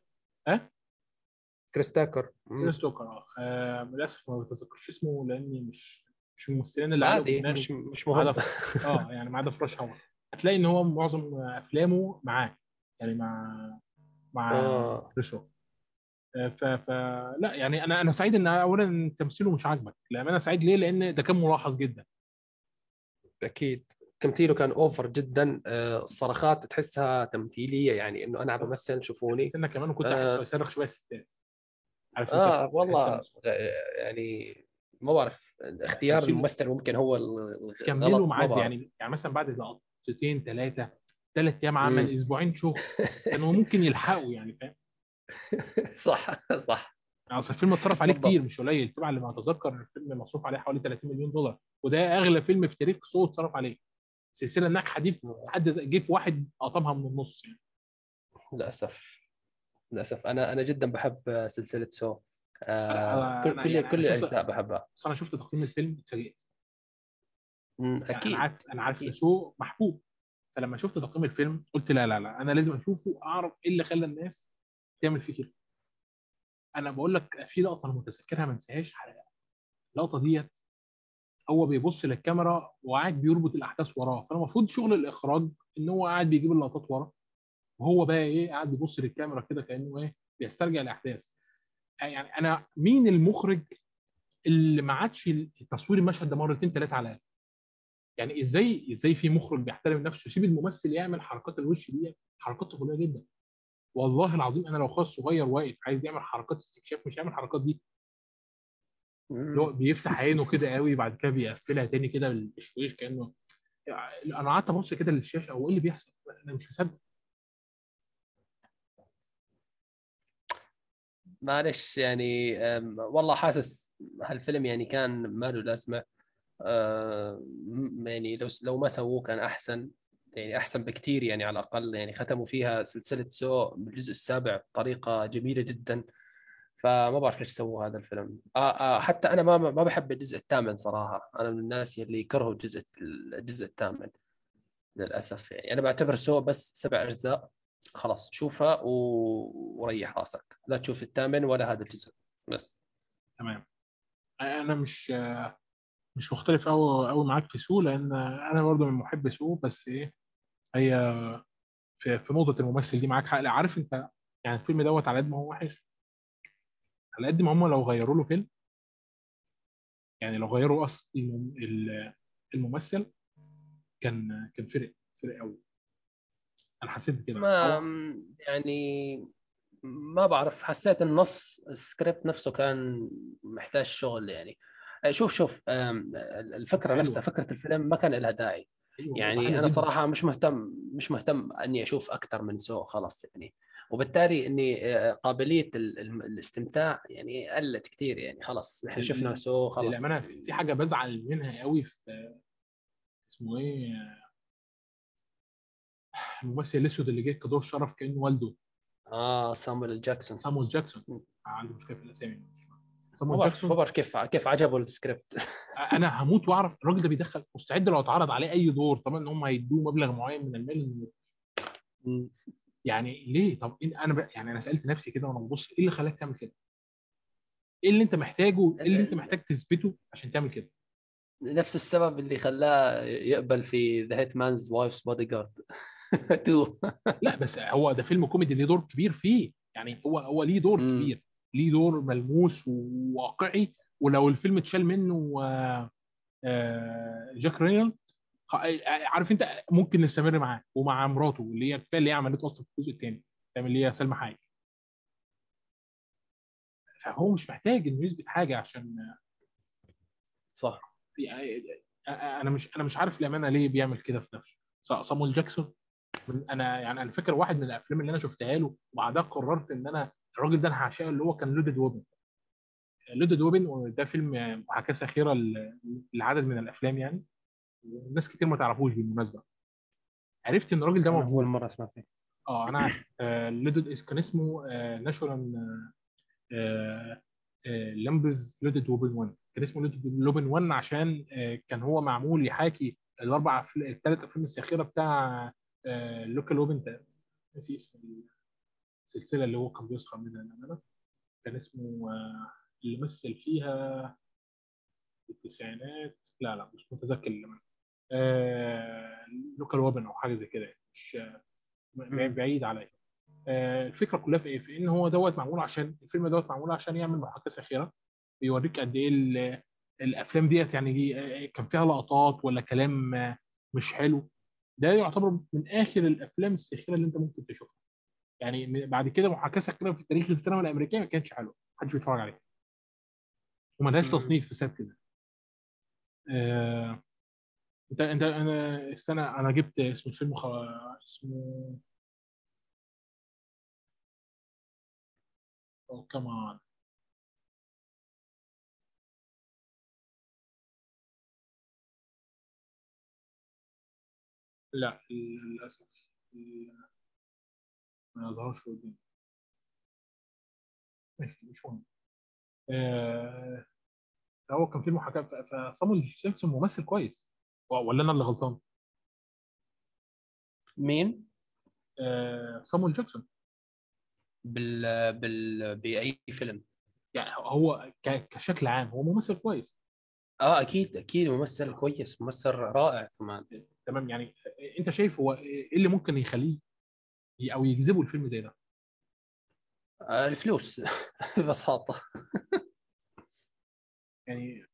كريس تاكر. كريس تاكر آه آه، للأسف ما بتذكرش اسمه لأني مش مش الممثلين اللي عادي دماغي مش مش ما مهم. آه يعني ما عدا في Rush Hour هتلاقي إن هو معظم أفلامه معاه يعني مع مع آه. آه، ف ف لا يعني أنا أنا سعيد إن اولا تمثيله مش عاجبك. لأن أنا سعيد ليه؟ لأن ده كان ملاحظ جدا. أكيد. تمثيله كان أوفر جدا. آه، الصرخات تحسها تمثيلية يعني إنه أنا عم بمثل شوفوني. سنة كمان وكنت آه. احسه يصرخ شوية الستات؟ آه تحس والله آه، يعني ما بعرف اختيار الممثل ممكن هو كملوا معاه. يعني يعني مثلا بعد لقطتين ثلاثة ثلاث أيام عمل مم. أسبوعين شغل كانوا ممكن يلحقوا يعني فاهم؟ صح صح. يعني أصل الفيلم اتصرف عليه. كتير مش قليل طبعا لما أتذكر الفيلم مصروف عليه حوالي 30 مليون دولار وده أغلى فيلم في تاريخ Saw اتصرف عليه. السلسله الناجحه دي حد جه في واحد قطمها من النص يعني. للأسف للأسف. أنا أنا جدا بحب سلسلة Saw. آه كل كل يعني كل الأجزاء بحبها. بس أنا شفت تقييم الفيلم اتفاجئت. يعني أكيد. أنا عارف أنا عارف. Saw محبوب. فلما شفت تقييم الفيلم قلت لا لا لا أنا لازم أشوفه اعرف إيه اللي خلى الناس تعمل فيه كده. أنا بقول لك في لقطة أنا متذكرها ما انساهاش حلقة. اللقطة ديت هو بيبص للكاميرا وقاعد بيربط الأحداث وراه. فالمفروض شغل الإخراج إن هو قاعد بيجيب اللقطات ورا. وهو بقى إيه؟ قاعد بيبص للكاميرا كده كأنه إيه؟ بيسترجع الأحداث. يعني أنا مين المخرج اللي ما عادش تصوير المشهد ده مرتين ثلاثة على الأقل؟ يعني إزاي إزاي في مخرج بيحترم نفسه؟ يسيب الممثل يعمل حركات الوش دي حركات طفولية جدا. والله العظيم أنا لو خالص صغير واقف عايز يعمل حركات استكشاف مش هيعمل الحركات دي. هو بيفتح عينه كده قوي بعد كده بيقفلها تاني كده بالشويش كأنه أنا قعدت أبص كده للشاشة هو إيه اللي بيحصل؟ أنا مش مصدق. معلش يعني والله حاسس هالفيلم يعني كان ما له لازمة. يعني لو لو ما سووه كان أحسن يعني أحسن بكثير يعني على الأقل. يعني ختموا فيها سلسلة Saw بالجزء السابع بطريقة جميلة جدا. فما بعرف ليش سووا هذا الفيلم. آه آه حتى أنا ما ما بحب الجزء الثامن صراحة. أنا من الناس اللي يكرهوا الجزء الجزء الثامن للأسف يعني. أنا بعتبر Saw بس سبع أجزاء. خلاص شوفها و... وريح راسك. لا تشوف الثامن ولا هذا الجزء. بس. تمام. أنا مش مش مختلف قوي قوي معاك في Saw لأن أنا برضه من محب Saw بس إيه هي في, في نقطة الممثل دي معاك حق. عارف أنت يعني الفيلم دوت على قد ما هو وحش؟ على قد ما هم لو غيروا له فيلم يعني لو غيروا أصل الم- ال- الممثل كان كان فرق فرق قوي أنا حسيت بكده. ما يعني ما بعرف حسيت النص السكريبت نفسه كان محتاج شغل يعني. شوف شوف الفكرة حلوة. نفسها فكرة الفيلم ما كان لها داعي. أيوة، يعني أنا. صراحة مش مهتم مش مهتم إني أشوف أكثر من Saw خلاص يعني. وبالتالي إني آه، قابلية ال- ال- الاستمتاع يعني قلت كثير يعني. خلاص نحن شفنا Saw خلاص. للأمانة في حاجة بزعل منها قوي في اسمه إيه؟ الممثل الأسود اللي جه كدور شرف كأنه والده. آه سامويل جاكسون. سامويل جاكسون. م. عنده مشكلة في الأسامي. سامويل جاكسون. كيف كيف عجبه السكريبت؟ أنا هموت وأعرف الراجل ده بيدخل مستعد لو اتعرض عليه أي دور طبعا إن هم هيدوه مبلغ معين من المال. يعني ليه؟ طب أنا ب... يعني أنا سألت نفسي كده وأنا ببص إيه اللي خلاك تعمل كده؟ إيه اللي أنت محتاجه؟ إيه اللي أنت محتاج تثبته عشان تعمل كده؟ نفس السبب اللي خلاه يقبل في The Hitman's Wife's Bodyguard 2 لا بس هو ده فيلم كوميدي ليه دور كبير فيه. يعني هو هو ليه دور مم. كبير. ليه دور ملموس وواقعي. ولو الفيلم اتشال منه آه، آه، جاك رينولد خ- عارف انت ممكن نستمر معاه ومع مراته اللي هي كفاية اللي هي عملته أصلا في الجزء الثاني فاهم اللي هي سلمى حايك فهو مش محتاج إنه يثبت حاجة عشان صح. يعني أنا مش أنا مش عارف الامانه ليه بيعمل كده في نفسه. ص- صامويل جاكسون أنا يعني أنا فاكر واحد من الأفلام اللي أنا شفتها له وبعدها قررت إن أنا الراجل ده أنا هعشقه اللي هو كان لودد ووبن. لودد ووبن وده فيلم محاكاه ساخره ل- لعدد من الأفلام يعني وناس كتير ما تعرفوش بالمناسبة. عرفت إن الراجل ده موجود؟ أول مرة أسمع فيه. آه أنا عارف. آه Loaded كان اسمه National Lampoon's Loaded Weapon 1 كان اسمه Loaded Weapon 1 عشان آه كان هو معمول يحاكي الأربع الثلاث أفلام الساخره بتاع آه Lethal Weapon ده نسي اسم السلسلة اللي هو كان بيسخر منها الامانه كان اسمه آه اللي مثل فيها في التسعينات. لا لا مش متذكر الامانه آه لوكال ووبن أو حاجة زي كده يعني مش. بعيد عليا. آه، الفكرة كلها في إيه؟ في إن هو دوت معمول عشان الفيلم دوت معمول عشان يعمل محاكاه ساخره بيوريك قد إيه ال- الأفلام ديت يعني آه، كان فيها لقطات ولا كلام آه، مش حلو. ده يعتبر من آخر الأفلام الساخرة اللي أنت ممكن تشوفها. يعني بعد كده محاكاه ساخره في تاريخ السينما الأمريكية ما كانتش حلوة. محدش بيتفرج عليها. وملهاش. تصنيف بسبب كده آه، أنت أنت أنا السنة أنا جبت اسم الفيلم خ... اسمه Oh, come لا للأسف. ما يظهرش قدامي. ماشي مش مهم. آه، هو كان في محاكاة ف- فصامويل جاكسون ممثل كويس. ولا أنا اللي غلطان؟ مين؟ آه، صامويل جاكسون بال بال بأي فيلم؟ يعني هو ك- كشكل عام هو ممثل كويس. آه أكيد أكيد ممثل كويس ممثل رائع كمان. تمام؟ يعني انت شايف هو إيه اللي ممكن يخليه أو يجذبه الفيلم زي ده؟ آه الفلوس. ببساطة. يعني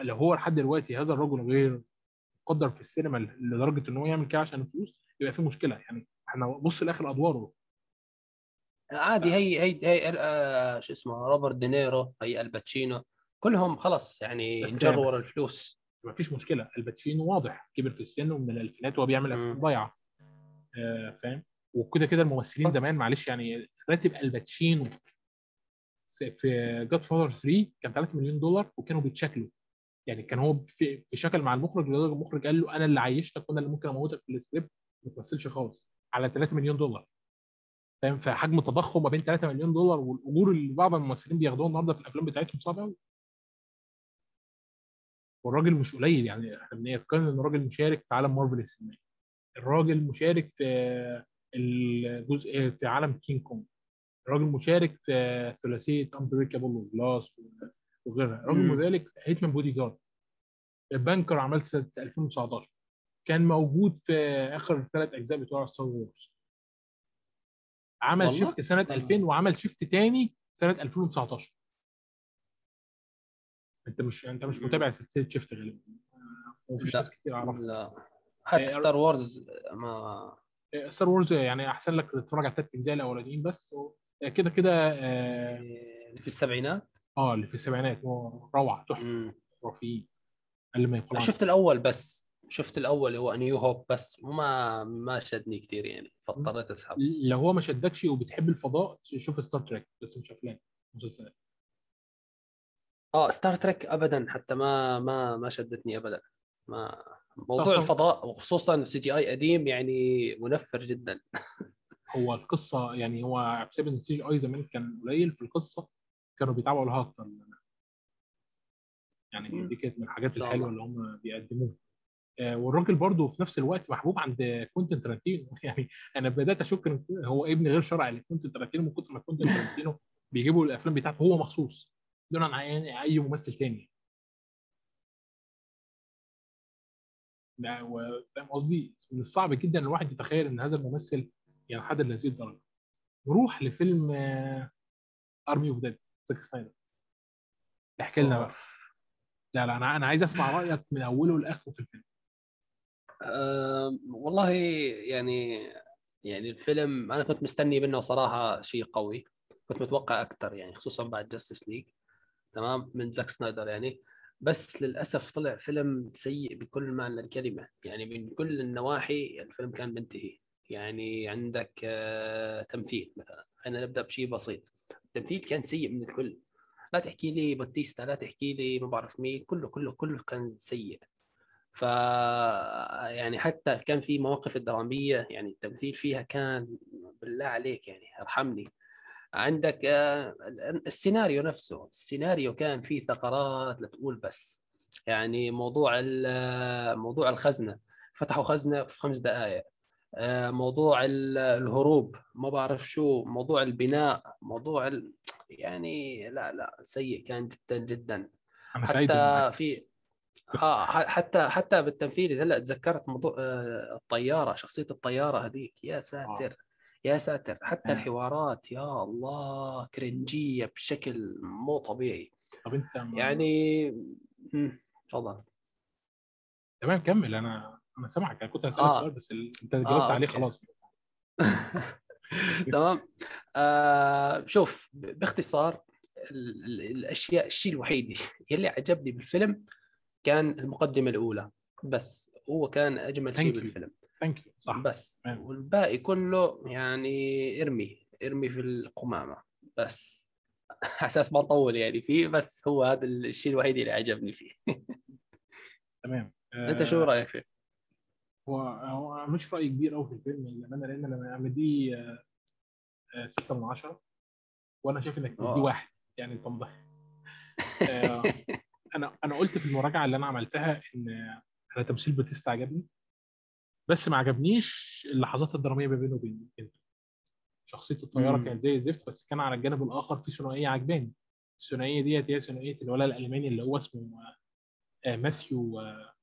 لو هو لحد دلوقتي هذا الرجل غير مقدر في السينما لدرجة إن هو يعمل كده عشان الفلوس يبقى في مشكلة. يعني إحنا بص لآخر أدواره. عادي هي هي هي آه شو اسمه روبرت دينيرو آل باتشينو كلهم خلص يعني انجروا ورا الفلوس. ما فيش مشكلة. الباتشينو واضح كبر في السن ومن الألفينات وهو بيعمل افلام. ضايعة. آه فاهم؟ وكده كده الممثلين. زمان معلش يعني راتب الباتشينو في Godfather 3 كان 3 مليون دولار وكانوا بيتشكلوا. يعني كان هو في شكل مع المخرج لدرجة المخرج قال له أنا اللي عيشتك وأنا اللي ممكن أموتك في السكريبت ما تمثلش خالص. على 3 مليون دولار. فاهم؟ فحجم تضخم ما بين 3 مليون دولار والأجور اللي بعض الممثلين بياخدوها النهارده في الأفلام بتاعتهم صعب قوي والراجل مش قليل يعني إحنا بنتكلم إن الراجل مشارك في عالم مارفل السينمائي الراجل مشارك في الجزء في عالم كينج كونج. الراجل مشارك في ثلاثية امبريكابل وجلاس وغيرها. مم. مذلك هيتمان بودي جارد بانكر عملت سنة 2019 كان موجود في آخر ثلاث أجزاء بتوع ستار وورز عمل؟ شيفت سنة 2000 وعمل شيفت تاني سنة 2019 انت مش انت مش. متابع سلسلة Shaft غالبا. ومفيش. ناس كتير أعرفها. لا. حتى إيه، Star Wars ما Star Wars يعني أحسن لك تتفرج على الثلاث أجزاء الأولانيين بس. كده كده آه اللي في السبعينات؟ آه، اللي في السبعينات. هو روعة تحفة. خرافيين قال ما عنه. شفت الأول بس. شفت الأول اللي هو New Hope بس. وما ما شدني كثير يعني. فاضطريت اسحب لو هو ما شدكش وبتحب الفضاء شوف Star Trek بس مش أفلام مسلسلات. آه Star Trek ابدا حتى ما ما ما شدتني ابدا. ما موضوع أصلاً- الفضاء وخصوصا CGI قديم يعني منفر جدا. هو القصة يعني هو بسبب إن ال CGI زمان كان قليل في القصة كانوا بيتعبوا لها أكتر. يعني مم. دي كانت من الحاجات الحلوة اللي هم بيقدموها. آه، والراجل برضه في نفس الوقت محبوب عند كوينتين ترنتينو يعني أنا بدأت أشك إن هو ابن غير شرعي لكوينتين ترنتينو من كتر ما كوينتين ترنتينو بيجيبوا الأفلام بتاعته هو مخصوص. دون عن اي ممثل تاني. فاهم قصدي؟ من الصعب جدا إن الواحد يتخيل إن هذا الممثل ينحدر لهذه الدرجة. نروح لفيلم Army of Dead زاك سنايدر احكي لنا بقى. لا لا أنا أنا عايز أسمع رأيك من أوله لآخره في الفيلم. أم، والله يعني يعني الفيلم أنا كنت مستني منه صراحة شيء قوي. كنت متوقع أكثر يعني خصوصا بعد Justice League تمام من زاك سنايدر يعني. بس للأسف طلع فيلم سيء بكل معنى الكلمة. يعني من كل النواحي الفيلم كان منتهي. يعني عندك آه، تمثيل مثلا. خلينا نبدأ بشيء بسيط. التمثيل كان سيء من الكل. لا تحكي لي باتيستا لا تحكي لي ما بعرف مين. كله كله كله كان سيء. ف يعني حتى كان في مواقف الدرامية يعني التمثيل فيها كان بالله عليك يعني أرحمني. عندك آه، السيناريو نفسه السيناريو كان فيه ثغرات لا تقول بس. يعني موضوع ال- موضوع الخزنة. فتحوا خزنة في خمس دقائق آه، موضوع ال- الهروب ما بعرف شو. موضوع البناء موضوع ال... يعني لا لا سيء كان جدا جدا. سعيد حتى في آه حتى حتى بالتمثيل هلا تذكرت موضوع آه، الطيارة شخصية الطيارة هذيك. يا ساتر. يا ساتر حتى آه. الحوارات يا الله كرنجية بشكل مو طبيعي طب أنت يعني تفضل تمام كمل أنا أنا سامعك أنا كنت هسألك آه. سؤال بس ال... أنت جاوبت آه، عليه. خلاص تمام آه شوف باختصار ال- ال- الأشياء الشيء الوحيد يلي عجبني بالفيلم كان المقدمة الأولى بس هو كان أجمل شيء. بالفيلم thank you صح. بس. تمام. والباقي كله يعني ارمي ارمي في القمامة. بس. أساس ما نطول يعني فيه بس هو هذا الشيء الوحيد اللي عجبني فيه. تمام. أنت شو آه، رأيك فيه؟ هو هو مش رأي كبير قوي في الفيلم للامانه لأن أنا مديه آه، آه، ستة من عشرة وأنا شايف إنك آه. تديه واحد يعني انت آه، أنا أنا قلت في المراجعة اللي أنا عملتها إن أنا تمثيل باتيستا عجبني. بس ما عجبنيش اللحظات الدرامية ما بينه وبين بنته شخصية الطيارة. كانت زي الزفت بس كان على الجانب الآخر في ثنائية عجباني. الثنائية ديت هي ثنائية الولد الألماني اللي هو اسمه آه، ماثيو آه،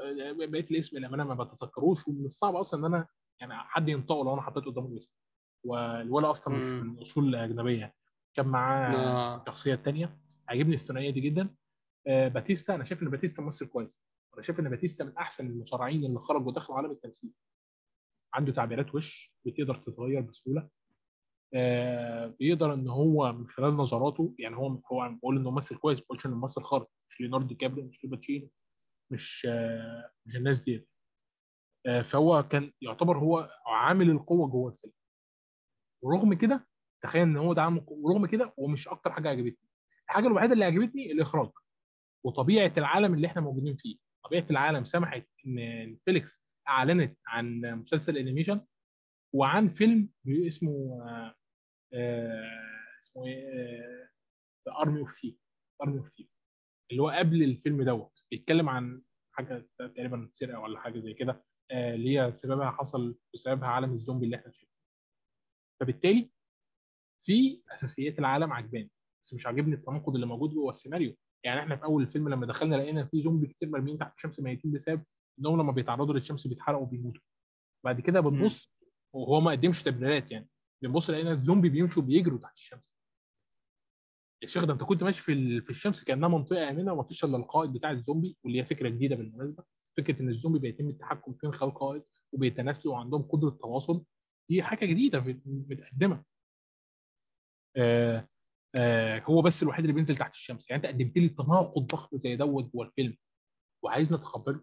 آه، بقيت الاسم الأمانة ما بتذكروش ومن الصعب أصلا إن أنا يعني حد ينطقه لو أنا حطيت قدامه الاسم. والولد أصلا مش. من أصول أجنبية كان معاه آه. الشخصيه الثانية عجبني الثنائية دي جدا. آه، باتيستا أنا شايف إن باتيستا ممثل كويس. أنا شايف إن باتيستا من أحسن المصارعين اللي خرجوا ودخلوا عالم التمثيل. عنده تعبيرات وش بتقدر تتغير بسهولة. آه، بيقدر إن هو من خلال نظراته يعني هو هو بقول إنه ممثل كويس ما بقولش إنه ممثل خارق مش ليوناردو كابريو مش الباتشينو مش آه، مش الناس دي آه، فهو كان يعتبر هو عامل القوة جوه الفيلم. ورغم كده تخيل إن هو ده عامل ورغم كده هو مش أكتر حاجة عجبتني. الحاجة الوحيدة اللي عجبتني الإخراج وطبيعة العالم اللي إحنا موجودين فيه. طبيعة العالم سمحت إن نتفليكس أعلنت عن مسلسل animation وعن فيلم اسمه آه، آه، اسمه إيه The Army of Thieves Army of Thieves اللي هو قبل الفيلم دوت. بيتكلم عن حاجة تقريبا سرقة ولا حاجة زي كده آه، اللي هي سببها حصل بسببها عالم الزومبي اللي إحنا شايفينه فبالتالي في أساسيات العالم عجباني بس مش عاجبني التناقض اللي موجود جوه السيناريو. يعني إحنا في أول الفيلم لما دخلنا لقينا في زومبي كتير مرميين تحت الشمس ميتين بسبب انهم لما بيتعرضوا للشمس بيتحرقوا وبيموتوا. بعد كده بنبص وهو ما قدمش تبريرات يعني. بنبص لقينا الزومبي بيمشوا بيجروا تحت الشمس. يا شيخ ده أنت كنت ماشي في في الشمس كأنها منطقة آمنة وما فيش إلا القائد بتاع الزومبي واللي هي فكرة جديدة بالمناسبة. فكرة إن الزومبي بيتم التحكم فيه من خلال قائد وبيتناسلوا وعندهم قدرة تواصل. دي حاجة جديدة متقدمة. آه آه هو بس الوحيد اللي بينزل تحت الشمس. يعني انت قدمت لي تناقض ضخم زي دوت جوه الفيلم وعايزنا نتقبله.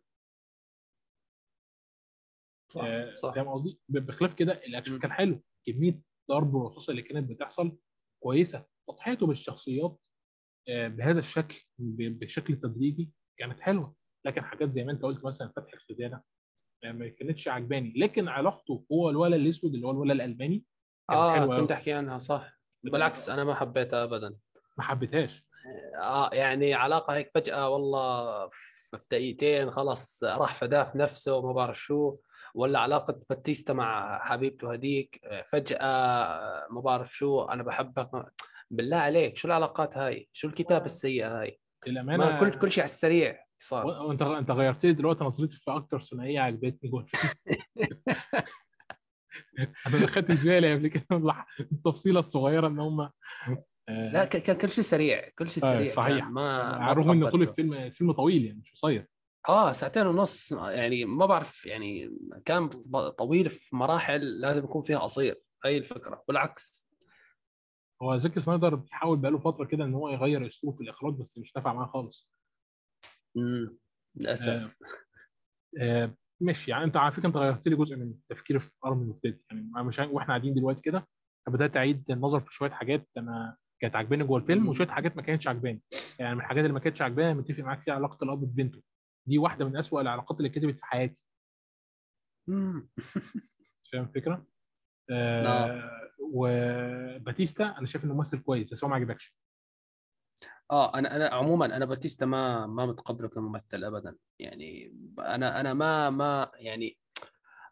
صح آه، صح. فاهم قصدي؟ بخلاف كده الأكشن. كان حلو. كمية ضرب ورصاص اللي كانت بتحصل كويسة. تضحيته بالشخصيات آه، بهذا الشكل بشكل تدريجي كانت حلوة. لكن حاجات زي ما انت قلت مثلا فتح الخزانة آه، ما كانتش عجباني. لكن علاقته هو الولد الأسود اللي هو الولد الألماني كانت آه كنت. أحكي عنها صح. بالعكس أنا ما حبيتها ابدا ما حبيتهاش آه يعني علاقة هيك فجأة والله في دقيقتين خلص راح فداه في نفسه وما بعرف شو ولا علاقة باتيستا مع حبيبته هذيك فجأة ما بعرف شو أنا بحبك بالله عليك شو العلاقات هاي؟ شو الكتابة السيئة هاي؟ للأمانة ما كل كل شيء على السريع صار وأنت أنت غيرت لي دلوقتي نظرتي في أكتر ثنائية عجبتني جوه الفيلم. أنا ما خدتش بالي قبل كده التفصيلة الصغيرة إن هم آه، لا كان كل شيء سريع كل شيء آه، سريع صحيح. ما على الرغم إن طول. الفيلم الفيلم طويل يعني مش قصير. آه ساعتين ونص يعني ما بعرف يعني كان طويل في مراحل لازم يكون فيها قصير هي الفكرة بالعكس. هو زكي سنايدر بيحاول بقاله فترة كده إن هو يغير اسلوبه في الإخراج بس مش نافع معاه خالص. امم للأسف. آه، آه، ماشي. يعني أنت على فكرة أنت غيرت لي جزء من تفكيري في ارمي وبتدي يعني مش وإحنا قاعدين دلوقتي كده بدأت أعيد النظر في شوية حاجات أنا كانت عاجباني جوه الفيلم. وشوية حاجات ما كانتش عاجباني. يعني من الحاجات اللي ما كانتش عاجباني متفق معاك فيها علاقة الأب ببنته. دي واحدة من أسوأ العلاقات اللي كتبت في حياتي. فاهم الفكرة؟ آه وباتيستا أنا شايف إنه ممثل كويس بس هو ما عجبكش. آه أنا أنا عموما أنا باتيستا ما ما متقبله كممثل ابدا. يعني أنا أنا ما ما يعني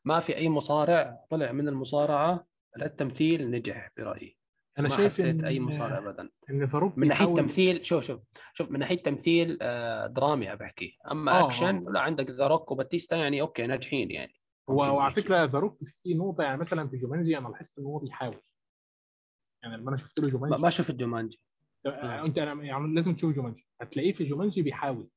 ما في أي مصارع طلع من المصارعة للتمثيل نجح برأيي. أنا ما شايف حسيت إن أي مصارع ابدا. إن من ناحية بيحاول- تمثيل شوف شوف شوف من ناحية تمثيل آه، درامي بحكي أما آه، أكشن لا عندك The Rock وباتيستا يعني okay ناجحين يعني. وعلى. فكرة The Rock في نقطه يعني مثلا في جومانجي أنا لاحظت إن هو بيحاول. يعني لما أنا شفت له ما جومانجي ما شفت جومانجي. آه، انت يعني لازم تشوف جومانجي. هتلاقيه في جومانجي بيحاول.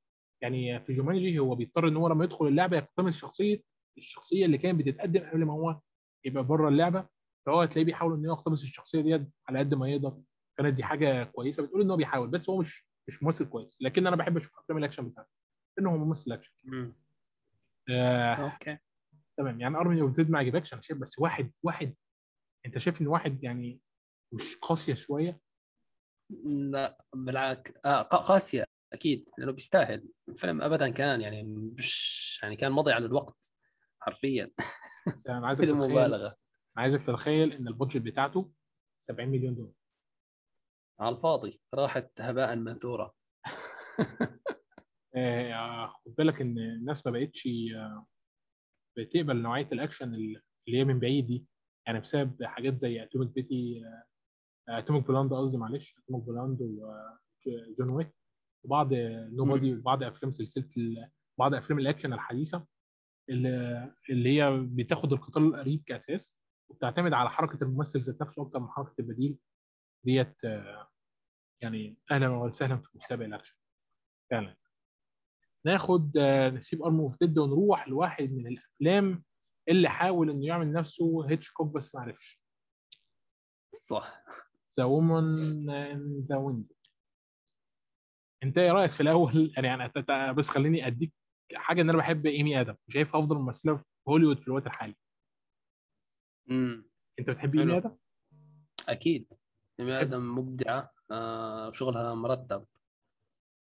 يعني في جومانجي هو بيضطر إن هو لما يدخل اللعبة يقتمص شخصيه الشخصية اللي كانت بتتقدم قبل ما هو يبقى بره اللعبة. فهو هتلاقيه بيحاول إن هو يقتبس الشخصيه ديت على قد ما يقدر. كانت دي حاجة كويسة. بتقول إن هو بيحاول بس هو مش مش ممثل كويس. لكن أنا بحب أشوف أفلام الأكشن بتاعته. لأنه هو ممثل أكشن. آه okay. تمام. يعني Army of Dead ما عجبكش أنا شايف بس واحد واحد أنت شايف إن واحد يعني مش قاسية شوية؟ لا بالعكس. آه قاسية أكيد لأنه بيستاهل. الفيلم ابدا كان يعني مش يعني كان مضي على الوقت حرفيا أنا عايزك بدون مبالغة. عايزك تتخيل إن ال budget بتاعته 70 مليون دولار. على الفاضي. راحت هباء منثورا آه، خد بالك إن الناس ما بقتش آه، بتقبل نوعية الأكشن اللي هي من بعيد دي. يعني بسبب حاجات زي Atomic Betty Atomic Blonde قصدي معلش. Atomic Blonde و John Wick. وبعض Nobody وبعض أفلام سلسلة بعض أفلام الأكشن الحديثة اللي اللي هي بتاخد القتال القريب كاساس وبتعتمد على حركة الممثل ذات نفسه أكتر من حركة البديل ديت آه، يعني أهلا وسهلا في مستقبل الأكشن. فعلا. ناخد آه، نسيب Army of Dead ونروح لواحد من الأفلام اللي حاول إنه يعمل نفسه هيتشكوك بس ما عرفش. صح. The Woman in the Window. انت إيه رأيك في الأول؟ يعني بس خليني أديك حاجة إن أنا بحب إيمي آدم. شايفها أفضل ممثلة في هوليوود في الوقت الحالي. امم أنت بتحب. إيمي آدم؟ أكيد. بني آدم مبدعة آه شغلها مرتب.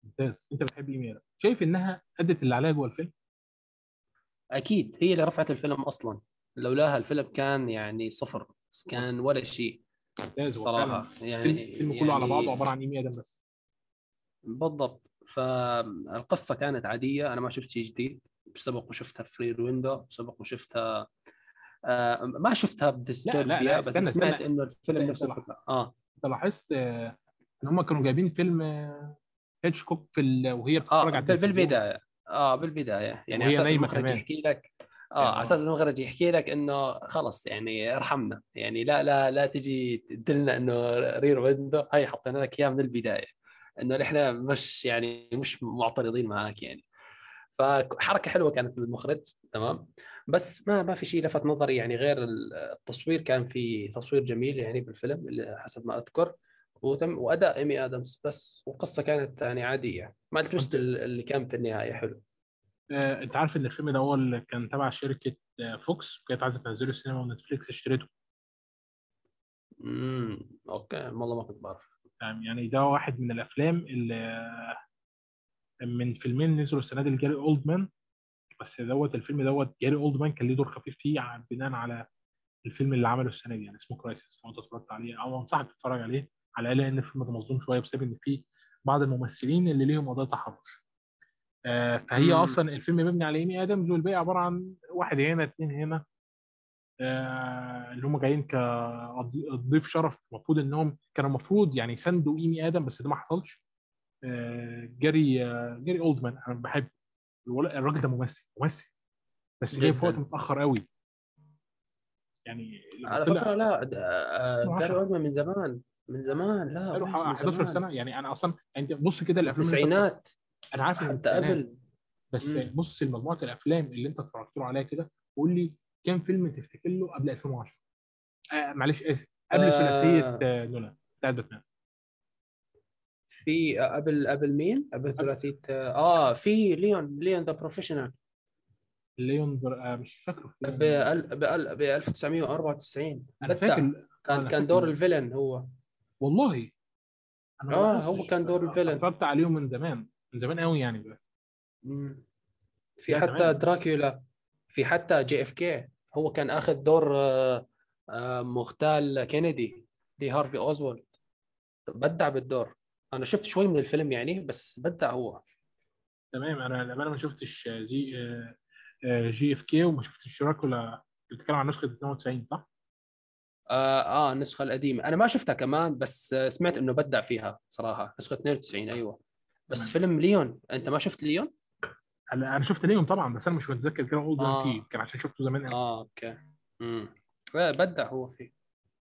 ممتاز. أنت بتحب إيمي آدم. شايف إنها أدت اللي عليها جوه الفيلم؟ أكيد. هي اللي رفعت الفيلم أصلا. لولاها الفيلم كان يعني صفر. كان ولا شيء. ممتاز صراحة يعني الفيلم الفيلم كله على يعني بعضه عبارة عن ايمي آدمز بس بالضبط فالقصة كانت عادية أنا ما شفت شيء جديد سبق وشفتها في في Rear Window سبق وشفتها آه ما شفتها ب Disturbia لا، لا، بس استنى، سمعت. إنه الفيلم نفس. الفكرة آه انت لاحظت آه، إن هم كانوا جايبين فيلم آه، هيتشكوك في ال... وهي بتتفرج آه على التلفزيون بالبداية آه بالبداية يعني وهي على أساس نايمة المخرج. يحكي لك آه. آه على أساس المخرج يحكي لك إنه خلص يعني ارحمنا. يعني لا لا لا تجي تدلنا إنه Rear Window هاي حطينا لك اياه من البداية. إنه نحن مش يعني مش معترضين معك يعني. فحركه حلوة كانت من المخرج تمام. بس ما ما في شيء لفت نظري يعني غير التصوير. كان في تصوير جميل يعني بالفيلم اللي حسب ما أذكر. وتم وأداء إيمي آدمز بس والقصة كانت يعني عادية. ما ال twist اللي كان في النهاية حلو. آه، انت عارف ان الفيلم ده هو اللي كان تبع شركة آه، فوكس وكانت عايزة تنزله السينما ونتفليكس اشتريته. امم okay والله ما كنت بعرف. يعني يعني ده واحد من الأفلام اللي آه، من فيلمين نزلوا السنة دي لجاري أولدمان. بس دوت الفيلم دوت جاري أولدمان كان ليه دور خفيف فيه بناء على الفيلم اللي عمله السنة دي يعني اسمه Crisis لو انت اتفرجت عليه. أو أنصحك تتفرج عليه على الأقل لأن الفيلم ده مظلوم شوية بسبب إن فيه بعض الممثلين اللي ليهم قضايا تحرش. فهي مم. أصلا الفيلم مبني على إيمي آدمز والباقي عبارة عن واحد هنا اتنين هنا آه، اللي هم جايين كضيف شرف المفروض إنهم كانوا المفروض يعني يساندوا إيمي آدم بس ده ما حصلش آه، جاري آه، جاري أولدمان أنا بحب الراجل ده ممثل ممثل بس جاي في وقت. متأخر قوي يعني على فكرة لا د- آه، 2010. جاري أولدمان من زمان من زمان لا بقاله وين، حوالي من 11 زمان. سنة يعني أنا أصلا أنت بص كده الأفلام التسعينات أنا عارف ان حتى قبل بس مم. بص لمجموعه الأفلام اللي أنت اتفرجت له عليها كده قول لي كام فيلم تفتكر له قبل 2010 آه معلش آسف قبل آه. ثلاثية آه نولان بتاعت باتمان في آه، قبل قبل مين؟ قبل ثلاثية آه في ليون Léon The Professional Léon Pr... آه مش فاكره ب ب 1994 أنا. فاكر كان كان. دور ال villain هو والله أنا آه، لاحظتش. هو كان دور ال villain. اتفرجت عليهم من زمان من زمان قوي يعني. بقى. في حتى. دراكولا في حتى JFK هو كان آخذ دور آه، آه، مغتال كينيدي دي هارفي اوزوالد بدع بالدور. أنا شفت شوي من الفيلم يعني بس بدع هو. تمام. أنا للأمانة ما شفتش J آه، آه، JFK وما شفتش دراكولا. بتتكلم عن نسخة 92 صح؟ آه, آه النسخه القديمة. أنا ما شفتها كمان بس سمعت إنه بدع فيها صراحة. نسخة 92 أيوه. بس تمام. فيلم ليون. انت ما شفت ليون؟ أنا أنا شفت ليون طبعا بس أنا مش متذكر كده أقول آه. كان عشان شفته زمان آه okay. امم بدع هو فيه.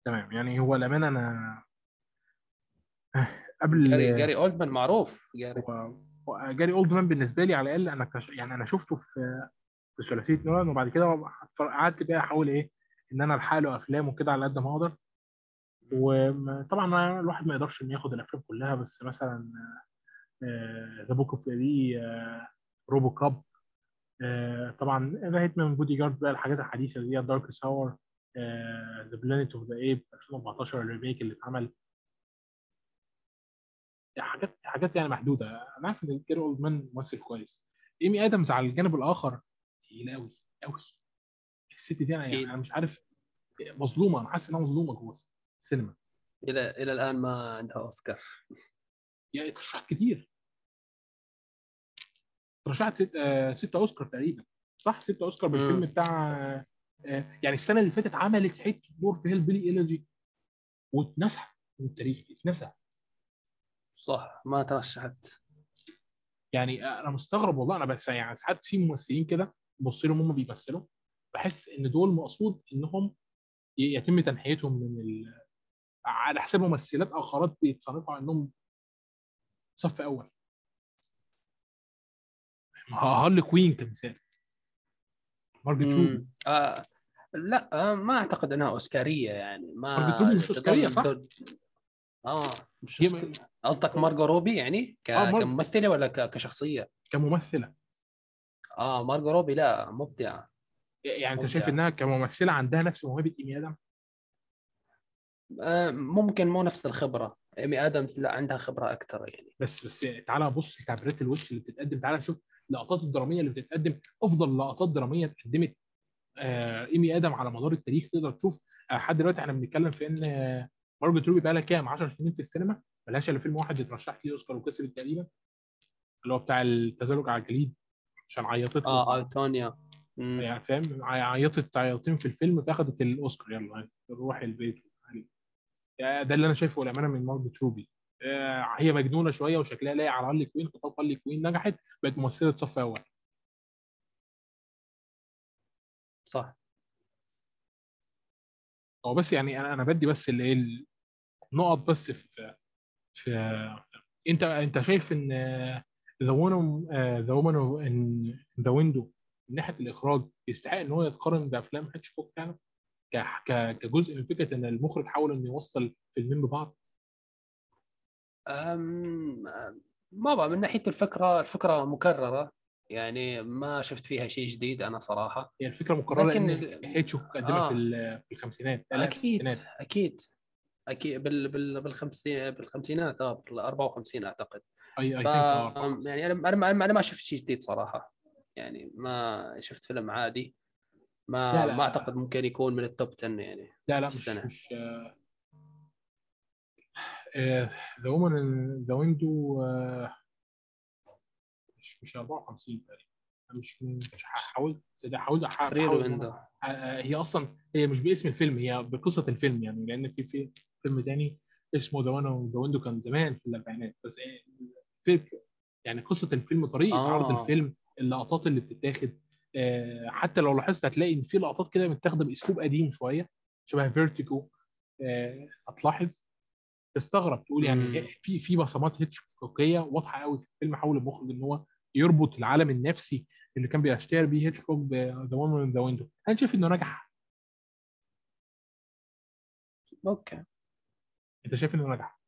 تمام. يعني هو الامانه أنا قبل جاري جاري أولدمان معروف جاري. هو- جاري أولدمان بالنسبة لي على الأقل أنا اكتش... يعني أنا شفته في في ثلاثية نولان وبعد كده قعدت بقى أحاول إيه إن أنا ألحق له أفلام وكده على قد ما أقدر. وطبعا الواحد ما يقدرش إنه ياخد الأفلام كلها بس مثلا The Book of Eli طبعا The Hitman's Bodyguard بقى الحاجات الحديثة دي Darkest Hour The Planet of the Apes 2014 ال remake اللي اتعمل. حاجات حاجات يعني محدودة. أنا عارف إن جاري اولدمان ممثل كويس. ايمي ادمز على الجانب الآخر تقيله قوي قوي الست دي أنا يعني أكيد. أنا مش عارف مظلومة أنا حاسس إنها مظلومة جوه السينما. إلى إلى الآن ما عندها أوسكار. يعني ترشحت كتير. ترشحت ست آه ستة أوسكار تقريبا. صح؟ ستة أوسكار بالفيلم. بتاع آه يعني السنة اللي فاتت عملت حتة دور في Hillbilly Elegy واتنسى من التاريخ اتنسى صح ما ترشحت. يعني أنا مستغرب والله أنا بس يعني ساعات في ممثلين كده ببص لهم هم بيمثلوا بحس إن دول مقصود إنهم يتم تنحيتهم من ال... على حساب ممثلات اخرات بيتصنفوا إنهم صف أول. هارلي كوين كمثال مارجت روبي. آه لا آه ما أعتقد أنها أوسكارية يعني ما مارجت روبي مش أوسكارية، صح؟ آه مش أوسكار- قصدك مارجو روبي يعني ك... آه، مارجو. كممثلة ولا ك... كشخصية؟ كممثلة آه مارجو روبي لا مبدعه يعني أنت. شايف إنها كممثلة عندها نفس موهبة إيمي آدم آه ممكن مو نفس الخبرة إيمي ادمز لا عندها خبرة أكثر يعني بس بس تعالى بص لتعبيرات الوش اللي بتتقدم تعالى شوف اللقطات الدرامية اللي بتتقدم أفضل لقطات درامية اتقدمت آه إيمي آدم على مدار التاريخ. تقدر تشوف آه لحد دلوقتي إحنا بنتكلم في إن آه مارجت روبي بقى لها كام؟ 10 سنين في السينما ملهاش إلا فيلم واحد اترشح ليه أوسكار وكسبت تقريبا اللي هو بتاع التزلج على الجليد عشان عيطت. آه I, Tonya مم. يعني فاهم؟ عيطت عيطتين في الفيلم فاخدت الأوسكار يلا روحي البيت. يعني ده اللي أنا شايفه الامانه من مارجت روبي. هي مجنونة شوية وشكلها لايق على هارلي كوين خطاب هارلي كوين نجحت بقت ممثله صف أول. صح. هو بس يعني أنا أنا بدي بس اللي إيه النقط بس في في أنت أنت شايف إن The Woman The Woman in the Window من ناحية الإخراج يستحق إن هو يتقارن بأفلام هيتشكوك فعلا ك- كجزء من فكرة إن المخرج حاول إنه يوصل فيلمين ببعض. ما من ناحية الفكرة الفكرة مكررة. يعني ما شفت فيها شيء جديد أنا صراحة. هي الفكرة مكررة لكن هيتشوك قدمها آه. في ال- في الخمسينات أكيد أكيد. أكيد بال... بال... بالخمسين بالخمسينات آه بال 54 أعتقد. أي أي ف يعني أنا أنا أنا ما شفت شيء جديد صراحة. يعني ما شفت فيلم عادي. ما لا، لا. ما أعتقد ممكن يكون من التوب 10 يعني لا لا مش. مش ذا وومن ذا ويندو مش مش 54 تقريبا. مش مش حاولت حاولت ويندو. أنا- آه، هي أصلا هي مش باسم الفيلم هي بقصة الفيلم يعني لأن في في فيلم تاني اسمه ذا ذا ويندو كان زمان في الأربعينات. بس إيه، الفكرة يعني قصة الفيلم طريقة آه. عرض الفيلم اللقطات اللي بتتاخد. آه، حتى لو لاحظت هتلاقي إن في لقطات كده متاخدة بأسلوب قديم شوية شبه Vertigo هتلاحظ. تستغرب تقول يعني مم. في في بصمات هيتشكوكيه واضحة قوي في الفيلم حاول المخرج إن هو يربط العالم النفسي اللي كان بيشتهر بيه هيتشكوك ب The Woman the Window أنا شايف إنه نجح. Okay. أنت شايف إنه نجح؟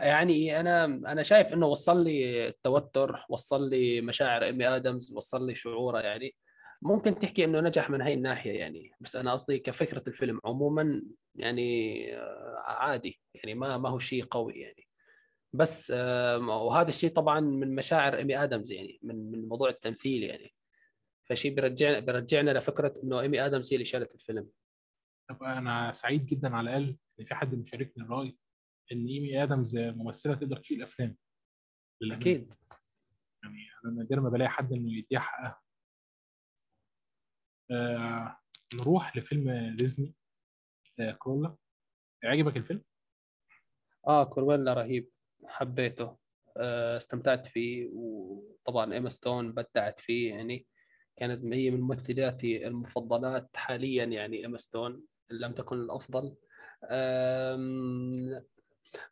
يعني أنا أنا شايف إنه وصل لي التوتر وصل لي مشاعر إيمي آدمز وصل لي شعورة يعني. ممكن تحكي إنه نجح من هاي الناحية يعني بس أنا قصدي كفكرة الفيلم عموما يعني آه، عادي يعني ما ما هو شيء قوي يعني. بس وهذا الشيء طبعا من مشاعر إيمي آدمز يعني من من موضوع التمثيل يعني. فشيء بيرجعنا بيرجعنا لفكرة إنه إيمي آدمز هي اللي شالت الفيلم. طب أنا سعيد جدا على الأقل إن في حد مشاركني الراي إن إيمي آدمز ممثلة تقدر تشيل أفلام. أكيد. يعني أنا نادر ما بلاقي حد إنه يديها حقها. آه نروح لفيلم ديزني آه كرولا عجبك الفيلم؟ آه كورويلا رهيب. حبيته. آه، استمتعت فيه. وطبعا إيما ستون بدعت فيه. يعني كانت هي من ممثلاتي المفضلات حاليا. يعني إيما ستون إن لم تكن الأفضل.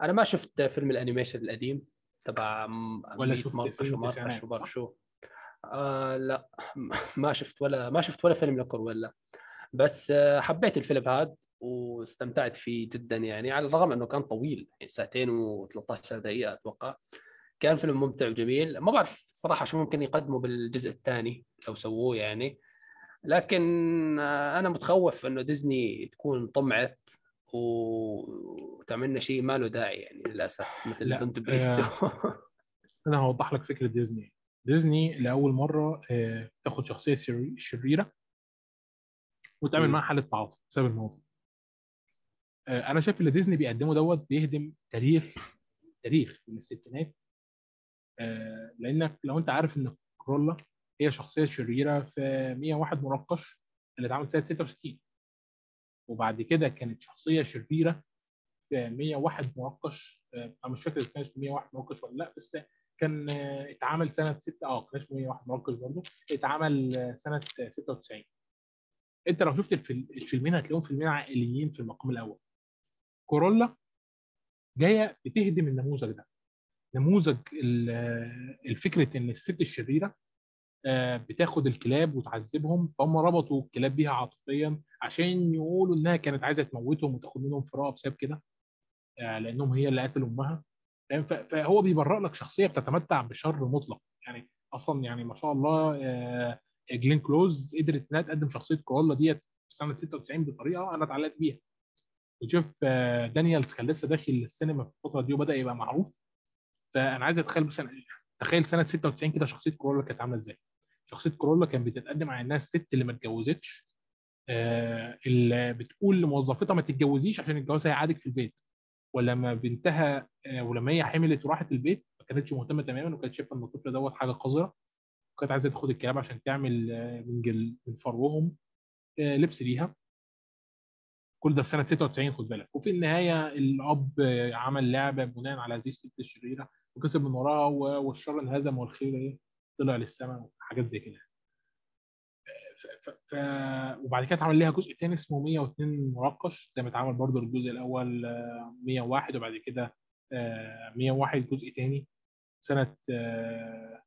أنا ما شفت فيلم ال animation القديم تبع ولا 100 شفت فيلم؟ شو. آه لا ما شفت ولا ما شفت ولا فيلم لكرويلا بس آه، حبيت الفيلم هذا واستمتعت فيه جدا يعني على الرغم إنه كان طويل يعني ساعتين و13 دقيقة أتوقع. كان فيلم ممتع وجميل. ما بعرف صراحة شو ممكن يقدموا بالجزء الثاني لو سووه يعني. لكن آه، أنا متخوف إنه ديزني تكون طمعت وتعمل لنا شيء ما له داعي يعني للأسف مثل لا، دونت آه، بيست أنا هوضح لك فكرة ديزني. ديزني لأول مرة آه تاخد شخصية شر- شريرة وتعمل. معاها حالة تعاطف بسبب الموضوع آه أنا شايف اللي ديزني بيقدمه دوت بيهدم تاريخ تاريخ من الستينات. آه لأنك لو أنت عارف إن كرولا هي شخصية شريرة في 101 مناقش اللي اتعمل سنة 66 وبعد كده كانت شخصية شريرة في 101 مناقش آه، أنا مش فاكر إذا كان اسمه 101 مناقش ولا لأ بس كان آه، اتعمل سنة 6 آه كان اسمه 101 مناقش برضه. اتعمل آه، سنة آه، 96 انت لو شفت الفيلم الفيلمين هتلاقيهم فيلمين عائليين في المقام الأول. كورولا جاية بتهدم النموذج ده. نموذج ال- الفكرة إن الست الشريرة آه، بتاخد الكلاب وتعذبهم فهم ربطوا الكلاب بيها عاطفيا عشان يقولوا إنها كانت عايزة تموتهم وتاخد منهم فراغ بسبب كده آه، لأنهم هي اللي قتلوا أمها. فهو بيبرر لك شخصية بتتمتع بشر مطلق. يعني أصلا يعني ما شاء الله آه، جلين كلوز قدرت إنها تقدم شخصية كرولا ديت في سنة 96 بطريقة أنا اتعلقت بيها. وجيف آه، دانيالز كان لسه داخل السينما في الفترة دي وبدأ يبقى معروف. فأنا عايز أتخيل بس تخيل سنة 96 كده شخصية كرولا كانت عاملة إزاي. شخصية كرولا كانت بتتقدم على إنها الست اللي ما اتجوزتش آه، اللي بتقول لموظفتها ما تتجوزيش عشان الجواز هيقعدك في البيت. ولما بنتها آه، ولما هي حملت وراحت البيت ما كانتش مهتمة تماما وكانت شايفة إن الطفل دوت حاجة قذرة وكانت عايزة تاخد الكلاب عشان تعمل آه، من جل من فروهم آه، لبس ليها. كل ده في سنة 96 خد بالك. وفي النهاية الأب عمل لعبة بناء على هذه الست الشريرة وكسب من وراها والشر انهزم والخير طلع للسماء وحاجات زي كده. ف... وبعد كده اتعمل ليها جزء تاني اسمه 102 مناقش زي ما اتعمل برضه الجزء الأول آه، 101 وبعد كده آه، 101 جزء تاني سنة آه،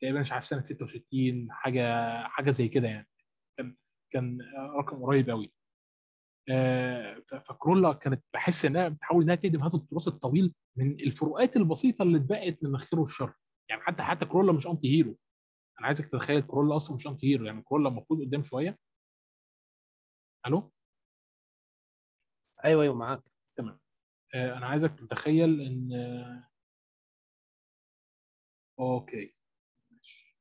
تقريبا مش عارف سنة 66 حاجة حاجة زي كده يعني. كان آه، رقم قريب قوي آه، فكرويلا كانت بحس إنها بتحاول إنها تهدم هذا التراث الطويل من الفروقات البسيطة اللي اتبقت من الخير والشر يعني حتى حتى كرويلا مش anti-hero أنا عايزك تتخيل كرويلا أصلا مش anti-hero يعني كرويلا المفروض قدام شوية. ألو؟ أيوه أيوه معاك. تمام. آه، أنا عايزك تتخيل إن آه، okay. ماشي.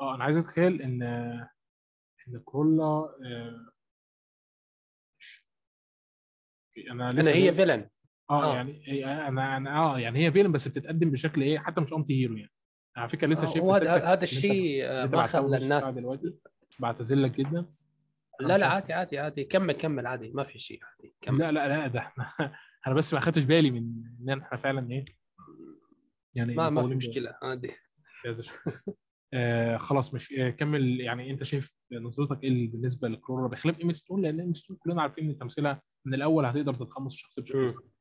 آه أنا عايزك تتخيل إن آه، إن كرولا آه، أنا أنا لسه هي جاي- فيلن. آه آه. يعني هي- أنا أنا آه يعني هي فيلم بس بتتقدم بشكل إيه؟ حتى مش انتي هيرو يعني. على فكرة لسه شايف هو هذا الشيء ما خلى الناس دلوقتي بعتذر لك جدا. لا لا عادي عادي عادي. كمل كمل عادي. ما في شيء عادي. كمل. لا لا لا ده أنا بس ما خدتش بالي من إن إحنا فعلا إيه. يعني ما ما في مشكلة عادي. آه خلاص مش آه كمل. يعني انت شايف نظرتك إيه بالنسبة لكرويلا بخلاف إيما ستون؟ لأن إيما ستون كلنا عارفين إن تمثيلها من الأول هتقدر تتقمص الشخصية بشكل. آه،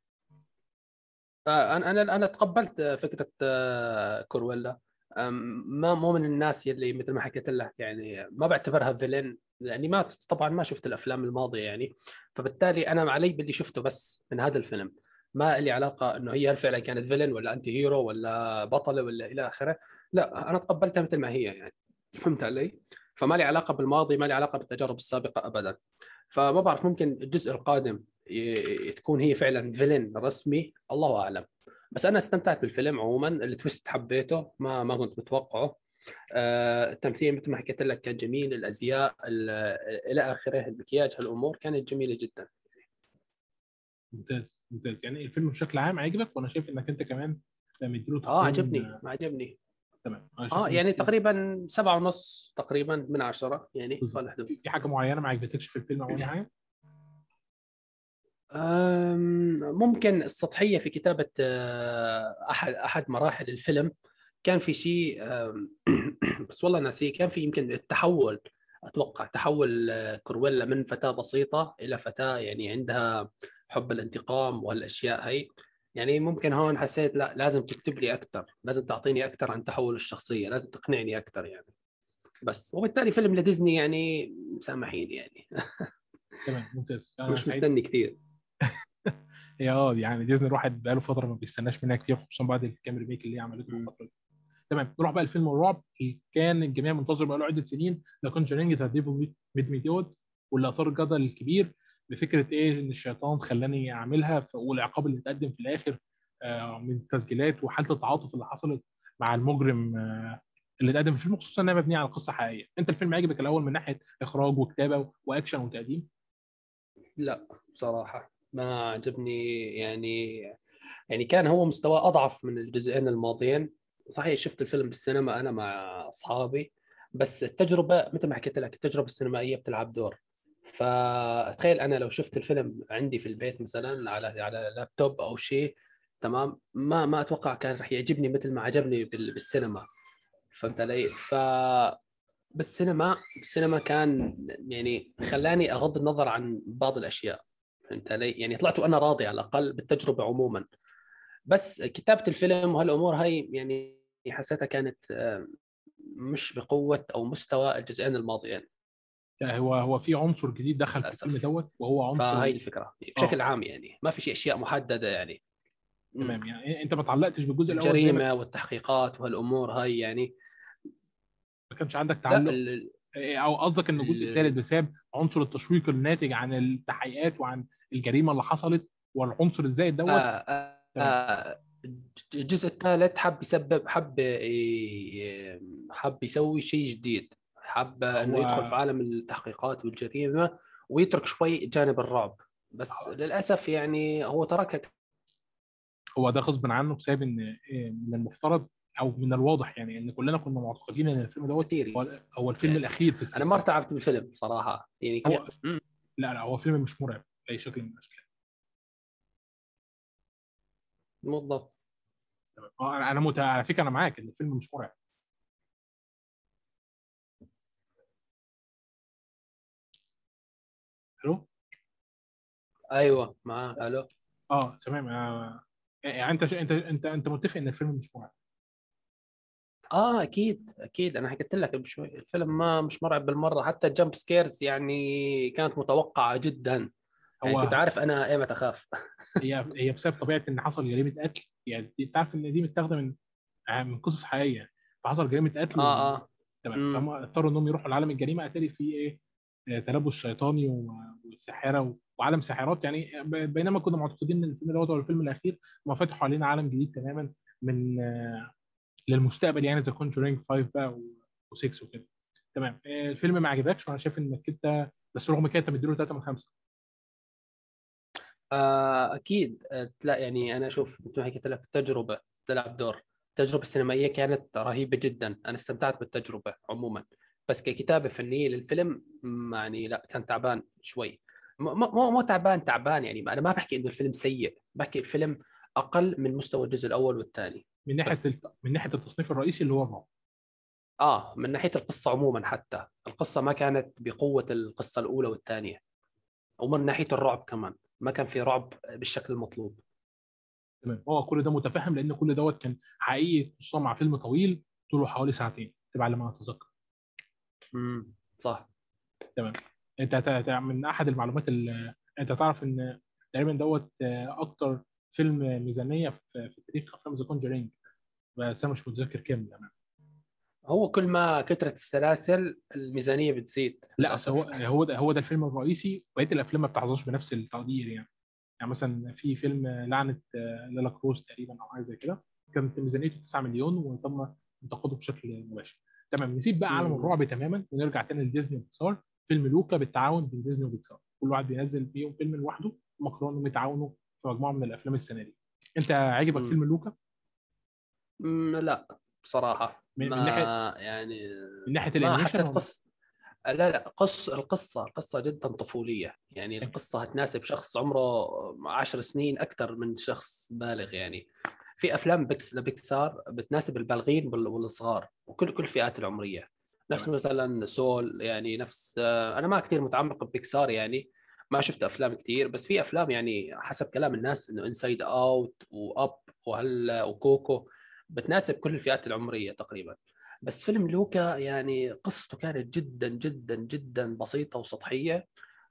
أنا أنا أنا تقبلت فكرة آه، كرويلا. ما مو من الناس يلي مثل ما حكيت لك يعني ما بعتبرها villain يعني ما طبعا ما شفت الأفلام الماضية يعني. فبالتالي أنا علي باللي شفته بس من هذا الفيلم. ما لي علاقة إنه هي هل فعلا كانت villain ولا anti-hero ولا بطلة ولا إلى آخره. لا أنا تقبلتها مثل ما هي يعني. فهمت علي؟ فما لي علاقة بالماضي ما لي علاقة بالتجارب السابقة ابدا. فما بعرف ممكن الجزء القادم تكون هي فعلا villain رسمي الله أعلم. بس أنا استمتعت بالفيلم عموما ال twist حبيته ما ما كنت متوقعه. آه، التمثيل مثل ما حكيت لك كان جميل الأزياء ال- إلى آخره المكياج هالأمور كانت جميلة جدا. ممتاز ممتاز. يعني الفيلم بشكل عام عجبك وأنا شايف إنك أنت كمان مديله آه عجبني آه، ما عجبني. تمام. آه يعني تقريبا سبعة ونص تقريبا من عشرة يعني في حاجة معينة ما عجبتكش في الفيلم أو أي حاجة؟ ممكن السطحية في كتابة آه، أحد أحد مراحل الفيلم. كان في شيء بس والله ناسيه. كان في يمكن التحول أتوقع تحول آه، كرويلا من فتاة بسيطة إلى فتاة يعني عندها حب الانتقام والأشياء هي يعني ممكن هون حسيت لا لازم تكتب لي أكثر لازم تعطيني أكثر عن تحول الشخصية. لازم تقنعني أكثر يعني. بس وبالتالي فيلم لديزني يعني سامحيني يعني. تمام ممتاز. مش. مستني كثير هي آه يعني ديزني الواحد بقاله فترة ما بيستناش منها كتير خصوصا بعد الكام remake اللي هي عملته. الفترة دي. تمام نروح بقى الفيلم الرعب اللي كان الجميع منتظر بقاله عدة سنين The Conjuring The Devil Made Me Do واللي اثار الجدل الكبير بفكرة إيه إن الشيطان خلاني أعملها والعقاب اللي اتقدم في الآخر آه، من التسجيلات وحالة التعاطف اللي حصلت مع المجرم آه، اللي اتقدم في الفيلم خصوصا إنها مبنية على قصة حقيقية. أنت الفيلم عجبك الأول من ناحية إخراج وكتابة وأكشن وتقديم؟ لا بصراحة. ما عجبني يعني يعني كان هو مستوى أضعف من الجزئين الماضيين. صحيح شفت الفيلم بالسينما أنا مع أصحابي بس التجربة مثل ما حكيت لك التجربة السينمائية بتلعب دور. فتخيل أنا لو شفت الفيلم عندي في البيت مثلا على على لابتوب أو شيء تمام ما ما أتوقع كان رح يعجبني مثل ما عجبني بال- بالسينما. فهمت علي؟ ف بالسينما بالسينما كان يعني خلاني أغض النظر عن بعض الأشياء. فهمت علي؟ يعني طلعت وأنا راضي على الأقل بالتجربة عموما. بس كتابة الفيلم وهالأمور هاي يعني حسيتها كانت آه، مش بقوة أو مستوى الجزئين الماضيين. هو هو في عنصر جديد دخل في. الفيلم دوت وهو عنصر فهي الفكرة. بشكل عام يعني. ما في شيء أشياء محددة يعني. تمام. يعني أنت ما تعلقتش بالجزء الأول الجريمة والتحقيقات وهالأمور هاي يعني. ما كانش عندك تعلق؟ ال- أو قصدك ان الجزء ال- الثالث بسبب عنصر التشويق الناتج عن التحقيقات وعن الجريمة اللي حصلت والعنصر الزائد دوت. آه، آه، آه، الجزء الثالث حب يسبب حب حب يسوي شيء جديد. حب إنه يدخل في عالم التحقيقات والجريمة ويترك شوي جانب الرعب. بس للأسف يعني هو تركها هو ده غصب عنه بسبب إن من المفترض أو من الواضح يعني إن كلنا كنا معتقدين إن الفيلم دوت هو هو الفيلم يعني الأخير في أنا السلسله ما ارتعبت بالفيلم صراحة. يعني هو-. لا لا هو فيلم مش مرعب. باي شكل من الاشكال بالضبط أنا مت... على فكرة أنا معاك إن الفيلم مش مرعب. ألو؟ أيوه معاه ألو؟ آه تمام. آه، يعني أنت أنت أنت أنت متفق إن الفيلم مش مرعب؟ آه أكيد أكيد. أنا حكيت لك بشوي الفيلم ما مش مرعب بالمرة. حتى ال jump scares يعني كانت متوقعة جدا. يعني هو كنت عارف أنا ايمتى أخاف. هي هي بسبب طبيعة إن حصل جريمة قتل. يعني أنت عارف إن دي متاخدة من آه، من قصص حقيقية. فحصل جريمة قتل آه آه. تمام. فهم اضطروا إنهم يروحوا لعالم الجريمة. اتاري فيه إيه؟ آه، تلبس شيطاني و- والساحره و- وعالم ساحرات. يعني بينما كنا معتقدين إن الفيلم دوت هو الفيلم الأخير هم فتحوا علينا عالم جديد تماما من آه، للمستقبل. يعني The Conjuring 5 بقى و6 وكده. تمام. الفيلم ما عجبكش؟ وأنا شايف إنك أنت بس رغم كده أنت مديله 3 من 5 آه أكيد. آه، لا يعني أنا أشوف مثل ما حكيت لك التجربه تلعب دور. التجربه السينمائيه كانت رهيبة جدا. أنا استمتعت بالتجربة عموما. بس ككتابة فنية للفيلم يعني لا كان تعبان شوي. مو مو تعبان تعبان يعني. أنا ما بحكي إنه الفيلم سيء. بحكي الفيلم أقل من مستوى الجزء الأول والثاني. من ناحية بس- من ناحية التصنيف الرئيسي اللي هو آه من ناحية القصة عموما حتى. القصة ما كانت بقوة القصة الأولى والثانية. ومن ناحية الرعب كمان. ما كان في رعب بالشكل المطلوب. تمام. هو كل ده متفهم لأن كل دوت كان حقيقي خصوصا مع فيلم طويل طوله حوالي ساعتين تبع على ما أتذكر. امم صح. أنت هت- هت- من أحد المعلومات اللي أنت تعرف إن تقريبا دوت أكتر فيلم ميزانية في في تاريخ أفلام The Conjuring بس أنا مش متذكر كام يعني. هو كل ما كثرت السلاسل الميزانية بتزيد. لا. أصل هو هو ده هو ده الفيلم الرئيسي بقية الأفلام ما بتحظاش بنفس التقدير يعني. يعني مثلا في فيلم لعنة آه، لا لا يورونا تقريبا أو حاجة زي كده كانت ميزانيته 9 مليون وتم انتقاده بشكل مباشر. تمام نسيب بقى عالم. الرعب تماما ونرجع تاني لديزني وبيكسار. فيلم لوكا بالتعاون بين ديزني وبيكسار. كل واحد بينزل فيهم فيلم لوحده انهم يتعاونوا في مجموعة من الأفلام السنة دي. أنت عجبك. فيلم لوكا؟ لا. بصراحة. من- من ما ناحية- يعني من ناحية ما ال animation حسيت قصه لا لا قص القصة القصة جدا طفولية. يعني القصة هتناسب شخص عمره عشر سنين أكثر من شخص بالغ يعني. في أفلام بيكس لبيكسار بتناسب البالغين وال- والصغار وكل كل الفئات العمرية. نفس. مثلا Soul يعني نفس آه، أنا ما كثير متعمق ببيكسار يعني. ما شفت أفلام كثير بس في أفلام يعني حسب كلام الناس إنه Inside Out و Up وهلا و Coco. بتناسب كل الفئات العمرية تقريبا. بس فيلم لوكا يعني قصته كانت جدا جدا جدا بسيطة وسطحية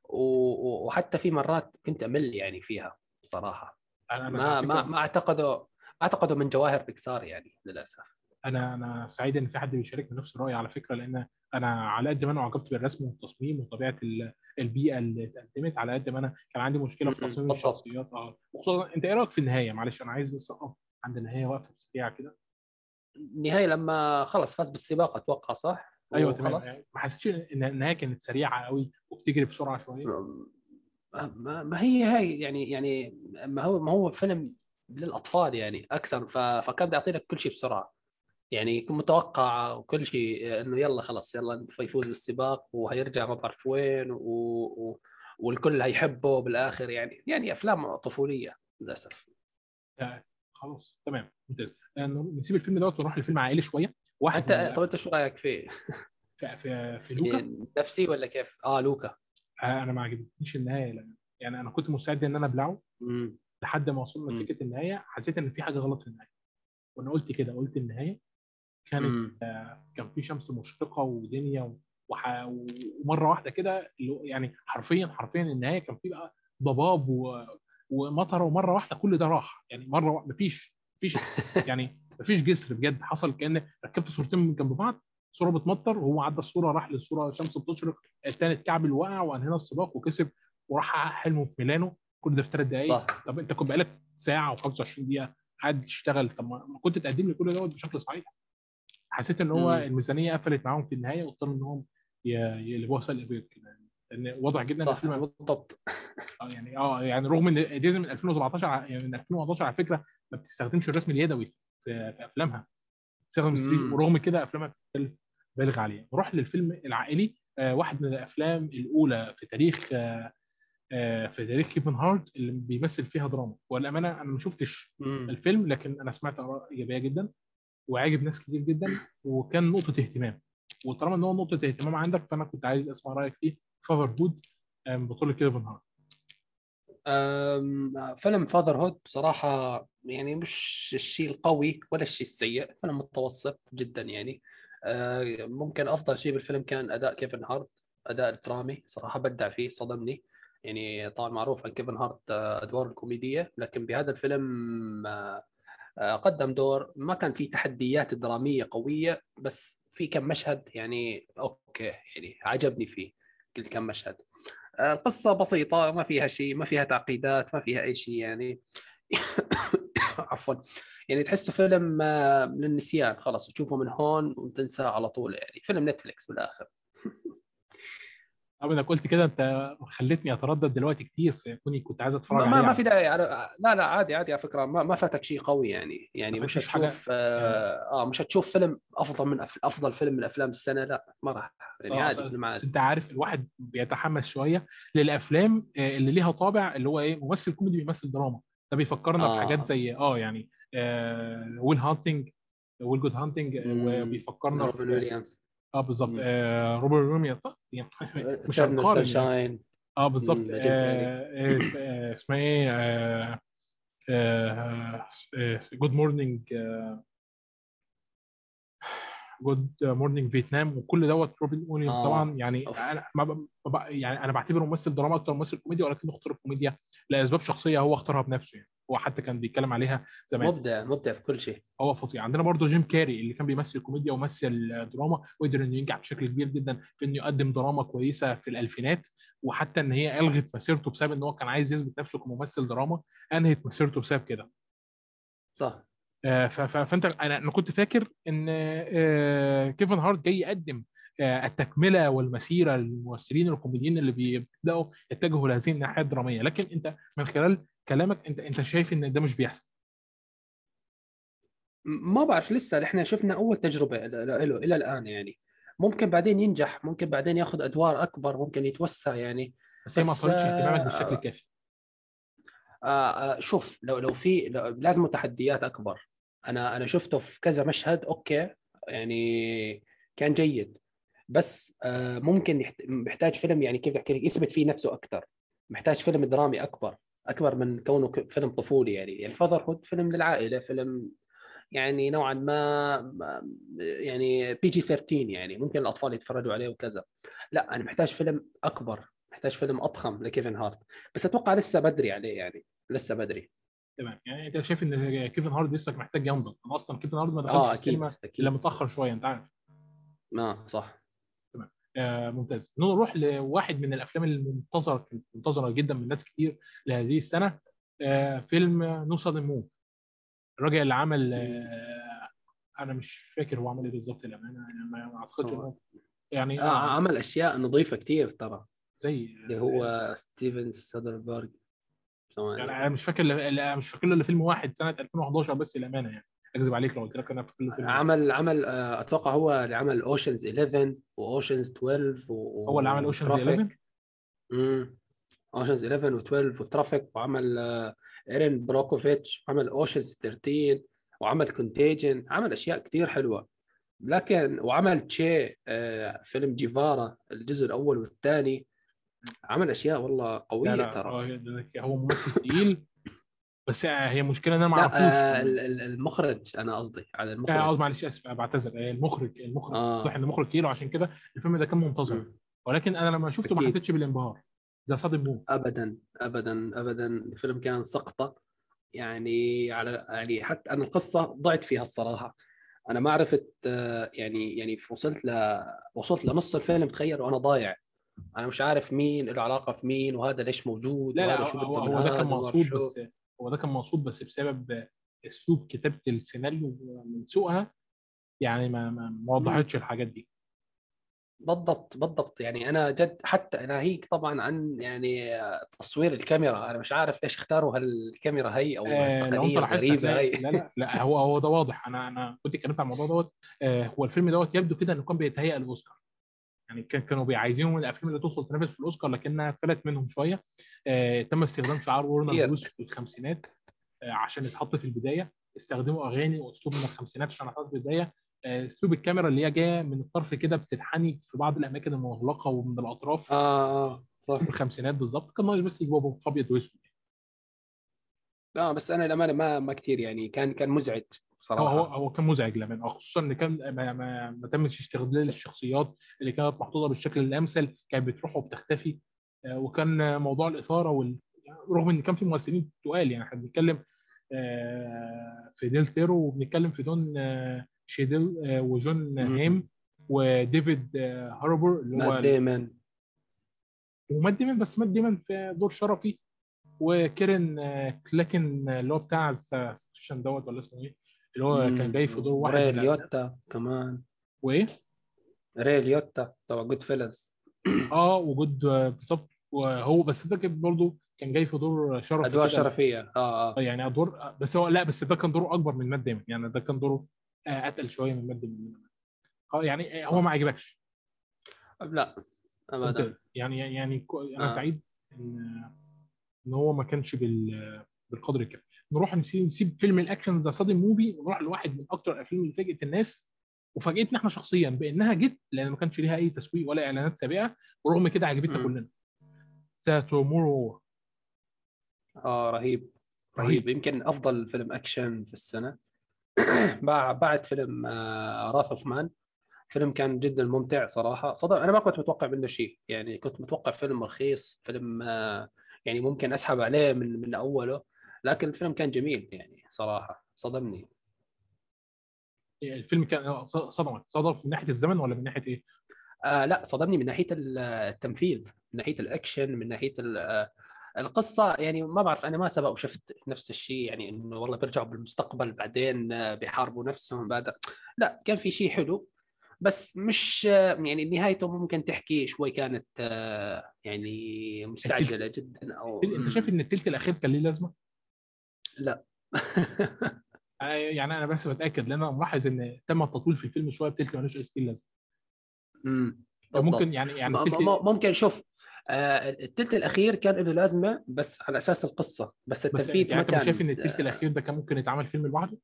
وحتى في مرات كنت أمل يعني فيها صراحة. أنا ما ما ما اعتقده اعتقده من جواهر بيكسار يعني للأسف. أنا أنا سعيد إن في حد بيشاركني نفس الرأي على فكرة لأن أنا على قد ما أنا أعجبت بالرسم والتصميم وطبيعة ال- البيئة اللي اتقدمت على قد ما أنا كان عندي مشكلة في تصميم. الشخصيات. آه. وخصوصا أنت إيه رأيك في النهاية؟ معلش أنا عايز بس أقف. عند النهاية وقفه سريعه كده. النهاية لما خلص فاز بالسباق أتوقع صح؟ أيوه تمام. يعني ما حسيتش إن النهاية كانت سريعة قوي وبتجري بسرعة شوية؟ ما ما هي هاي يعني يعني ما هو ما هو فيلم للأطفال يعني أكثر فكان بده يعطي لك كل شيء بسرعة. يعني كنت متوقع وكل شيء إنه يلا خلص يلا فيفوز بالسباق وهيرجع ما بعرف وين و... و... والكل هيحبه بالآخر يعني. يعني أفلام طفولية للأسف. خلاص تمام ممتاز آه، نسيب الفيلم دوت ونروح لفيلم عائلي شوية واحد أنت طب أنت شو رأيك؟ في, في, في لوكا نفسي ولا كيف؟ آه لوكا آه، أنا ما عجبتنيش النهاية لأن يعني أنا كنت مستعد إن أنا أبلعه لحد ما وصلنا. لفكره النهاية حسيت إن في حاجة غلط في النهاية وأنا قلت كده قلت النهاية كانت مم. كان في شمس مشرقة ودنيا وح... ومرة واحدة كده يعني حرفيا حرفيا النهاية كان في بقى ضباب و... ومطره ومره واحدة كل ده راح. يعني مره واحدة مفيش مفيش يعني مفيش جسر بجد. حصل كأن ركبت صورتين من جنب بعض صورة بتمطر وهو عدى الصورة راح للصورة شمس بتشرق الثاني الكعب وقع وانهينا السباق وكسب وراح حقق حلمه في ميلانو. كل ده في ثلاث دقائق صح. طب انت كنت بقالك ساعة و25 دقيقة قاعد تشتغل. طب ما كنت تقدم لي كل دوت بشكل صحيح. حسيت إن هو. الميزانية قفلت معاهم في النهاية واضطروا انهم ي- يقلبوها سلق بيض كده. لأن واضح جدا إن صح الفيلم بالضبط آه يعني آه يعني رغم إن ديزني من 2017 ع- يعني من 2011 على فكرة ما بتستخدمش الرسم اليدوي في, في أفلامها. بتستخدم. ورغم كده أفلامها بتتكلف بالغ عليها. نروح للفيلم العائلي. آه واحد من الأفلام الأولى في تاريخ آه آه في تاريخ كيفن هارت اللي بيمثل فيها دراما. والامانه أنا ما شفتش مم. الفيلم لكن أنا سمعت آراء إيجابية جدا وعاجب ناس كتير جدا وكان نقطة اهتمام. وطالما إن هو نقطة اهتمام عندك فأنا كنت عايز أسمع رأيك فيه. Fatherhood بطولة كيفن هارت فيلم Fatherhood بصراحة يعني مش الشيء القوي ولا الشيء السيء فيلم متوسط جدا يعني. أه، ممكن أفضل شيء بالفيلم كان أداء كيفن هارت أداء الدرامي صراحة أبدع فيه صدمني. يعني طبعا معروف عن كيفن هارت أه، أدوار الكوميدية لكن بهذا الفيلم أه، قدم دور ما كان فيه تحديات درامية قوية بس في كم مشهد يعني أوكي يعني عجبني فيه. كل كم مشهد. القصة بسيطة ما فيها شيء ما فيها تعقيدات ما فيها أي شيء يعني. عفوا. يعني تحسه فيلم آه، للنسيان خلاص تشوفه من هون وتنساه على طول يعني. فيلم نتفليكس بالآخر. طب إنك قلت كده أنت خلتني أتردد دلوقتي كتير في كوني كنت عايز أتفرج ما, عليه ما, ما في داعي على لا لا عادي عادي على فكرة ما, ما فاتك شيء قوي يعني يعني مش؟ هتشوف آه, آه مش هتشوف فيلم أفضل من أف- أفضل فيلم من أفلام السنة لا ما راح يعني صراحة عادي فيلم عادي أنت عارف الواحد بيتحمس شوية للأفلام آه، اللي ليها طابع اللي هو إيه ممثل كوميدي بيمثل دراما ده بيفكرنا آه. بحاجات زي آه يعني آه ويل هانتنج ويل جود هانتنج. وبيفكرنا روبن ويليامز آه بالظبط. آه روبرت روميو يعني مش هنقارن يعني. آه بالظبط آه. آه، آه، اسمها إيه آه جود مورنينج Good Morning Vietnam وكل دوت روبن ويليامز آه. طبعا يعني أوف. أنا ما ب... يعني أنا بعتبره ممثل دراما أكتر ممثل كوميديا ولكنه اختار الكوميديا لأسباب شخصية هو اختارها بنفسه يعني هو حتى كان بيتكلم عليها زمان. مبدع مبدع في كل شيء. هو فظيع. عندنا برضو جيم كاري اللي كان بيمثل كوميديا ومثل دراما وقدر إنه ينجح بشكل كبير جدا في إنه يقدم دراما كويسة في الألفينات وحتى إن هي ألغت مسيرته بسبب إن هو كان عايز يثبت نفسه كممثل دراما أنهت مسيرته بسبب كده. صح. آه، فأنت أنا أنا كنت فاكر إن آه، كيفن هارت جاي يقدم آه، التكملة والمسيرة للممثلين الكوميديين اللي بيبدأوا يتجهوا لهذه الناحية الدرامية. لكن أنت من خلال كلامك أنت أنت شايف إن ده مش بيحصل. ما بعرف لسه إحنا شفنا أول تجربة له إلى الآن يعني. ممكن بعدين ينجح ممكن بعدين ياخذ أدوار أكبر ممكن يتوسع يعني. بس هي ما اثرتش اهتمامك آه، بالشكل الكافي. آه آه شوف لو لو في لازم تحديات أكبر. أنا أنا شفته في كذا مشهد أوكي يعني كان جيد. بس آه ممكن محتاج فيلم يعني كيف احكي لك يثبت فيه نفسه أكثر محتاج فيلم درامي أكبر. أكبر من كونه فيلم طفولي يعني. يعني Fatherhood فيلم للعائلة فيلم يعني نوعا ما يعني PG 13 يعني. ممكن الأطفال يتفرجوا عليه وكذا. لا أنا محتاج فيلم أكبر محتاج فيلم أضخم لكيفن هارت. بس أتوقع لسه بدري عليه يعني لسه بدري. تمام. يعني أنت شايف إن كيفن هارت لسه محتاج ينضج؟ أنا أصلا كيفن هارت ما دخلش آه أكيد السينما إلا متأخر شوية أنت عارف. آه صح. آه ممتاز. نروح لواحد من الأفلام المنتظره منتظرة جدا من ناس كتير لهذه السنة آه فيلم No Sudden Move الراجل اللي عمل آه أنا مش فاكر هو عمل إيه بالظبط للأمانة يعني ما أعتقدش يعني آه عمل أشياء نظيفة كثير ترى. زي اللي هو ستيفن سادربرغ يعني أنا مش فاكر مش فاكر له إلا فيلم واحد سنة 2011 بس للأمانة يعني. أكذب عليك لو قلت لك أنا فاكر له فيلم. عمل عمل آه، أتوقع هو اللي عمل Ocean's 11 و Ocean's 12 و... هو اللي عمل Ocean's 11 امم Ocean's 11 و12 و Traffic وعمل آه، Erin Brockovich عمل Ocean's 13 وعمل Contagion عمل أشياء كثير حلوة. لكن وعمل تشي آه، فيلم جيفارا الجزء الأول والثاني. عمل أشياء والله لا قوية لا ترى. هو- هو ممثل تقيل. بس هي مشكلة إن أنا ما أعرفوش آه ال- المخرج أنا قصدي على آه، المخرج. آه، معلش آسف بعتذر آه، المخرج المخرج. آه. ان المخرج كيلو عشان كده الفيلم ده كان منتظر. ولكن أنا لما شفته ما. حسيتش بالانبهار. زي صادم موف ابدا ابدا ابدا. الفيلم كان سقطة. يعني على يعني حتى أنا القصة ضعت فيها الصراحة. أنا ما عرفت آه، يعني يعني وصلت ل وصلت لنص الفيلم تخيل وأنا ضايع. أنا مش عارف مين له علاقة في مين وهذا ليش موجود لا لا هو, هو ده كان مقصود. بس هو ده كان مقصود بس بسبب أسلوب كتابة السيناريو من سوءها يعني ما ما وضحتش الحاجات دي. بالضبط بالضبط. يعني أنا جد حتى ناهيك طبعا عن يعني تصوير الكاميرا. أنا مش عارف ليش اختاروا هالكاميرا هي أو آه لو أنت لاحظت هي لا لا لا هو هو ده واضح. أنا أنا كنت اتكلمت عن الموضوع دوت. آه هو الفيلم دوت يبدو كده إنه كان بيتهيأ للاوسكار يعني كان كانوا بيعايزينه من الأفلام اللي تدخل تنافس في الأوسكار لكنها فلت منهم شوية. آه تم استخدام شعار ورنر كتير. بروس في الخمسينات آه عشان يتحط في البداية. استخدموا أغاني وأسلوب من الخمسينات عشان يتحط في البداية. آه، أسلوب الكاميرا اللي هي جاية من الطرف كده بتنحني في بعض الأماكن المغلقة ومن الأطراف. آه آه صح. في الخمسينات بالظبط. كان ناقص بس يجيبوها أبيض وأسود. آه بس أنا للأمانة ما ما كثير يعني. كان كان مزعج. هو صراحة هو هو كان مزعج للامانه خصوصا إن كان ما, ما, ما تمش استغلال الشخصيات اللي كانت محطوطة بالشكل الأمثل كانت بتروح وبتختفي. آه، وكان موضوع الإثارة وال... رغم إن كان في ممثلين تقال يعني إحنا بنتكلم آه، في ديل تورو وبنتكلم في دون آه، شيدل وجون. هيم وديفيد هاربور اللي هو مات ديمن ومات ديمن بس مات ديمن في دور شرفي. وكيران كولكين اللي هو بتاع ال Succession دوت ولا اسمه إيه؟ اللي هو كان جاي في دور واحد ري من الأعداء. ليوتا كمان. وإيه؟ ري ليوتا تبع Goodfellas آه وجود آه، بالظبط. وهو بس ده كان برضه كان جاي في دور شرفي أدوار. شرفية. آه آه، آه يعني ادوار آه، بس هو لا بس ده كان دوره أكبر من مات ديمن يعني ده كان دوره آه، أتقل شوية من مات ديمن آه يعني آه، هو ما عجبكش. لا ابدا. يعني يعني أنا آه. سعيد إن إن هو ما كانش بال بالقدر الكافي. نروح نسيب فيلم الأكشن The Sudden Move ونروح لواحد من أكتر الأفلام اللي فاجئت الناس. وفاجئتنا إحنا شخصيا بإنها جت لأن ما كانش ليها أي تسويق ولا إعلانات سابقة ورغم كده عجبتنا. كلنا. The Tomorrow آه رهيب. رهيب. يمكن أفضل فيلم أكشن في السنة. بعد بعد فيلم آه راث أوف مان. فيلم كان جدا ممتع صراحة. صدق أنا ما كنت متوقع منه شيء. يعني كنت متوقع فيلم رخيص فيلم آه يعني ممكن أسحب عليه من من أوله. لكن الفيلم كان جميل يعني صراحة صدمني. الفيلم كان صدمك. صدم من ناحية الزمن ولا من ناحية إيه؟ آه لا صدمني من ناحية التنفيذ من ناحية الأكشن من ناحية آه، القصة. يعني ما بعرف أنا ما سبق وشفت نفس الشيء يعني إنه والله بيرجعوا بالمستقبل بعدين آه، بيحاربوا نفسهم بعد. لا كان في شيء حلو بس مش آه، يعني نهايته ممكن تحكي شوي كانت يعني مستعجلة جدا أو إنت شايف إن التلت الأخير كان ليه لازمة؟ لا. آه، يعني أنا بس بتأكد لأن أنا ملاحظ إن تم التطويل في الفيلم شوية بتلت ملوش أي ستيل لازمة. مم. ممكن يعني يعني م- ممكن شوف آه، التلت الأخير كان له لازمة بس على أساس القصة بس بس التنفيذ يعني ما انت شايف إن التلت الأخير ده كان ممكن يتعمل فيلم لوحده؟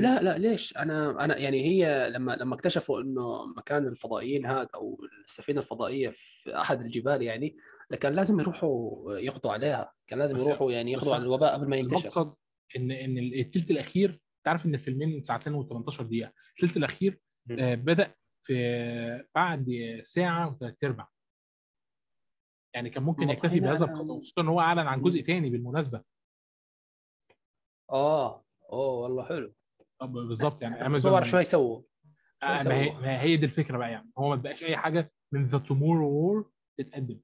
لا لا ليش؟ أنا أنا يعني هي لما لما اكتشفوا إنه مكان الفضائيين هذا أو السفينة الفضائية في أحد الجبال يعني كان لازم يروحوا يقضوا عليها. كان لازم يروحوا يعني يقضوا على الوباء قبل ما ينكشف المقصد ان إن التلت الأخير تعرف إن الفيلمين ساعتين و18 دقيقة. التلت الأخير. آه بدأ في بعد ساعة وثلاث أرباع. يعني كان ممكن يكتفي بهذا القدر خصوصا إن هو أعلن عن جزء تاني بالمناسبة. آه أوه والله حلو. طب بالظبط يعني صور امازون شوي سووا. شوي آه ما هي سووا. ما هي دي الفكرة بقى يعني. هو ما بقاش أي حاجة من The Tomorrow War تتقدم.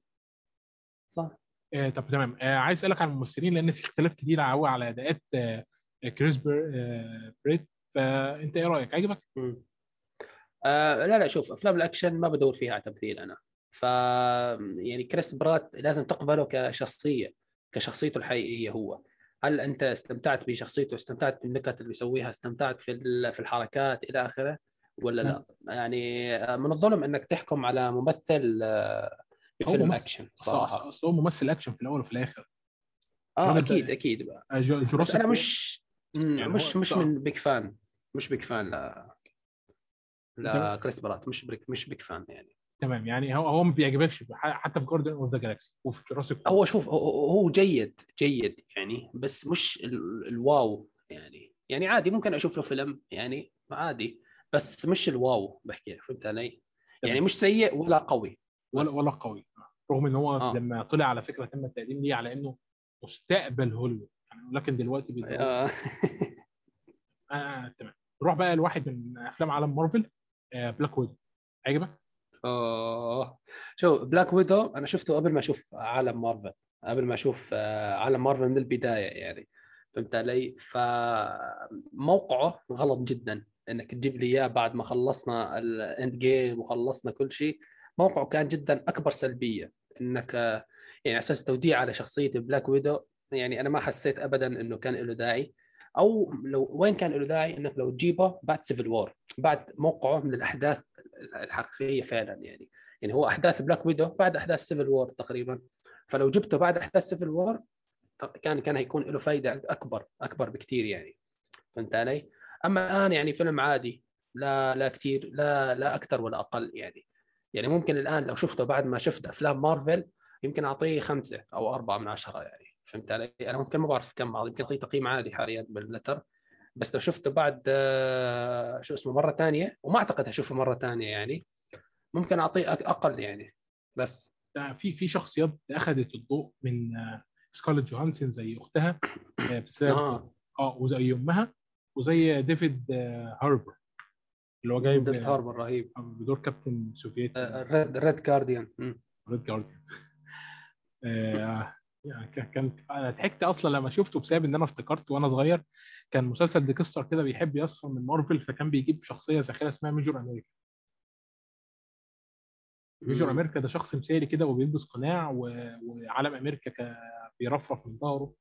صح. آه طب تمام. آه عايز أسألك عن الممثلين لأن في اختلاف كتير قوي على أداءات آه كريس بر- آه برات. فأنت إيه رأيك؟ عجبك؟ آه لا لا شوف أفلام الأكشن ما بدور فيها على تمثيل أنا. ف يعني كريس برات لازم تقبله كشخصية كشخصيته الحقيقية هو. هل أنت استمتعت بشخصيته؟ استمتعت بالنكت اللي بيسويها؟ استمتعت في ال- في الحركات إلى آخره؟ ولا لا؟ يعني آه، من الظلم أنك تحكم على ممثل آه، بفيلم ممثل. أكشن صراحة. اصل هو ممثل أكشن في الأول وفي الآخر. آه أكيد أكيد آه، بس أنا. مش يعني مش مش من big fan مش big fan لا. لا كريس برات مش big مش big fan يعني. تمام يعني هو هو ما بيعجبكش. حتى في Guardians of the Galaxy وفي Jurassic هو شوف هو جيد جيد يعني بس مش ال- ال wow يعني. يعني عادي ممكن أشوف له فيلم يعني عادي. بس مش ال wow بحكي لك فهمت علي؟ يعني مش سيء ولا قوي. ولا. ولا قوي. رغم إن هو آه. لما طلع على فكرة تم التقديم ليه على إنه مستقبل هوليوود. يعني لكن دلوقتي بيدوروا آه. آه تمام. نروح بقى لواحد من أفلام عالم مارفل آه Black Widow عجبك؟ آه. شو Black Widow أنا شفته قبل ما أشوف عالم مارفل قبل ما أشوف آه، عالم مارفل من البداية يعني. فهمت علي؟ فموقعه غلط جدا إنك تجيب لي إياه بعد ما خلصنا ال Endgame وخلصنا كل شيء. موقعه كان جدا أكبر سلبية. إنك يعني أساس توديع على شخصية Black Widow يعني أنا ما حسيت ابدا إنه كان له داعي. أو لو وين كان له داعي؟ إنك لو تجيبه بعد Civil War بعد موقعه من الأحداث الحقيقية فعلا يعني. يعني هو أحداث Black Widow بعد أحداث Civil War تقريبا. فلو جبته بعد أحداث Civil War كان كان هيكون له فائده أكبر أكبر بكثير يعني. فهمت علي؟ أما الآن يعني فيلم عادي لا لا كثير لا لا أكثر ولا أقل يعني. يعني ممكن الآن لو شفته بعد ما شفت أفلام مارفل يمكن أعطيه خمسة أو أربعة من عشرة يعني. فهمت علي؟ أنا ممكن ما بعرف كم بعض يمكن أعطيه تقييم عادي حاليا بال Letterboxd. بس لو شفته بعد آه، شو اسمه مرة ثانية وما أعتقد هشوفه مرة ثانية يعني ممكن أعطيه أقل يعني. بس. ده في في شخصيات أخذت الضوء من آه سكارلت جوهانسون زي أختها آه بسبب آه. آه وزي أمها وزي ديفيد آه هاربر. اللي هو جايب ديفيد هاربر رهيب. بدور كابتن سوفيتي Red Red Guardian. Red Guardian. آه يعني كان- أنا ضحكت أصلا لما شفته بسبب إن أنا افتكرت وأنا صغير. كان مسلسل ديكستر كده بيحب يسخر من مارفل فكان بيجيب شخصية ساخره اسمها Major America. Major America ده شخص مثالي كده وبيلبس قناع و... وعلم أمريكا ك... بيرفرف من ظهره.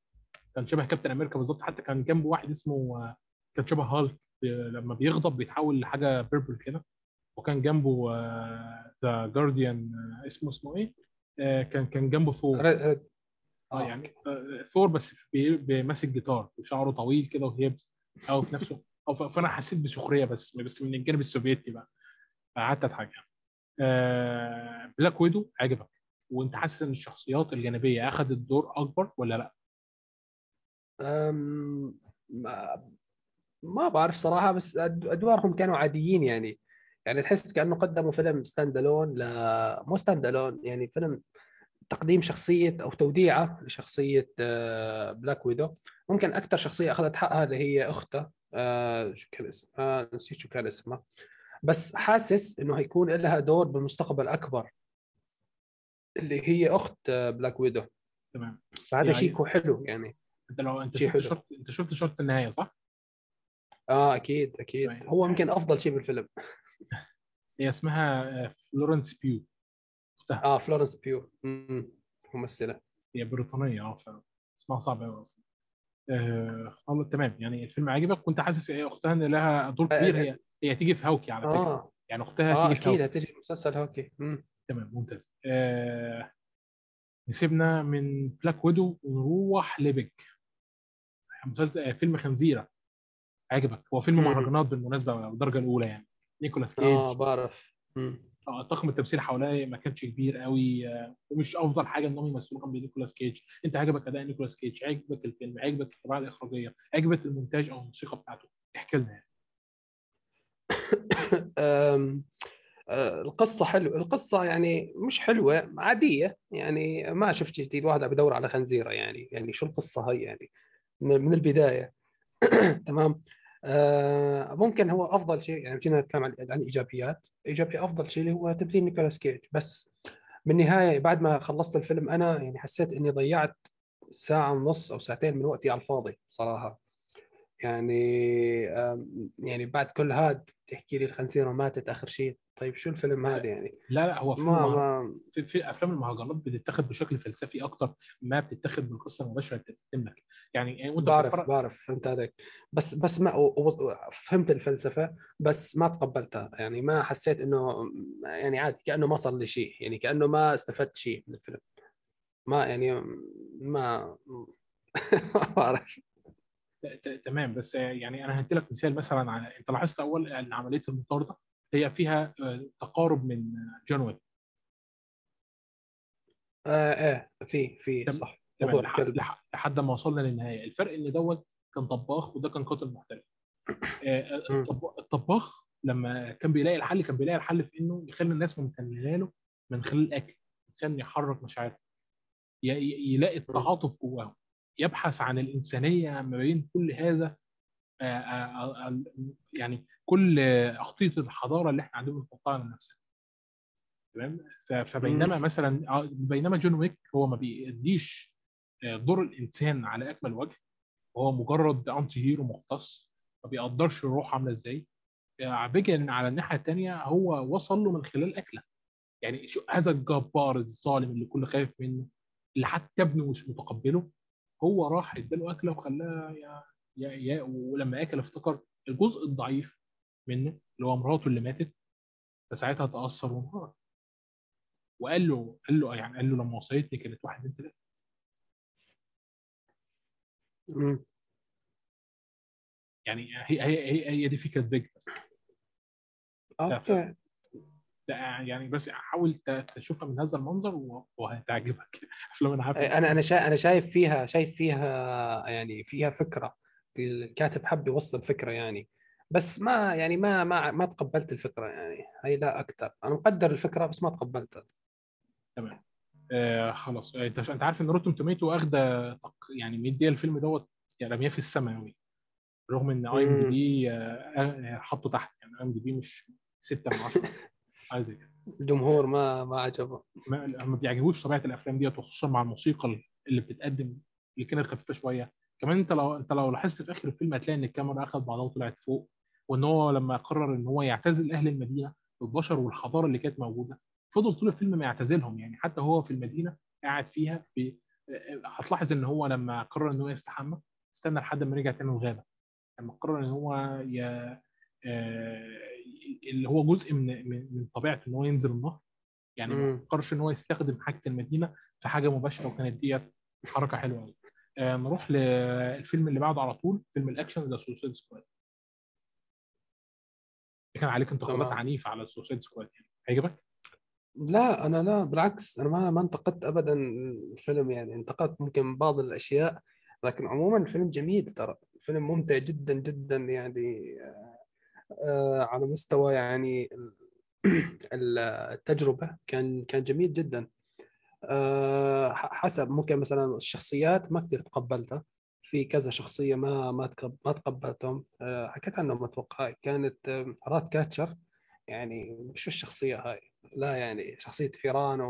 كان شبه كابتن أمريكا بالظبط. حتى كان جنبه واحد اسمه آه، كان شبه هالك. لما بيغضب بيتحول لحاجة purple كده. وكان جنبه the guardian اسمه اسمه إيه؟ آه، كان كان جنبه ثور آه يعني آه، ثور بس بيمسك جيتار وشعره طويل كده وهيبس أو في نفسه. أو فأنا حسيت بسخرية بس بس من الجانب السوفيتي بقى. فقعدت أضحك يعني. آه بلاك ويدو عجبك؟ وأنت حاسس إن الشخصيات الجانبية اخذت دور أكبر ولا لأ؟ ما بعرف صراحة بس أدوارهم كانوا عاديين يعني. يعني تحس كأنه قدموا فيلم stand alone لا مو stand alone يعني فيلم تقديم شخصية أو توديعة لشخصية آه، بلاك ويدو ممكن أكثر شخصية أخذت حقها اللي هي أختها آه، شو كان اسمها؟ نسيت شو كان اسمها. بس حاسس إنه هيكون لها دور بالمستقبل أكبر. اللي هي أخت آه، بلاك ويدو تمام. فهذا يعني- شيء حلو يعني. أنت لو أنت شفت. شرط أنت شفت شرط النهاية صح؟ آه أكيد أكيد. طيب. هو يمكن أفضل شيء بالفيلم. هي اسمها آه، فلورنس بيو. اختها آه فلورنس بيو. مم. ممثلة. هي بريطانية آه اسمها صعب قوي أصلا. آه خلاص تمام. يعني الفيلم عجبك؟ وانت حاسس إيه أختها إن لها دور كبير؟ آه، هي هي تيجي في هاوك آي على فكرة. آه. يعني أختها آه تيجي في أكيد هاوك آي. هتجي مسلسل هوك آي مم. تمام ممتاز. آه سيبنا من بلاك ويدو ونروح لبيج. مسلسل آه، فيلم خنزيرة. عجبك هو فيلم. مهرجانات بالمناسبة بالدرجه الأولى يعني. نيكولاس كيج. آه بعرف. آه، طاقم التمثيل حواليه ما كانش كبير قوي آه، ومش أفضل حاجة انهم يمثلوا جنب نيكولاس كيج. أنت عجبك أداء نيكولاس كيج؟ عجبك الفيلم؟ عجبك الطباعة الإخراجية؟ عجبك المونتاج أو الموسيقى بتاعته؟ احكي لنا يعني. آه، القصة حلوة. القصة يعني مش حلوة عادية يعني. ما شفت جديد. واحد عم بدور على خنزيرة يعني. يعني شو القصة هي يعني؟ من البداية. تمام. ممكن هو أفضل شيء يعني فينا نتكلم عن الإيجابيات إيجابي أفضل شيء اللي هو تمثيل نيكولاس كيج. بس بالنهاية بعد ما خلصت الفيلم أنا يعني حسيت إني ضيعت ساعة ونص أو ساعتين من وقتي على الفاضي صراحة. يعني يعني بعد كل هاد تحكي لي الخنزيرة ماتت آخر شيء؟ طيب شو الفيلم هذا يعني؟ لا لا هو ما. ما في, في أفلام المهرجانات بتتاخد بشكل فلسفي أكتر ما بتتاخد بالقصة المباشره اللي بتتم لك يعني يعني وأنت بعرف بعرف فهمت هذاك بس بس ما و- و- فهمت الفلسفة بس ما تقبلتها. يعني ما حسيت انه يعني عادي كأنه ما صار لي شيء. يعني كأنه ما استفدت شيء من الفيلم. ما يعني ما ما بعرف تمام بس يعني أنا هدي لك مثال مثلا على أنت لاحظت أول ان عمليه المطارده هي فيها آه، تقارب من جون ويك آه إيه في في. صح. تمام لح- لحد ما وصلنا للنهاية. الفرق إن دوت كان طباخ وده كان قاتل محترف. آه، الطباخ لما كان بيلاقي الحل كان بيلاقي الحل في إنه يخلي الناس ممتنه له من خلال الأكل عشان يحرك مشاعرهم يلاقي التعاطف جواهم يبحث عن الإنسانية ما بين كل هذا آه، آه، آه، يعني كل اخطيه الحضارة اللي إحنا عندنا بنحطها على نفسنا. تمام؟ فبينما. مثلا بينما جون ويك هو ما بيأديش دور الإنسان على أكمل وجه هو مجرد anti hero مختص ما بيقدرش الروح عاملة إزاي. بيجي إن على الناحية الثانية هو وصل له من خلال أكلة. يعني شو هذا الجبار الظالم اللي كل خايف منه اللي حتى ابنه مش متقبله. هو راح اداله أكلة وخلاه يا يا يا ولما أكل افتكر الجزء الضعيف منه اللي هو مراته اللي ماتت فساعتها تأثر وانهار. وقال له قال له يعني قال له لما وصيتني كانت واحد اتنين تلاتة. مم. يعني هي هي هي, هي دي فكرة بيج بس. أوكي يعني بس حاول تشوفها من هذا المنظر وهتعجبك. أفلام أنا أنا أنا. أنا شايف فيها شايف فيها يعني فيها فكرة. الكاتب حب يوصل فكرة يعني. بس ما يعني ما ما ما تقبلت الفكرة يعني. هي لا أكثر أنا مقدر الفكرة بس ما تقبلتها. تمام. آه خلاص. آه، أنت أنت عارف إن Rotten Tomatoes اخده تق- يعني مدية الفيلم دوت يعني رمية في السماء قوي رغم إن IMDb حطه تحت. يعني IMDb مش 6 من 10 حاجة زي كده الجمهور ما ما عجبه. ما ما بيعجبوش طبيعة الأفلام ديت وخصوصا مع الموسيقى اللي بتتقدم اللي كانت خفيفة شوية. كمان أنت لو أنت لو لاحظت في آخر الفيلم هتلاقي إن الكاميرا اخذ بعضها وطلعت فوق وإن هو لما قرر إن هو يعتزل أهل المدينة والبشر والحضارة اللي كانت موجودة فضل طول الفيلم ما يعتزلهم يعني. حتى هو في المدينة قاعد فيها في هتلاحظ إن هو لما قرر إن هو يستحمى استنى لحد ما رجع تاني الغابه لما قرر إن هو ي... اللي هو جزء من من طبيعته إن هو ينزل النهر. يعني ما فكرش إن هو يستخدم حاجة المدينة في حاجة مباشرة وكانت ديت حركة حلوة قوي آه نروح للفيلم اللي بعده على طول فيلم الأكشن The Suicide Squad. كان عليك انتقادات. عنيفة على ال Suicide Squad يعني. عجبك؟ لا أنا لا بالعكس أنا ما ما انتقدت ابدا الفيلم يعني. انتقدت ممكن بعض الأشياء لكن عموما الفيلم جميل ترى. الفيلم ممتع جدا جدا يعني. آه، على مستوى يعني ال- ال- التجربة كان كان جميل جدا. آه، حسب ممكن مثلا الشخصيات ما كثير تقبلتها في كذا شخصية ما ما ما تقبلتهم. آه، حكيت عنهم أتوقع. كانت آه، رات كاتشر. يعني شو الشخصية هاي؟ لا يعني شخصية فيران